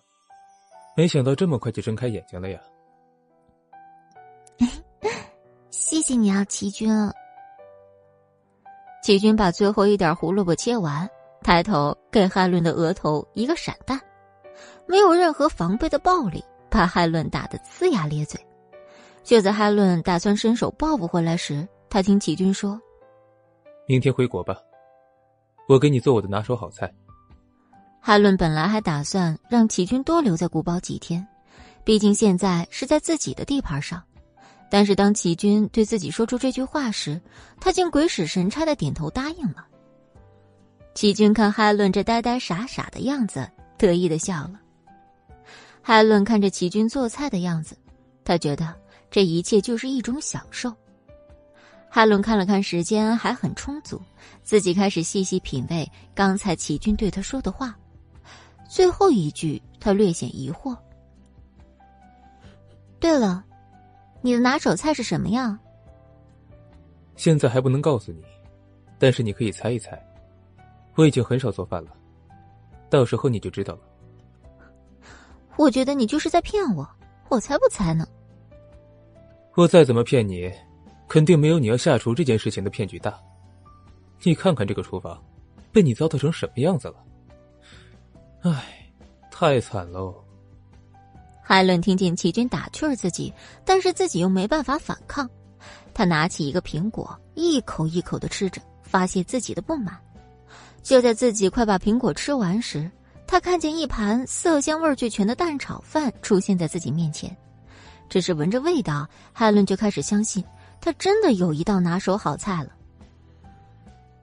没想到这么快就睁开眼睛了呀。谢谢你啊，齐军。齐军把最后一点胡萝卜切完，抬头给海伦的额头一个闪弹，没有任何防备的暴力，把海伦打得呲牙咧嘴。就在海伦打算伸手报复回来时，他听齐军说：“明天回国吧，我给你做我的拿手好菜。”海伦本来还打算让齐军多留在古堡几天，毕竟现在是在自己的地盘上。但是当齐军对自己说出这句话时，他竟鬼使神差的点头答应了。齐军看海伦这呆呆傻傻的样子，得意的笑了。海伦看着齐军做菜的样子，他觉得这一切就是一种享受。海伦看了看时间，还很充足，自己开始细细品味刚才齐军对他说的话。最后一句，他略显疑惑。对了。你的拿手菜是什么呀？现在还不能告诉你，但是你可以猜一猜。我已经很少做饭了，到时候你就知道了。我觉得你就是在骗我，我才不猜呢。我再怎么骗你，肯定没有你要下厨这件事情的骗局大。你看看这个厨房，被你糟蹋成什么样子了？唉，太惨喽。海伦听见齐军打趣儿自己，但是自己又没办法反抗。他拿起一个苹果，一口一口的吃着，发泄自己的不满。就在自己快把苹果吃完时，他看见一盘色香味俱全的蛋炒饭出现在自己面前。只是闻着味道，海伦就开始相信他真的有一道拿手好菜了。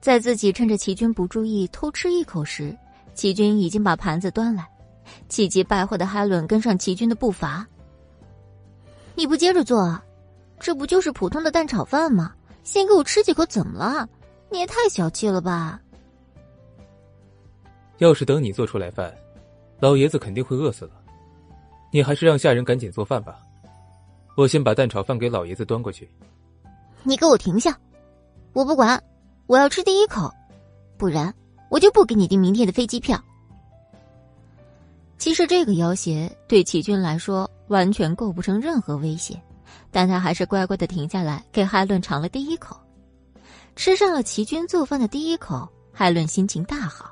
在自己趁着齐军不注意偷吃一口时，齐军已经把盘子端来。气急败坏的海伦跟上齐军的步伐。你不接着做，这不就是普通的蛋炒饭吗？先给我吃几口，怎么了？你也太小气了吧！要是等你做出来饭，老爷子肯定会饿死了。你还是让下人赶紧做饭吧。我先把蛋炒饭给老爷子端过去。你给我停下！我不管，我要吃第一口，不然我就不给你订明天的飞机票。其实这个要挟对齐军来说完全构不成任何威胁，但他还是乖乖的停下来给海伦尝了第一口。吃上了齐军做饭的第一口，海伦心情大好。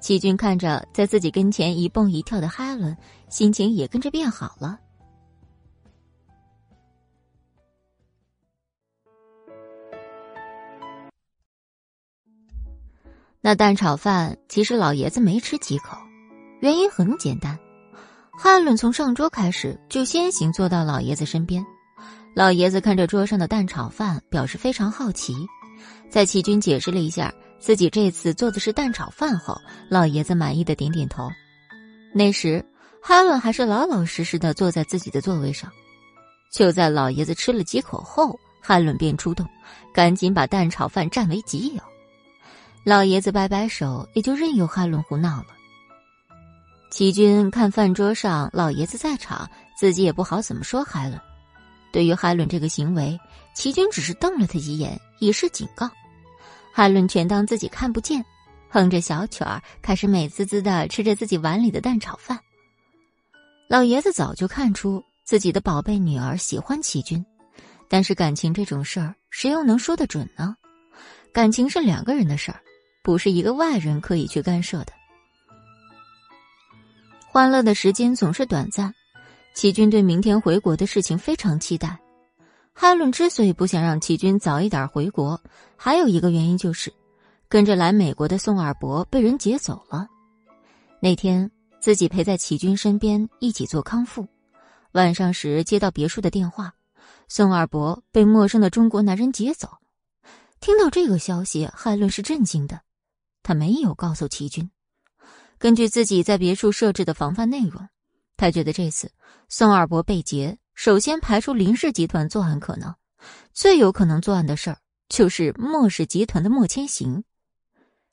齐军看着在自己跟前一蹦一跳的海伦，心情也跟着变好了。那蛋炒饭其实老爷子没吃几口，原因很简单，哈伦从上桌开始就先行坐到老爷子身边。老爷子看着桌上的蛋炒饭，表示非常好奇。在齐军解释了一下自己这次做的是蛋炒饭后，老爷子满意的点点头。那时哈伦还是老老实实的坐在自己的座位上。就在老爷子吃了几口后，哈伦便出动，赶紧把蛋炒饭占为己有。老爷子摆摆手，也就任由哈伦胡闹了。齐军看饭桌上老爷子在场，自己也不好怎么说海伦。对于海伦这个行为，齐军只是瞪了他几眼，以示警告。海伦全当自己看不见，哼着小曲儿，开始美滋滋的吃着自己碗里的蛋炒饭。老爷子早就看出自己的宝贝女儿喜欢齐军，但是感情这种事儿，谁又能说得准呢？感情是两个人的事儿。不是一个外人可以去干涉的。欢乐的时间总是短暂，齐军对明天回国的事情非常期待。哈伦之所以不想让齐军早一点回国，还有一个原因就是，跟着来美国的宋二伯被人劫走了。那天自己陪在齐军身边一起做康复，晚上时接到别墅的电话，宋二伯被陌生的中国男人劫走。听到这个消息，海伦是震惊的。他没有告诉齐军，根据自己在别墅设置的防范内容，他觉得这次宋二伯被劫，首先排除林氏集团作案可能，最有可能作案的事儿就是莫氏集团的莫千行。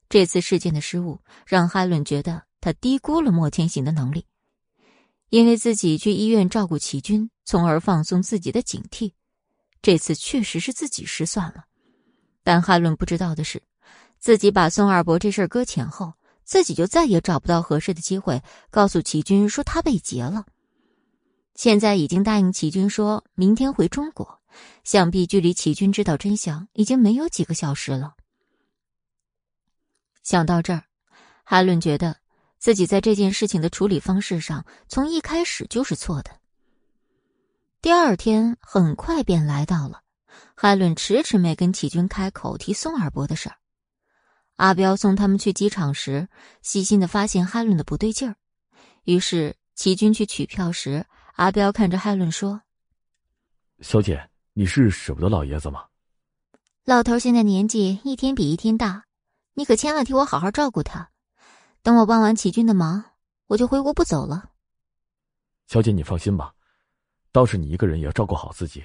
这次事件的失误让哈伦觉得他低估了莫千行的能力，因为自己去医院照顾齐军，从而放松自己的警惕。这次确实是自己失算了，但哈伦不知道的是。自己把宋二伯这事儿搁浅后，自己就再也找不到合适的机会告诉齐军说他被劫了。现在已经答应齐军说明天回中国，想必距离齐军知道真相已经没有几个小时了。想到这儿，哈伦觉得自己在这件事情的处理方式上从一开始就是错的。第二天很快便来到了，哈伦迟迟没跟齐军开口提宋二伯的事儿。阿彪送他们去机场时，细心的发现哈伦的不对劲儿，于是齐军去取票时，阿彪看着哈伦说：“小姐，你是舍不得老爷子吗？老头现在年纪一天比一天大，你可千万替我好好照顾他。等我帮完齐军的忙，我就回国不走了。”小姐，你放心吧，倒是你一个人也要照顾好自己。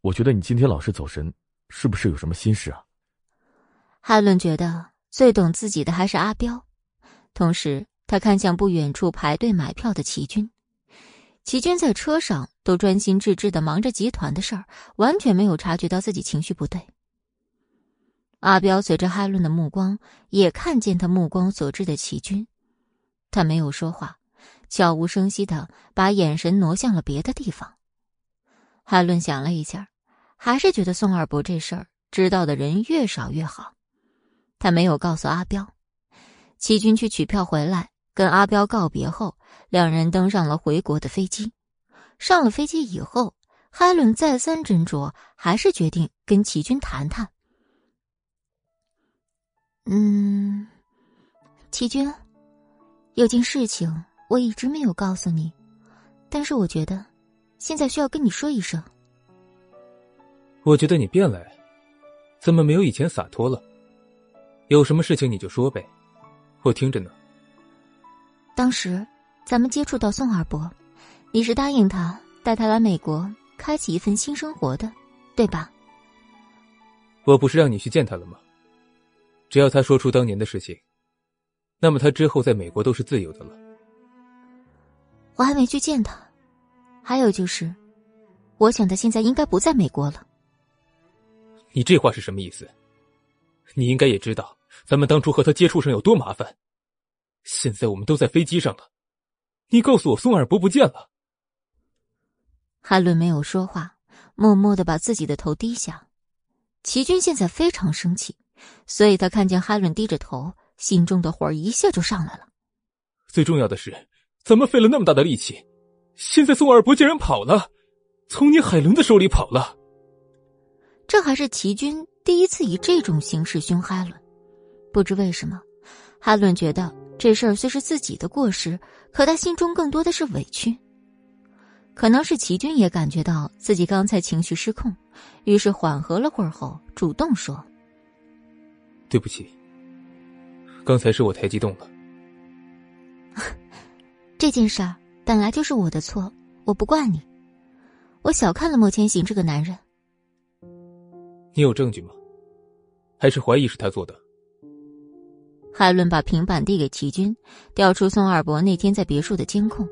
我觉得你今天老是走神，是不是有什么心事啊？哈伦觉得。最懂自己的还是阿彪，同时他看向不远处排队买票的齐军。齐军在车上都专心致志的忙着集团的事儿，完全没有察觉到自己情绪不对。阿彪随着哈伦的目光，也看见他目光所致的齐军，他没有说话，悄无声息的把眼神挪向了别的地方。哈伦想了一下，还是觉得宋二伯这事儿知道的人越少越好。他没有告诉阿彪，齐军去取票回来，跟阿彪告别后，两人登上了回国的飞机。上了飞机以后，哈伦再三斟酌，还是决定跟齐军谈谈。嗯，齐军，有件事情我一直没有告诉你，但是我觉得现在需要跟你说一声。我觉得你变了，怎么没有以前洒脱了？有什么事情你就说呗，我听着呢。当时咱们接触到宋二伯，你是答应他带他来美国，开启一份新生活的，对吧？我不是让你去见他了吗？只要他说出当年的事情，那么他之后在美国都是自由的了。我还没去见他，还有就是，我想他现在应该不在美国了。你这话是什么意思？你应该也知道。咱们当初和他接触上有多麻烦，现在我们都在飞机上了，你告诉我宋二伯不见了。韩伦没有说话，默默的把自己的头低下。齐军现在非常生气，所以他看见哈伦低着头，心中的火一下就上来了。最重要的是，咱们费了那么大的力气，现在宋二伯竟然跑了，从你海伦的手里跑了。这还是齐军第一次以这种形式凶哈伦。不知为什么，哈伦觉得这事儿虽是自己的过失，可他心中更多的是委屈。可能是齐军也感觉到自己刚才情绪失控，于是缓和了会儿后，主动说：“对不起，刚才是我太激动了。这件事儿本来就是我的错，我不怪你。我小看了莫千行这个男人。你有证据吗？还是怀疑是他做的？”海伦把平板递给齐军，调出宋二伯那天在别墅的监控。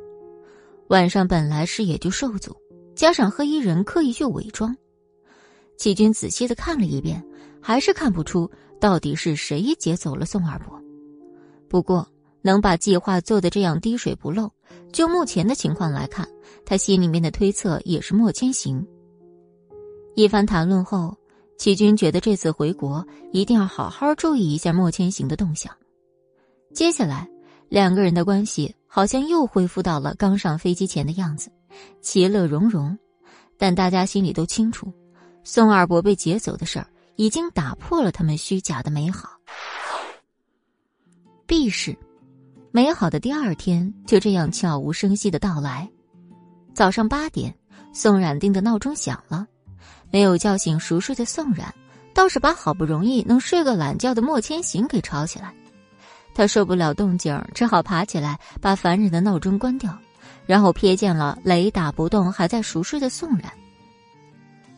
晚上本来视野就受阻，加上黑衣人刻意去伪装，齐军仔细的看了一遍，还是看不出到底是谁劫走了宋二伯。不过能把计划做的这样滴水不漏，就目前的情况来看，他心里面的推测也是莫千行。一番谈论后，齐军觉得这次回国一定要好好注意一下莫千行的动向。接下来两个人的关系。好像又恢复到了刚上飞机前的样子，其乐融融。但大家心里都清楚，宋二伯被劫走的事儿已经打破了他们虚假的美好。B 市，美好的第二天就这样悄无声息的到来。早上八点，宋冉定的闹钟响了，没有叫醒熟睡的宋冉，倒是把好不容易能睡个懒觉的莫千行给吵起来。他受不了动静，只好爬起来把烦人的闹钟关掉，然后瞥见了雷打不动还在熟睡的宋冉。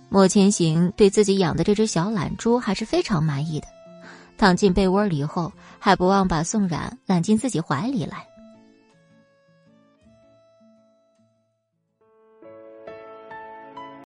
莫千行对自己养的这只小懒猪还是非常满意的，躺进被窝里后，还不忘把宋冉揽进自己怀里来。